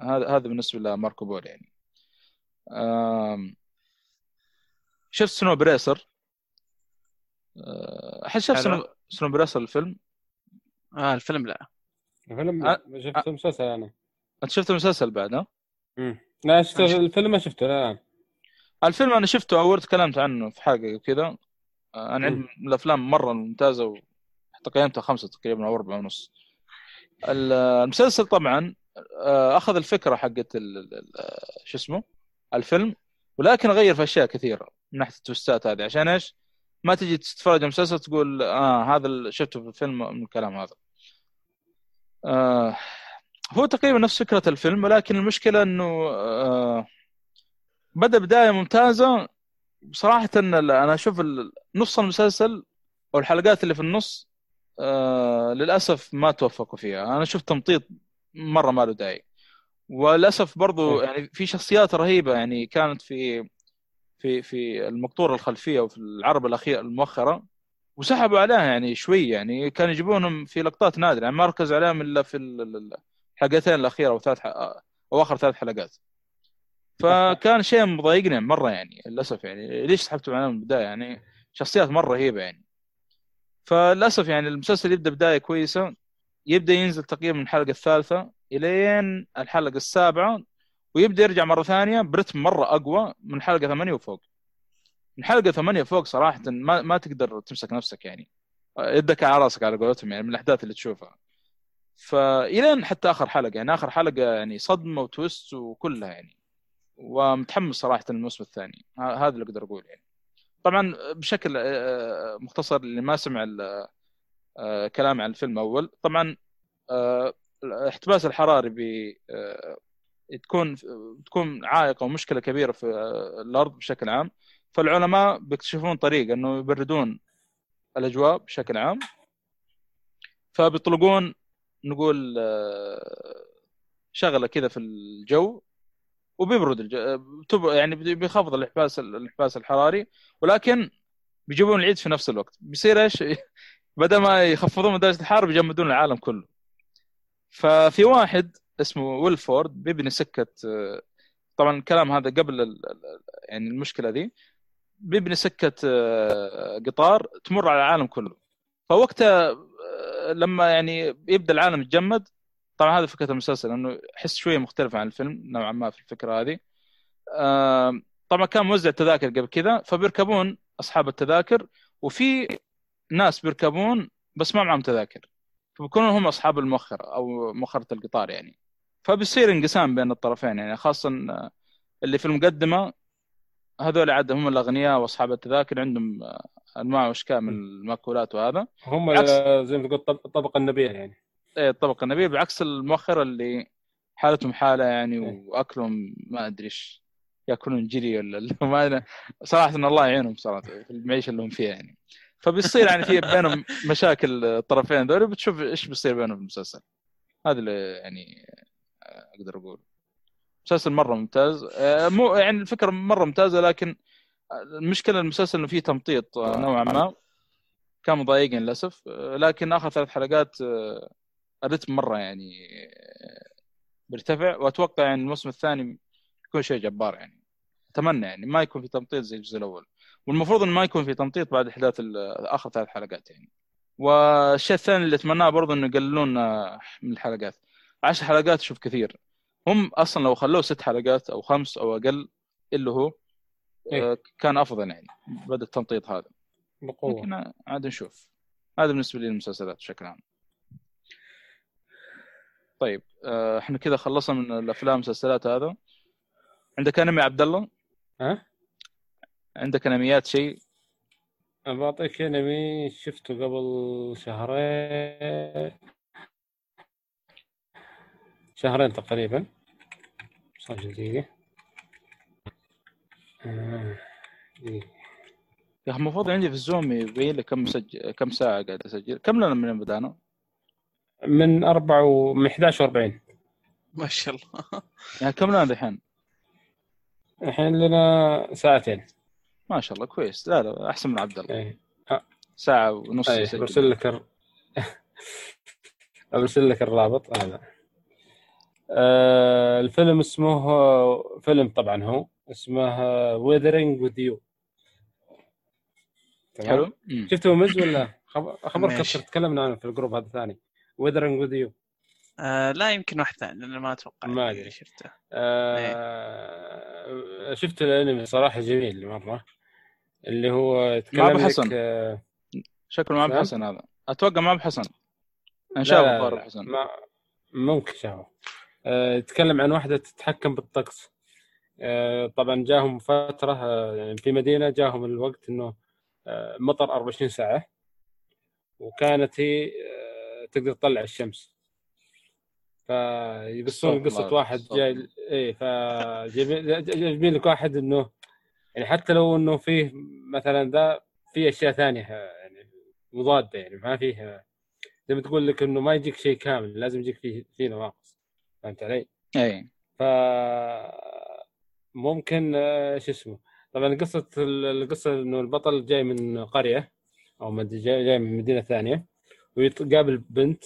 هذا هذا بالنسبة لماركو بول يعني. شفت سنو بريسر؟ احد شاف حلو. سنو سنو بريسر الفيلم؟ آه الفيلم لا. الفيلم أه. شفت المسلسل أنا. أنت شفت المسلسل بعد ها؟ لا شفت الفيلم ما شفته لا. الفيلم أنا شفته أول تكلمت عنه في حاجة وكذا آه، أنا مم. عندي من الأفلام مرة ممتازة وحتى قيمتها خمسة تقريبا أو أربعة ونص. ال- المسلسل طبعا آه، أخذ الفكرة حقت ال- ال- ال- شو اسمه؟ الفيلم ولكن غير في أشياء كثيرة من ناحية التوستات هذه. عشان إيش؟ ما تجي تتفرج المسلسل تقول آه هذا اللي شفته في الفيلم من الكلام هذا. آه هو تقريبا نفس فكرة الفيلم ولكن المشكلة إنه آه بدأ بداية ممتازة. بصراحه إن أنا أشوف نص المسلسل أو الحلقات اللي في النص آه للأسف ما توفقوا فيها. أنا شفت تمطيط مرة ما له داعي. وللأسف برضو. يعني في شخصيات رهيبة يعني كانت في في في المقطوره الخلفية وفي العربه الاخيره المؤخرة وسحبوا عليها يعني شوي يعني كانوا يجيبونهم في لقطات نادرة. يعني ما ركزوا عليهم إلا في الحلقتين الأخيرة أو ثلاث أو آخر ثلاث حلقات. فكان شيء مضايقني مرة يعني للأسف يعني. ليش سحبتوا من البداية يعني؟ شخصيات مرة رهيبة يعني. فللأسف يعني المسلسل يبدأ بداية كويسة يبدأ ينزل تقريبا من الحلقة الثالثة إلين الحلقة السابعة ويبدأ يرجع مرة ثانية برتم مرة أقوى من الحلقة ثمانية وفوق. من حلقة ثمانية فوق صراحة ما ما تقدر تمسك نفسك يعني. يدك على راسك على قولتهم يعني من الأحداث اللي تشوفها. فالين حتى آخر حلقة يعني آخر حلقة يعني صدمة وتويست وكلها يعني ومتحمس صراحة للموسم الثاني. هذا اللي أقدر أقول يعني. طبعا بشكل مختصر اللي ما سمع كلام عن الفيلم أول. طبعا الاحتباس الحراري بي تكون تكون عائق أو مشكله كبيرة في الأرض بشكل عام. فالعلماء بيكتشفون طريقة إنه يبردون الأجواء بشكل عام. فبيطلقون نقول آه، شغلة كذا في الجو وبيبرد الجو تب- يعني بيخفض الإحباس الإحباس الحراري ولكن بيجيبون العيد في نفس الوقت. بيصير إيش؟ بدل ما يخفضون درجة الحرارة بيجمدون العالم كله. ففي واحد اسمه ويلفورد بيبني سكة آه، طبعا الكلام هذا قبل يعني المشكلة دي بيبني سكة آه، قطار تمر على العالم كله. فوقتها آه، لما يعني يبدأ العالم يتجمد طبعا هذا فكرة المسلسل إنه احس شوية مختلفه عن الفيلم نوعا ما في الفكرة هذه. طبعا كان موزع تذاكر قبل كذا فبيركبون أصحاب التذاكر وفي ناس بيركبون بس ما معهم تذاكر. فبيكونون هم أصحاب المؤخره أو مؤخرة القطار يعني. فبيصير انقسام بين الطرفين يعني خاصه اللي في المقدمه هذول عاد هم الأغنياء وأصحاب التذاكر عندهم أنواع وأشكال من المأكولات وهذا. هم زي ما تقول طب- الطبقه النبيلة يعني. إيه، الطبقة النبيل بعكس المؤخرة اللي حالتهم حالة يعني إيه. وأكلهم ما أدري إيش يأكلون جري ولا ما. صراحة إن الله يعينهم صراحة في المعيشة اللي هم فيها يعني. فبيصير يعني في بينهم مشاكل الطرفين ذول بتشوف إيش بيصير بينهم في المسلسل. هذا اللي يعني أقدر أقول. مسلسل مرة ممتاز. آه، مو يعني الفكرة مرة ممتازة لكن المشكلة المسلسل إنه فيه تمطيط آه، نوعا ما. كان مضايقني للأسف. آه، لكن آخر ثلاث حلقات آه، الرتم مرة يعني آه، بيرتفع وأتوقع يعني الموسم الثاني يكون شيء جبار يعني. أتمنى يعني ما يكون في تمطيط زي الجزء الأول. والمفروض إنه ما يكون في تمطيط بعد إحداث آخر ثلاث حلقات يعني. والشيء الثاني اللي أتمناه برضه إنه يقللون آه، من الحلقات. عشر حلقات شوف كثير. هم أصلا لو خلوه ست حلقات أو خمس أو أقل اللي هو آه، إيه. كان أفضل يعني بدل التمطيط هذا. بقوة. لكن عاد نشوف. هذا بالنسبة لي المسلسلات بشكل عام. طيب آه، إحنا كذا خلصنا من الأفلام والمسلسلات هذا. عندك أنمي عبد الله؟ ها؟ عندك أنميات شيء؟ بعطيك أنمي شفته قبل شهرين. شهرين تقريبا. صار دقيقة. آه،. يا أخي المفروض عندي في الزوم يبين لي كم سج... كم ساعة قاعد أسجل. كم لنا من بدانا؟ من أربعة و... من 11 و40 ما شاء الله. يعني كم لنا الحين؟ الحين لنا ساعتين. ما شاء الله كويس. لا لا أحسن من عبد الله. إيه. ساعة ونص إيه يسجل. برسل لك ال... برسل لك الرابط. هذا آه الفيلم اسمه فيلم طبعا هو اسمه Weathering with You حلو. شفته مز ولا؟ خبر خبر ماشي. كثر تكلمنا عنه في الجروب هذا الثاني. ويذرينج وذ يو آه لا يمكن واحد ثاني لأن ما أتوقع ما أدري. شفته. آه شفت الأنمي صراحة جميل مرة. اللي هو يتكلم لك، حسن. آه شكله ما نعم. بحسن هذا. أتوقع ما بحسن أنا لا، شايف لا، الظاهر لا، حسن ما ممكن شافه يتكلم عن واحدة تتحكم بالطقس. آه، طبعا جاهم فترة آه، يعني في مدينة جاهم الوقت إنه آه، مطر 24 ساعة وكانت هي آه، تقدر تطلع الشمس. فيقصون قصة واحد جاي إيه فجايبين لك واحد إنه يعني حتى لو إنه فيه مثلا ذا في أشياء ثانية آه، يعني مضادة يعني ما فيه آه، زي ما تقول لك إنه ما يجيك شيء كامل لازم يجيك فيه فيه نواقص. فهمت علي؟ أي. ف ممكن آه، شو اسمه؟ طبعا قصة ال- القصة إنه البطل جاي من قرية أو جاي من مدينة ثانية ويقابل بنت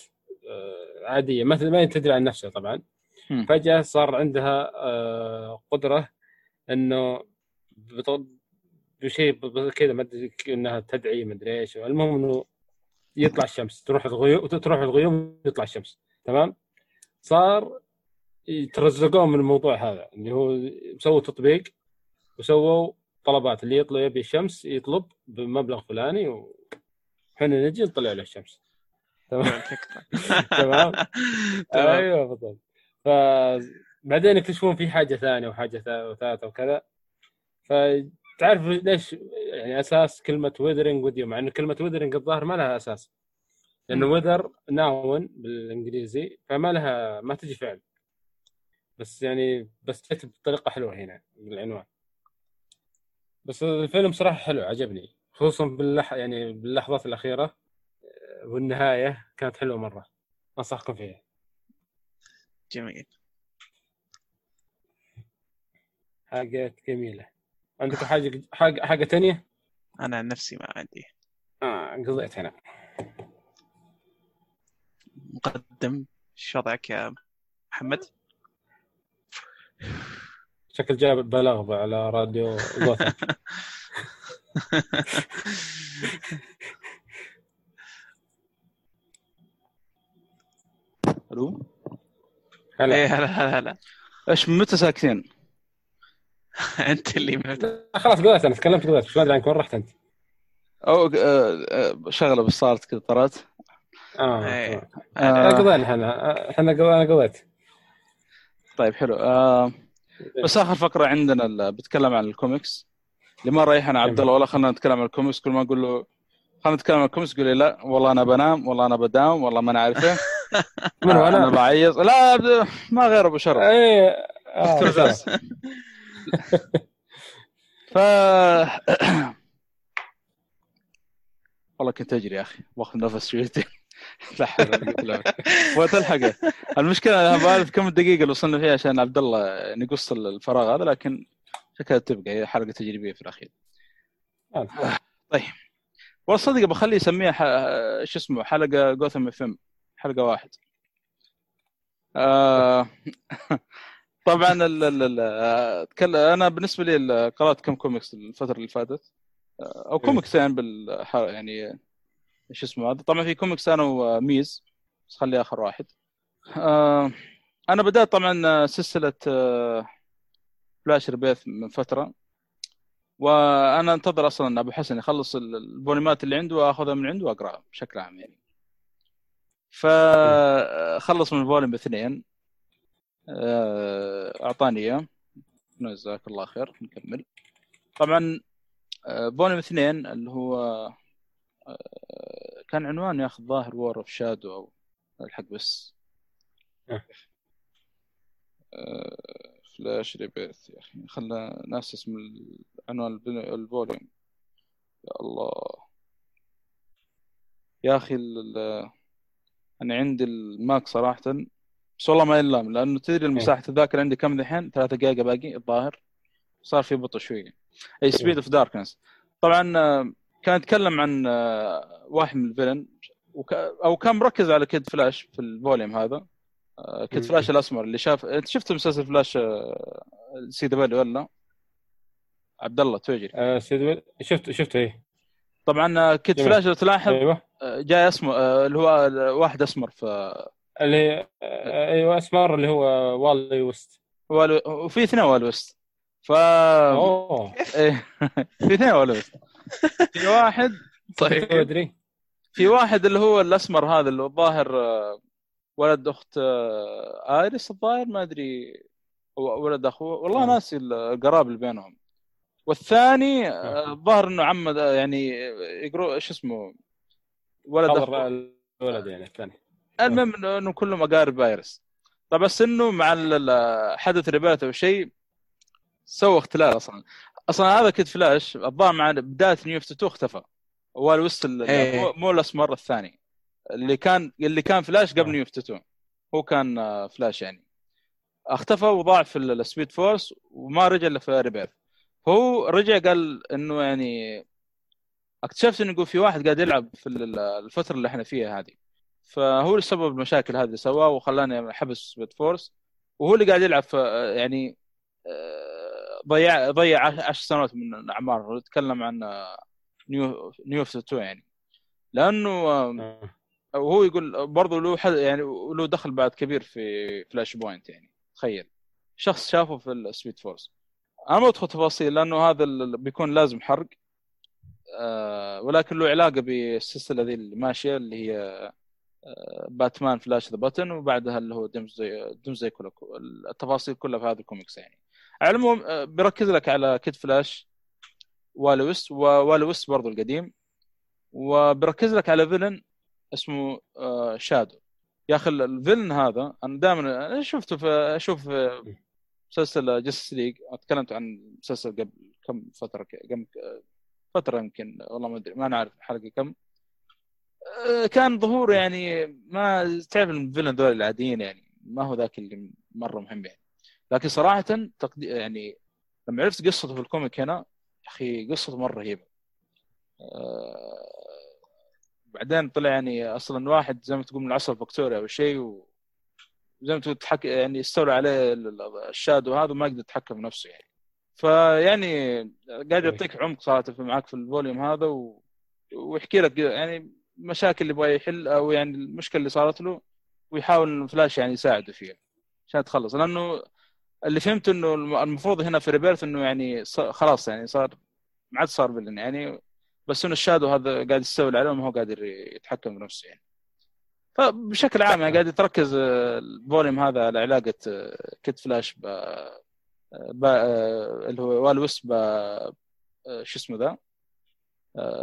آه، عادية مثل ما تدري عن نفسها طبعا. فجأة صار عندها آه، قدرة إنه بشيء كذا ما أدري إنها تدعي ما أدري إيش. المهم إنه يطلع الشمس تروح الغيوم تروح الغيوم يطلع الشمس تمام؟ صار يترزقون من الموضوع هذا اللي هو سووا تطبيق وسووا طلبات اللي يطلب يبي الشمس يطلب بمبلغ فلاني وحنا نجي نطلع له الشمس. تمام؟ تمام. أيوه بالضبط. فبعدين يكتشفون في حاجة ثانية وحاجة ثا- وثالثة وكذا. فتعرف ليش يعني أساس كلمة ويذرنج وذ مع إنه كلمة ويذرنج الظاهر ما لها أساس. لأنه. وذر ناون بالإنجليزي فما لها ما تجي فعل. بس يعني بس جت بطريقة حلوة هنا بالعنوان. بس الفيلم صراحة حلو عجبني. خصوصا باللح يعني باللحظات الأخيرة آه، والنهاية كانت حلوة مرة. أنصحكم فيها. جميل. حاجات جميلة. عندكم حاجة حاجة حاجة ثانية؟ أنا عن نفسي ما عندي. آه قضيت هنا. مقدم إيش وضعك يا محمد؟ شكل جاب بلاغ على راديو ألو هلا إيه هلا هلا هلا إيش من متى ساكتين؟ أنت اللي مهتم. خلاص قضيت أنا تكلمت قضيت شو ادري عنك وين رحت أنت؟ أو آه، آه، شغلة بس صارت كذا طرت آه إيه. تمام. آه. قضينا إحنا إحنا قض- أنا قضيت طيب حلو. آه بس آخر فقرة عندنا بتكلم عن الكوميكس. اللي ما رايحنا عبد الله ولا خلينا نتكلم عن الكوميكس. كل ما أقول له خلينا نتكلم عن الكوميكس يقول لي لا والله أنا بنام والله أنا بداوم والله ما أنا عارف إيه من آه، أنا؟ أنا بعيط. لا ما غير أبو شرف. إيه آه،. ف والله كنت أجري يا أخي وأخذ نفس شويتين. وتلحقه المشكلة أنا بعرف كم الدقيقه اللي وصلنا فيها عشان عبد الله نقص الفراغ هذا لكن شكلها تبقى هي حلقة تجريبية في الأخير. طيب. والصدق بخليه يسميها ح... شو اسمه حلقة Gotham FM حلقة واحد. آه... طبعا ال... ال... ال... أنا بالنسبة لي قرأت كم كوميكس الفترة اللي فاتت. آه، أو كوميكس يعني بال يعني شو اسمه هذا؟ طبعا في كوميكس أنا وميز بس خلي آخر واحد. آه... أنا بدأت طبعا سلسلة آه... Flash Rebirth من فترة. وأنا أنتظر أصلا أبو حسن يخلص ال- ال volume ات اللي عنده وأخذها من عنده وأقرأها بشكل عام يعني. فخلص من ال volume اثنين. آه، أعطاني إياه. جزاك الله خير. نكمل. طبعا آه، volume اثنين اللي هو آه، كان عنوان ياخذ ظاهر War of Shadow أو الحق بس. أه. آه، Flash Rebirth يا أخي. خلنا ناس اسم عنوان ال volume. يا الله. يا أخي أنا عندي ال Mac صراحة. بس والله ما يلام لأنه تدري مساحه الذاكرة عندي كم دحين؟ 3 جيجا باقي الظاهر. صار في بطء شوية. أي Speed of Darkness طبعا آه، كان يتكلم عن آه، واحد من ال villain وك... أو كان مركز على Kid Flash في ال volume هذا. آه، Kid. Flash الأسمر اللي شاف أنت شفت مسلسل فلاش آه، CW ولا عبد الله توجري آه، سيد شفت شفت إيه. طبعا Kid. Flash لو تلاحظ أيوه. جاي اسمه آه، اللي هو واحد أسمر في اللي أيوه أسمر اللي هو Wally West والو... وفي اثنين Wally West ف أوه. إيه. في اثنين والو ويست في واحد طيب. ادري. في واحد اللي هو الأسمر هذا اللي الظاهر آه، ولد أخت آه، ايريس الظاهر؟ ما أدري. ولد اخوه والله آه. ناسي القراب اللي بينهم. والثاني آه، الظاهر إنه ده يعني يقروا إيش اسمه؟ ولد اخوه الولد يعني الثاني. المهم انه كلهم أقارب ايريس طب بس إنه مع حدث Rebirth أو شيء سوى اختلال أصلا. أصلا هذا Kid Flash الظاهر مع بداية New 2 اختفى. هو Wally West ال- إيه. مو- مو الاسمر الثاني. اللي كان اللي كان فلاش قبل آه. New 2 هو كان آه، فلاش يعني. اختفى وضاع في ال- ال Speed Force وما رجع إلا في Rebirth هو رجع قال إنه يعني اكتشفت إنه يقول في واحد قاعد يلعب في ال- الفترة اللي إحنا فيها هذه. فهو اللي سبب المشاكل هذه اللي سواها وخلاني حبس Speed Force وهو اللي قاعد يلعب في يعني آه، ضيع ضيع عش- عشر سنوات من اعماره نتكلم عن New New 2 يعني. لأنه آه، آه. وهو يقول برضه له حد يعني له دخل بعد كبير في Flashpoint يعني. تخيل. شخص شافه في ال Speed Force أنا ما أدخل تفاصيل لأنه هذا بيكون لازم حرق. آه ولكن له علاقة بالسلسلة ذي اللي ماشية اللي هي Batman Flash The Button وبعدها اللي هو Doomsday Doomsday كله التفاصيل كلها في هذه الكوميكس يعني. على العموم آه، بيركز لك على Kid Flash Wally West و Wally West برضو القديم وبركز لك على villain اسمه آه، Shadow. يا أخي ال villain هذا أنا دائما شفته في أشوف مسلسل Justice League تكلمت عن مسلسل قبل كم فترة ك- قبل فترة يمكن والله ما أدري ما نعرف الحلقة كم. آه، كان ظهور يعني ما تعرف الفيلن ذول العاديين يعني ما هو ذاك اللي مرة مهم يعني. لكن صراحة تقدي يعني لما عرفت قصته في الكوميك هنا يا أخي قصته مرة رهيبة. آه، بعدين طلع يعني أصلا واحد زي ما تقول من العصر الفكتوري أو شيء و زي ما تقول تحك... يعني استولى عليه ال- ال- ال Shadow هذا وما قدر يتحكم بنفسه يعني. فيعني قاعد يعطيك عمق صراحة في معك في ال volume هذا و... ويحكي لك يعني مشاكل اللي يبغى يحل أو يعني المشكلة اللي صارت له ويحاول فلاش يعني يساعده فيها عشان تخلص. لأنه اللي فهمت إنه الم- المفروض هنا في Rebirth إنه يعني خلاص يعني صار ما عاد صار villain يعني بس إنه ال Shadow هذا قاعد يستولي عليه وما هو قادر يتحكم بنفسه يعني. فبشكل عام يعني قاعد تركز آه، الفوليوم هذا على علاقة آه، كيد فلاش ب آه، اللي هو والويست ب شو اسمه ذا؟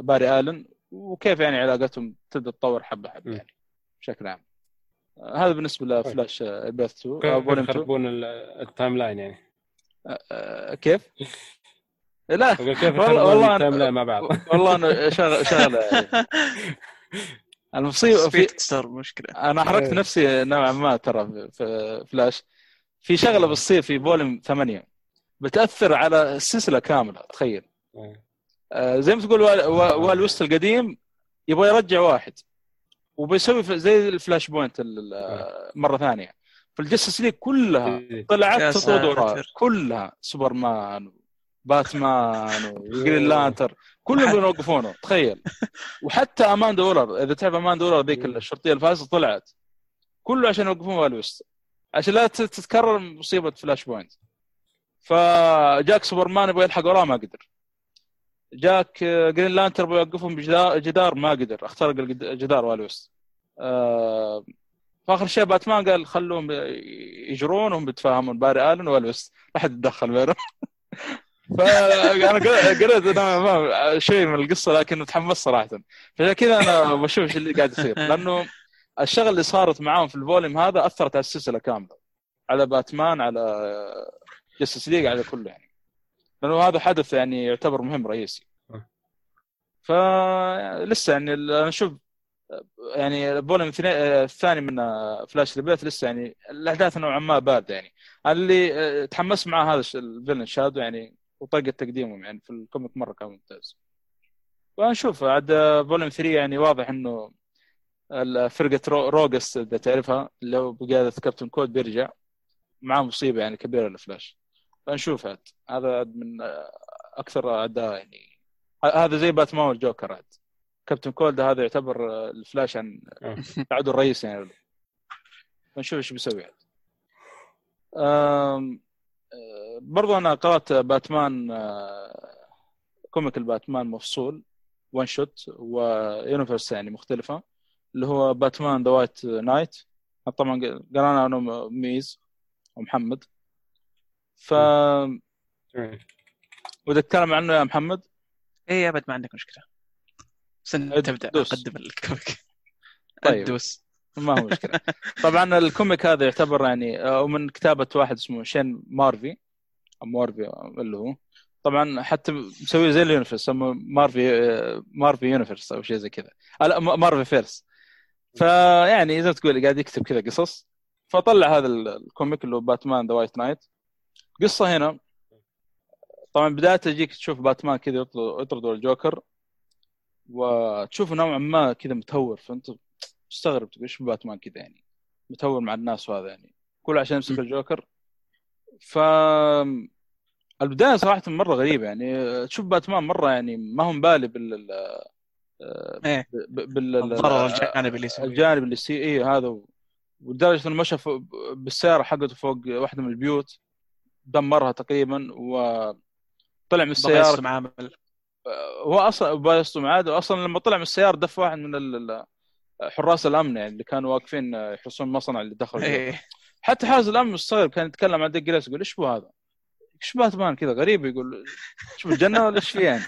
باري آلن وكيف يعني علاقتهم تبدأ تتطور حبة حبة. يعني بشكل عام. هذا بالنسبة لفلاش آه، بيرث 2 آه، كيف فوليوم 2 يخربون ال- التايم لاين يعني؟ آه، كيف؟ لا. كيف والله- والله التايم أنا- لاين مع بعض؟ والله أنا شغله شغلة يعني. المصيبة في ستار مشكلة. أنا حركت إيه. نفسي نوعا ما ترى في فلاش. في شغلة بتصير في volume 8 بتأثر على السلسلة كاملة تخيل. آه، زي ما تقول وال- القديم يبغى يرجع واحد. وبيسوي زي ال Flashpoint ال- مرة ثانية. فال Justice League كلها إيه. طلعت تطرد. كلها. Superman Batman و Green Lantern. كلهم بيوقفونه. تخيل. وحتى Amanda Waller إذا تعرف Amanda Waller ذيك الشرطية الفاسدة طلعت. كله عشان يوقفون Wally West عشان لا تت- تتكرر مصيبة Flashpoint. فجاك سوبرمان يبغى يلحق وراه ما قدر. جاك آه، Green Lantern يبغى يوقفهم بجدار جدار ما قدر. اخترق الجد- الجدار Wally West آه، فآخر شيء باتمان قال خلوهم يجرون وهم بيتفاهمون. Barry Allen Wally West لا حد يتدخل بينهم. فانا قريت ما شيء من القصة لكن تحمست صراحة. فعشان كذا أنا بشوف إيش اللي قاعد يصير. لأنه الشغله اللي صارت معاهم في ال volume هذا أثرت على السلسلة كاملة. على باتمان على Justice League على كله يعني. لأنه هذا حدث يعني يعتبر مهم رئيسي. فلسه يعني أنا أشوف يعني ال volume الثاني- من Flash Rebirth لسه يعني الأحداث نوعا ما بارده يعني. اللي آه، تحمست معاه هذا ال villain Shadow يعني وطريقة تقديمهم يعني في ال comic مرة كان ممتاز. ونشوف عاد volume 3 يعني واضح إنه فرقة Ro- Rogues إذا تعرفها اللي هو بقيادة Captain Cold بيرجع معاه مصيبة يعني كبيرة للفلاش فنشوف عاد. هذا من أكثر اعداء يعني. هذا زي Batman وال Joker عاد. Captain Cold هذا يعتبر الفلاش عن. العدو الرئيسي يعني. فنشوف إيش بيسوي عاد. برضو أنا قرأت Batman comic ال Batman مفصول one shot و universe يعني مختلفة اللي هو Batman The White Knight طبعا قرانا أنا وميز ومحمد. ف. ودك تتكلم عنه يا محمد؟ اي أبد ما عندك مشكلة. بس أنت تبدأ. أقدم ال comic طيب. دوس ما هو مشكلة. طبعا ال comic هذا يعتبر يعني آه، من كتابة واحد اسمه Sean Murphy أو مارفي اللي هو. طبعا حتى مسوي زي ال universe سموه مارفي آه، مارفي universe أو شيء زي كذا. آه، لا م- Murphyverse. فيعني زي ما تقول قاعد يكتب كذا قصص. فطلع هذا ال- comic اللي هو باتمان The White Knight قصة هنا. طبعا بداية تجيك تشوف باتمان كذا يطرد يطرد الجوكر وتشوفه نوعا ما كذا متهور. فأنت تستغرب تقول إيش باتمان كذا يعني؟ متهور مع الناس وهذا يعني. كله عشان يمسك الجوكر. ف البداية صراحة مرة غريبة يعني. تشوف باتمان مرة يعني ما هو مبالي بال ب- بال الضرر الجانبي اللي يسويه. الجانب اللي يصير إيه هذا ولدرجة إنه مشى بالسيارة حقته فوق واحدة من البيوت. دمرها تقريبا وطلع من السيارة يصنع عمل هو أصلا بايستو عاده أصلا لما طلع من السيارة دف واحد من حراس الأمن يعني اللي كانوا واقفين يحرسون المصنع اللي دخل. إيه حتى حارس الأمن مستغرب كان يتكلم عن ديك يقول إيش بو هذا؟ إيش باتمان كذا غريب يقول إيش بالجنة ولا إيش فيه يعني؟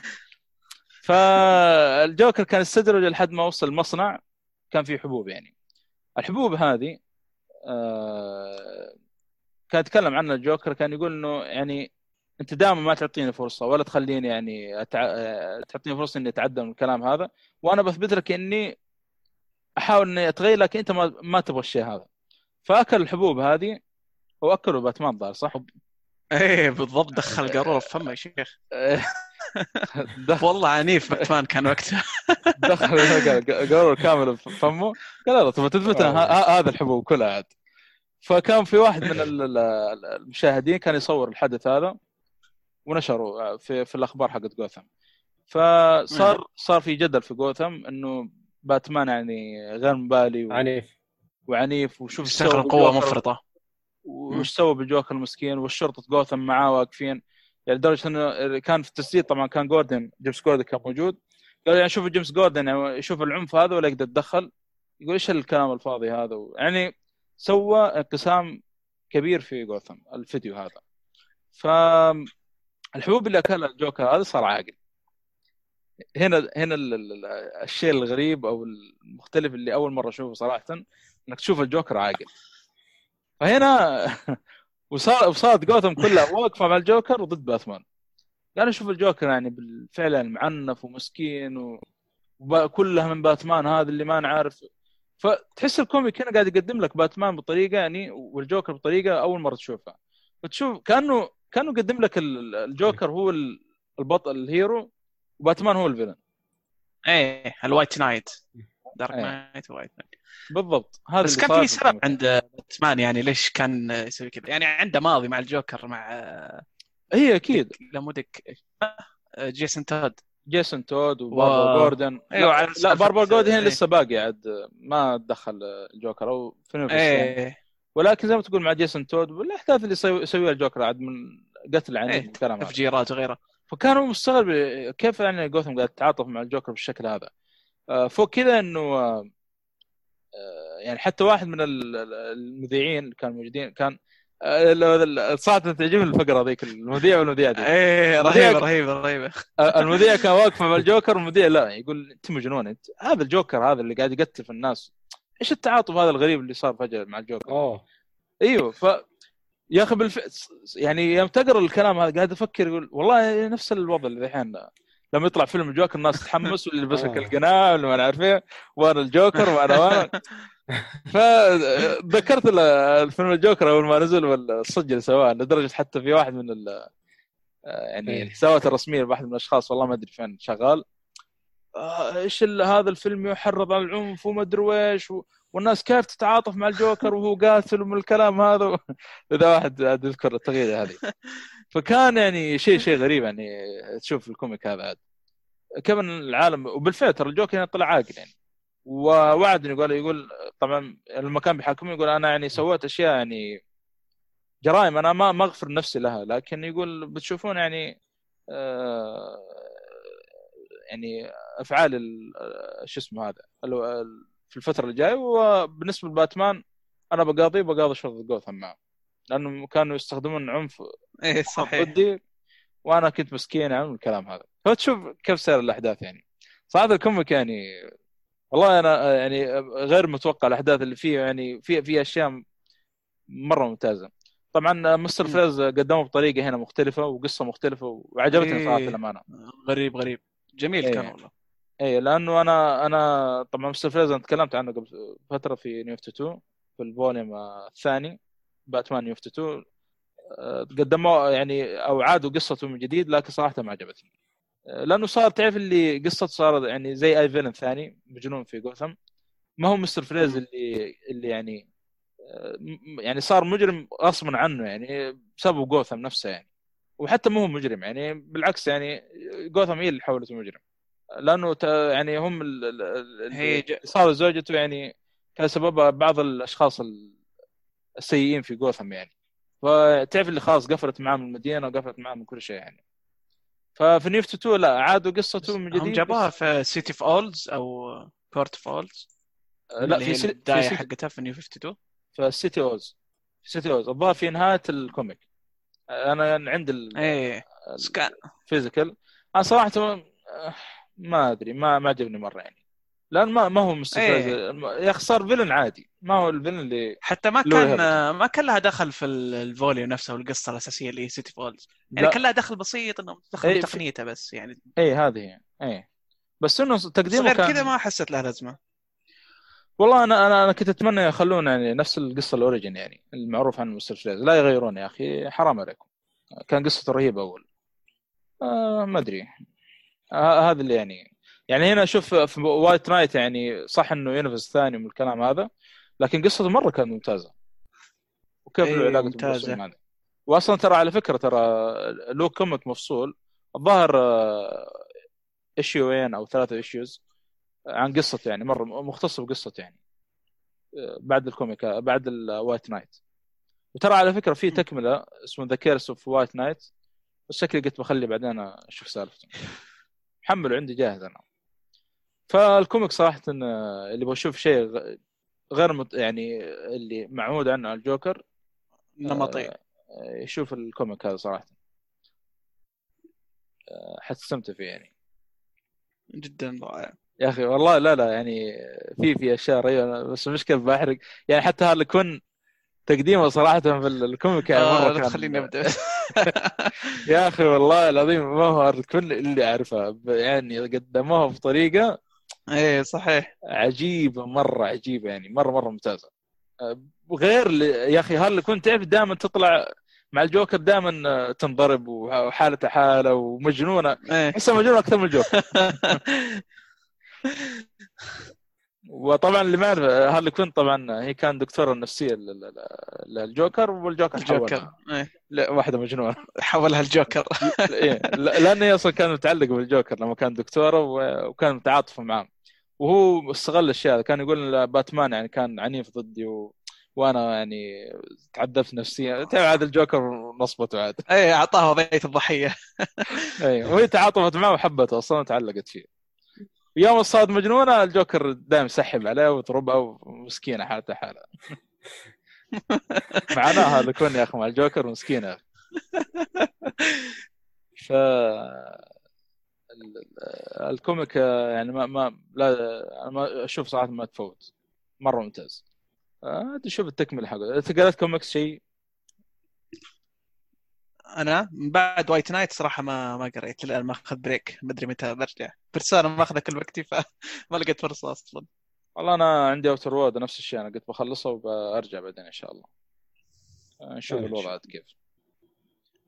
فالجوكر كان يستدرج لحد ما وصل المصنع كان فيه حبوب يعني الحبوب هذه آه، كان يتكلم عنها الجوكر كان يقول إنه يعني أنت دائما ما تعطيني فرصة ولا تخليني يعني أتع... آه، تعطيني فرصة إني أتعدى من الكلام هذا. وأنا بثبت لك إني أحاول إني أتغير لكن أنت ما, ما تبغى الشيء هذا. فأكل الحبوب هذه واكلوا باتمان ظهر صح؟ إيه بالضبط دخل في فمه يا شيخ. والله عنيف بأتمان كان وقتها. دخل قرر كامل في فمه. قال لا تبغى تثبت ه- ه- هذا الحبوب كلها عاد. فكان في واحد من ال- ال- المشاهدين كان يصور الحدث هذا ونشره في في الأخبار حقت جوثم. فصار صار في جدل في جوثم إنه باتمان يعني غير مبالي و- عنيف. وعنيف وشوف يستخدم سوى قوه مفرطة. وش سوى بالجوكر المسكين؟ والشرطة جوثم معاه واقفين. يعني لدرجة إنه كان في التسجيل طبعا كان جوردن جيمس جوردن كان موجود. قال يعني شوف جيمس جوردن يعني يشوف العنف هذا ولا يقدر يتدخل. يقول إيش الكلام الفاضي هذا؟ يعني سوى انقسام كبير في جوثم الفيديو هذا. ف الحبوب اللي أكلها الجوكر هذا صار عاقل. هنا هنا ال- ال- الشيء الغريب أو المختلف اللي أول مرة أشوفه صراحة إنك تشوف الجوكر عاقل. فهنا وصار وصارت جوثم كلها واقفة مع الجوكر وضد باتمان قالوا شوف الجوكر يعني بالفعل يعني معنف ومسكين. وكلها من باتمان هذا اللي ما نعرف فتحس ال comic هنا قاعد يقدم لك باتمان بطريقة يعني والجوكر بطريقة أول مرة تشوفها. فتشوف كانه كأنه يقدم لك ال- الجوكر هو ال- البطل ال hero وباتمان هو ال villain. إيه ال White Knight. Dark إيه. نايت وايت نايت. بالضبط. هذا بس كان في سبب. عند باتمان يعني ليش كان يسوي كذا؟ يعني عنده ماضي مع الجوكر مع هي أكيد. لا مو ديك جيسون تود جيسون تود وباربر و- جوردن. على لا, باربر جوردن هي إيه. لسه باقي عاد. ما تدخل الجوكر أو في نفس يعني. إيه. ولكن زي ما تقول مع جيسون تود والأحداث اللي يسوي- يسويها الجوكر عاد من قتل عنيف والكلام هذا تفجيرات وغيره. فكانوا مستغرب كيف يعني جوثم قاعد تتعاطف مع الجوكر بالشكل هذا. آه، فوق كذا إنه آه، آه، يعني حتى واحد من ال- ال- المذيعين اللي كانوا موجودين كان آه، صراحة تعجبني الفقرة ذيك المذيع والمذيع دي إيه رهيبة رهيبة رهيبة. آه، المذيع كان واقف مع الجوكر والمذيع لا يقول أنت مجنون أنت؟ هذا الجوكر هذا اللي قاعد يقتل في الناس. إيش التعاطف هذا الغريب اللي صار فجأة مع الجوكر؟ أوه. أيوه ف يا أخي بالف... يعني يوم تقرأ الكلام هذا قاعد أفكر يقول والله نفس الوضع اللي الحين. لما يطلع فيلم الجوكر الناس تتحمس واللي لك آه. القناع واللي ما نعرف إيه وأنا الجوكر وأنا وأنا. فذكرت الفيلم الجوكر أول ما نزل والصج اللي سواه لدرجة حتى في واحد من ال... آه، يعني إيه. الحسابات الرسميه لواحد من الأشخاص والله ما أدري فين شغال. آه، إيش هذا الفيلم يحرض على العنف وما أدري ويش و... والناس كيف تتعاطف مع الجوكر وهو قاتل ومن الكلام هذا؟ إذا واحد يذكر التغريدة هذه. فكان يعني شيء شيء غريب يعني تشوف ال comic هذا عاد. إن العالم وبالفعل ترى الجوكر طلع عاقل يعني. ووعدني يقول يقول طبعا لما كان بيحاكمني يقول أنا يعني سويت أشياء يعني جرائم أنا ما ما أغفر نفسي لها لكن يقول بتشوفون يعني آه يعني أفعال ال- آه، شو اسمه هذا في الفترة الجايه وبالنسبة لباتمان أنا بقاضي بقاضي شرطة جوثم معه لأنه كانوا يستخدمون عنف إيه صحيح. ضدي وأنا كنت مسكين عن الكلام هذا. فتشوف كيف سير الأحداث يعني. صراحة الكوميك يعني والله أنا يعني غير متوقع الأحداث اللي فيه يعني في في أشياء مرة ممتازة. طبعا مستر. فريز قدمه بطريقة هنا مختلفة وقصة مختلفة وعجبتني صراحة إيه. الامانه غريب غريب. جميل إيه. كان والله. اي لأنه أنا أنا طبعا مستر فريز أنا تكلمت عنه قبل فترة في New 52 في ال volume الثاني باتمان New 52 آه، قدموا يعني أو عادوا قصته من جديد لكن صراحة ما عجبتني. لأنه صار تعرف اللي قصته صار يعني زي أي villain ثاني مجنون في جوثم. ما هو مستر فريز. اللي اللي يعني آه، يعني صار مجرم غصبا عنه يعني بسبب جوثم نفسه يعني. وحتى مو هو مجرم يعني بالعكس يعني جوثم هي اللي حولته مجرم. لأنه يعني هم اللي صاروا زوجته يعني كان سببها بعض الأشخاص ال- السيئين في جوثم يعني. فتعرف اللي خلاص قفلت معاه من المدينة وقفلت معاه من كل شيء يعني. ففي نيفت 2 لا عادوا قصته من جديد هم جابوها بس- في City of Owls أو بورت اوف اولز لا في سي- البداية حقتها في نيو 52 في سيتي اوز في سيتي اوز الظاهر في نهاية الكوميك. أنا عند إيه. سكان الفيزيكال أنا صراحة آه، ما أدري ما ما عجبني مرة يعني. لأن ما ما هو مستفز إيه. يا أخي صار فيلن عادي. ما هو الفيلن اللي حتى ما كان. ما كان لها دخل في ال- الفوليو نفسه والقصة الأساسية اللي هي سيتي فولز يعني لا. كان لها دخل بسيط إنه دخل في- تقنيته بس يعني. اي هذه هي. اي بس إنه تقديمه غير كان كذا ما حسيت لها لازمة. والله أنا أنا أنا كنت أتمنى يخلون يعني نفس القصة ال origin يعني المعروف عن مستر فريز لا يغيرون يا أخي حرام عليكم. كان قصته رهيبة أول. آه ما أدري. آه هذا اللي يعني يعني هنا أشوف في White Knight يعني صح إنه universe ثاني من الكلام هذا لكن قصته مرة كانت ممتازة. وكيف إيه، له علاقه هذا واصلا ترى على فكرة ترى له comic مفصول الظاهر issue ين أو ثلاثة issues عن قصته يعني مرة مختص بقصته يعني آه، بعد ال comic آه، بعد ال White Knight. وترى على فكرة في تكملة اسمه The Curse of White Knight بس شكلي قلت بخلي بعدين أشوف سالفته. محمله عندي جاهز أنا. فال comic صراحة آه، اللي بشوف شيء غير مت... يعني اللي معهود عنه على الجوكر نمطي. آه، يشوف ال comic هذا صراحة. آه، حتستمتع فيه يعني. جدا رائع. يا أخي والله لا لا يعني في في أشياء رهيبة بس المشكلة بحرق. يعني حتى هارلي كون تقديمه صراحة في ال comic يعني آه مره لا كان تخليني أبدأ. يا أخي والله العظيم ما هو هارلي اللي أعرفه. يعني قدموها بطريقة إيه صحيح. عجيبة مرة عجيبة يعني مرة مرة ممتازة. أه، غير يا أخي هارلي كون تعرف دائما تطلع مع الجوكر دائما تنضرب وحالته حالة ومجنونة؟ احسها مجنونه أكثر من الجوكر. وطبعا اللي ما يعرف هارلي كوين طبعا هي كان دكتورة النفسية لل- لل- للجوكر والجوكر الجوكر إيه. لا واحدة مجنونة. حولها الجوكر. إيه لا- لأن هي أصلا كانت متعلقه بالجوكر لما كان دكتورة وكان متعاطفة معاه وهو استغل الأشياء هذا كان يقول باتمان يعني كان عنيف ضدي و... وأنا يعني تعذبت نفسيا. تعرف عاد الجوكر نصبته عاد. إيه اعطاها وضعيه الضحية. اي وهي تعاطفت معه وحبته أصلا تعلقت فيه. يوم صارت مجنونة الجوكر دائما يسحب عليها ويضربها ومسكينة حالتها حالها معناها هذا كون يا أخي مع الجوكر مسكينة. ف ال comic يعني ما ما لا أنا ما أشوف صراحة ما تفوت. مرة ممتاز. آه، تشوف التكمله حقه انت قريت كوميكس شيء أنا من بعد White Knight صراحة ما ما قريت الان ماخذ break ما أدري متى برجع. الرسالة ماخذه كل وقتي فما لقيت فرصة أصلا. والله أنا عندي Outer World نفس الشيء أنا قلت بخلصه وبرجع بعدين إن شاء الله. آه، نشوف الوضع عاد كيف.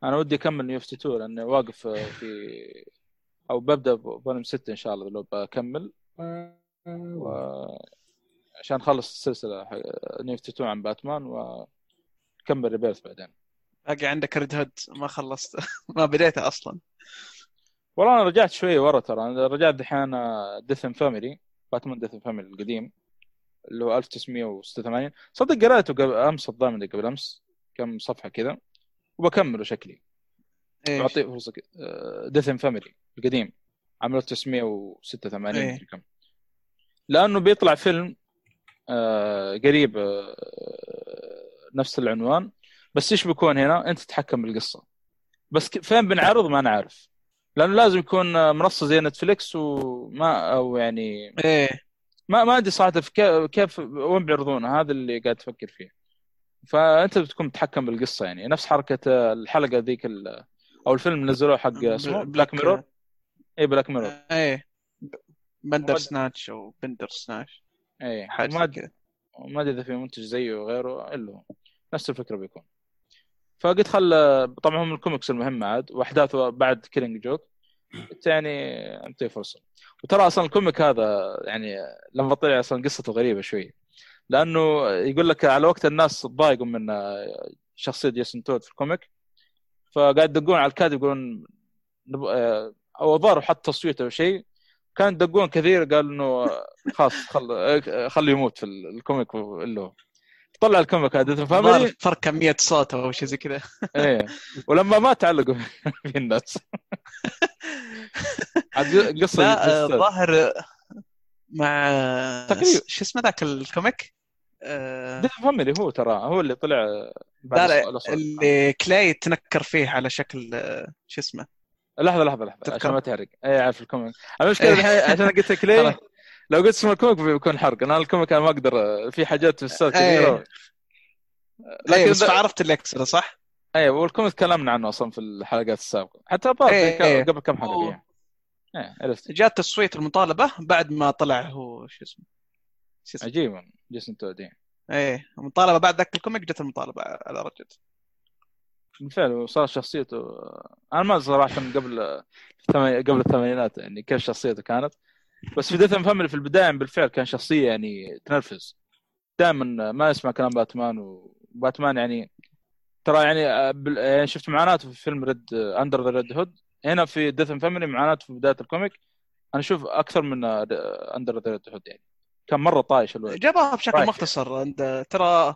أنا ودي أكمل New 52 لأني واقف آه، في أو ببدأ volume 6 إن شاء الله لو بكمل. و... عشان أخلص السلسلة حق New 52 عن باتمان وكمل Rebirth بعدين. باقي عندك Red Hood. ما خلصت. ما بديته أصلا. والله أنا رجعت شوية ورا ترى. أنا رجعت دحين Death Family باتمان Death Family القديم اللي هو 1986 صدق قريته قبل أمس الظاهر قبل أمس كم صفحة كذا وبكمله شكلي. إيش؟ بعطيه فرصة Death in the Family القديم. عام 1986 إيه. كم لأنه بيطلع فيلم آه، قريب آه، نفس العنوان. بس إيش بيكون هنا؟ أنت تتحكم بالقصة. بس فين بنعرض؟ ما نعرف. لأنه لازم يكون آه، منصة زي Netflix وما أو يعني إيه. ما ما ادري صراحة كيف, وين بيعرضونها. هذا اللي قاعد أفكر فيه. فأنت بتكون متحكم بالقصة يعني. نفس حركة الحلقة ذيك ال- أو الفيلم نزلوه حق اسمه Black Mirror اي Black Mirror إيه. Bandersnatch أو Bandersnatch اي ما كذا ما أدري إذا في منتج زيه وغيره إلا نفس الفكرة بيكون. فقلت خل طبعا هم الكوميكس المهمة عاد وأحداثه بعد Killing Joke قلت يعني انطيه فرصه وترى أصلا ال comic هذا يعني لما طلع أصلا قصته غريبة شوي. لأنه يقول لك على وقت الناس تضايقوا من شخصية جيسون تود في ال comic. فقاعد يدقون على الكاتب يقولون نب... أو الظاهر حط تصويت أو شيء. كان يدقون كثير قال إنه خلاص خل... خليه يموت في ال comic اللي هو. طلع ال comic هذا الظاهر Family فرق كميه صوت أو شيء زي كذا. إيه. ولما ما تعلقوا في الناس. قصة لا آه، الظاهر مع تقريبا. شو اسمه ذاك الكوميك؟ آه، ديث فاميلي هو ترى هو اللي طلع لا لا. اللي كلاي تنكر فيه على شكل شو اسمه لحظة لحظة لحظة تذكر. عشان ما تحرق أي عارف الكوميك المشكلة إيه. الحين عشان قلت لك ليه خلاص. لو قلت اسم الكوميك بيكون حرق أنا الكوميك أنا ما أقدر في حاجات في السالفه كثيره إيه. لكن لكن بس عرفت اللي صح؟ أيوه وال comic تكلمنا عنه أصلا في الحلقات السابقة حتى إيه، إيه. قبل كم حلقة يعني. إيه عرفت جاء تصويت المطالبة بعد ما طلع هو شو اسمه عجيب جيسون تود إيه. إيه المطالبه بعد ذاك ال comic جت المطالبة على رجل. بالفعل وصار شخصيته أنا ما صراحة من قبل قبل الثمانينات يعني كيف شخصيته كانت. بس في Death in the Family في البداية بالفعل كان شخصية يعني تنرفز. دائما ما يسمع كلام باتمان وباتمان يعني ترى يعني آه، بال- يعني شفت معاناته في فيلم Red Under the Red Hood هنا في Death in the Family معاناته في بداية ال comic. أنا أشوف أكثر من Under the Red Hood يعني. كان مرة طايش الولد. جابها بشكل رايح. مختصر. عند ترى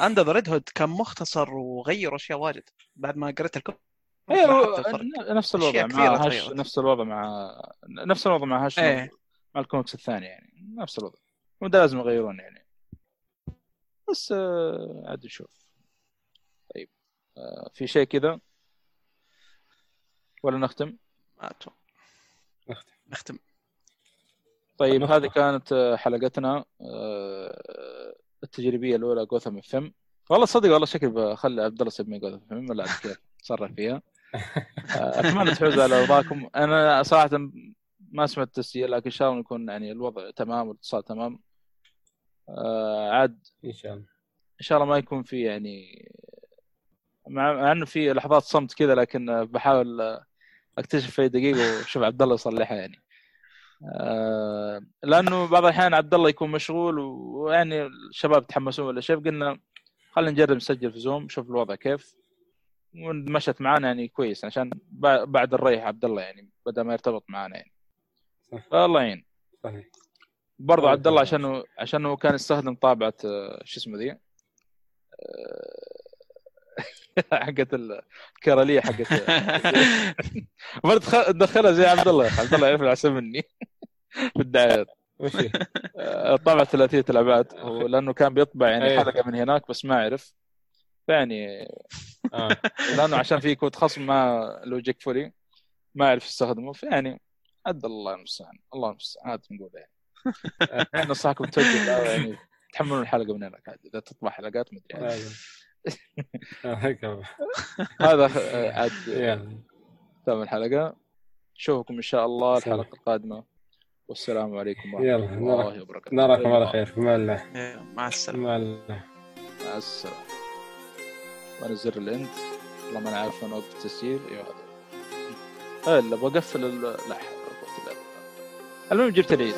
Under the Red Hood كان مختصر وغير أشياء واجد. بعد ما قريت أيوه لاحظت الفرق. نفس الوضع مع Hush. نفس الوضع مع نفس الوضع مع Hush إيه. مع الكوميكس الثانية يعني. نفس الوضع. وده لازم يغيرون يعني. بس آه، عاد نشوف. طيب آه، في شيء كذا؟ ولا نختم. نختم. نختم. طيب. هذه كانت آه، حلقتنا آه، التجريبية الأولى Gotham FM والله صدق والله شكل بخلي عبد الله يسميه Gotham FM ولا كيف تصرف فيها. آه، أتمنى تحوزوا على رضاكم أنا صراحة ما سمعت التسجيل لكن إن شاء الله يكون يعني الوضع تمام والاتصال تمام. آه، عاد إن شاء الله. إن شاء الله ما يكون في يعني مع إنه في لحظات صمت كذا لكن بحاول أكتشف في دقيقة وشوف عبد الله يصلحها يعني. لأنه بعض الأحيان عبد الله يكون مشغول ويعني الشباب تحمسون ولا شيء قلنا خلينا نجرب نسجل في زوم نشوف الوضع كيف. ومشت معانا يعني كويس عشان بع- بعد الريح عبد الله يعني بدل ما يرتبط معانا يعني. صح. فالله يعين. صحيح. برضو الله عبد الله يسلمك. عشانه عشانه كان يستخدم طابعة آه، شو اسمه ذي؟ آه، حقت الكراليه حقت برضه دخلها زي عبد الله. عبد الله يعرف العسل مني. في الدعايات وش؟ آه، طابعه ثلاثية الأبعاد. لأنه كان بيطبع يعني أيوه. حلقة من هناك بس ما عرف يعني آه. لأنه عشان في كود خصم ما لوجيك فولي ما يعرف يستخدمه. فيعني عد الله المستعان. الله المستعان. هذا نقول يعني. إحنا ننصحكم توجه يعني تحملون الحلقة من هناك عاد إذا تطبع حلقات مدري يعني. أيوه. آه،. هذا آه، عاد ختام الحلقة. نشوفكم إن شاء الله. الحلقة القادمة. والسلام عليكم ورحمة يلا، الله وبركاته. نراكم على خير. في أمان الله. إيه، مع السلامة. أمان الله. مع السلامة. وأنا زر الاند والله ما أنا عارف وين اوقف التسجيل أيوه هذا الا بقفل ال- لا المهم جبت العيد.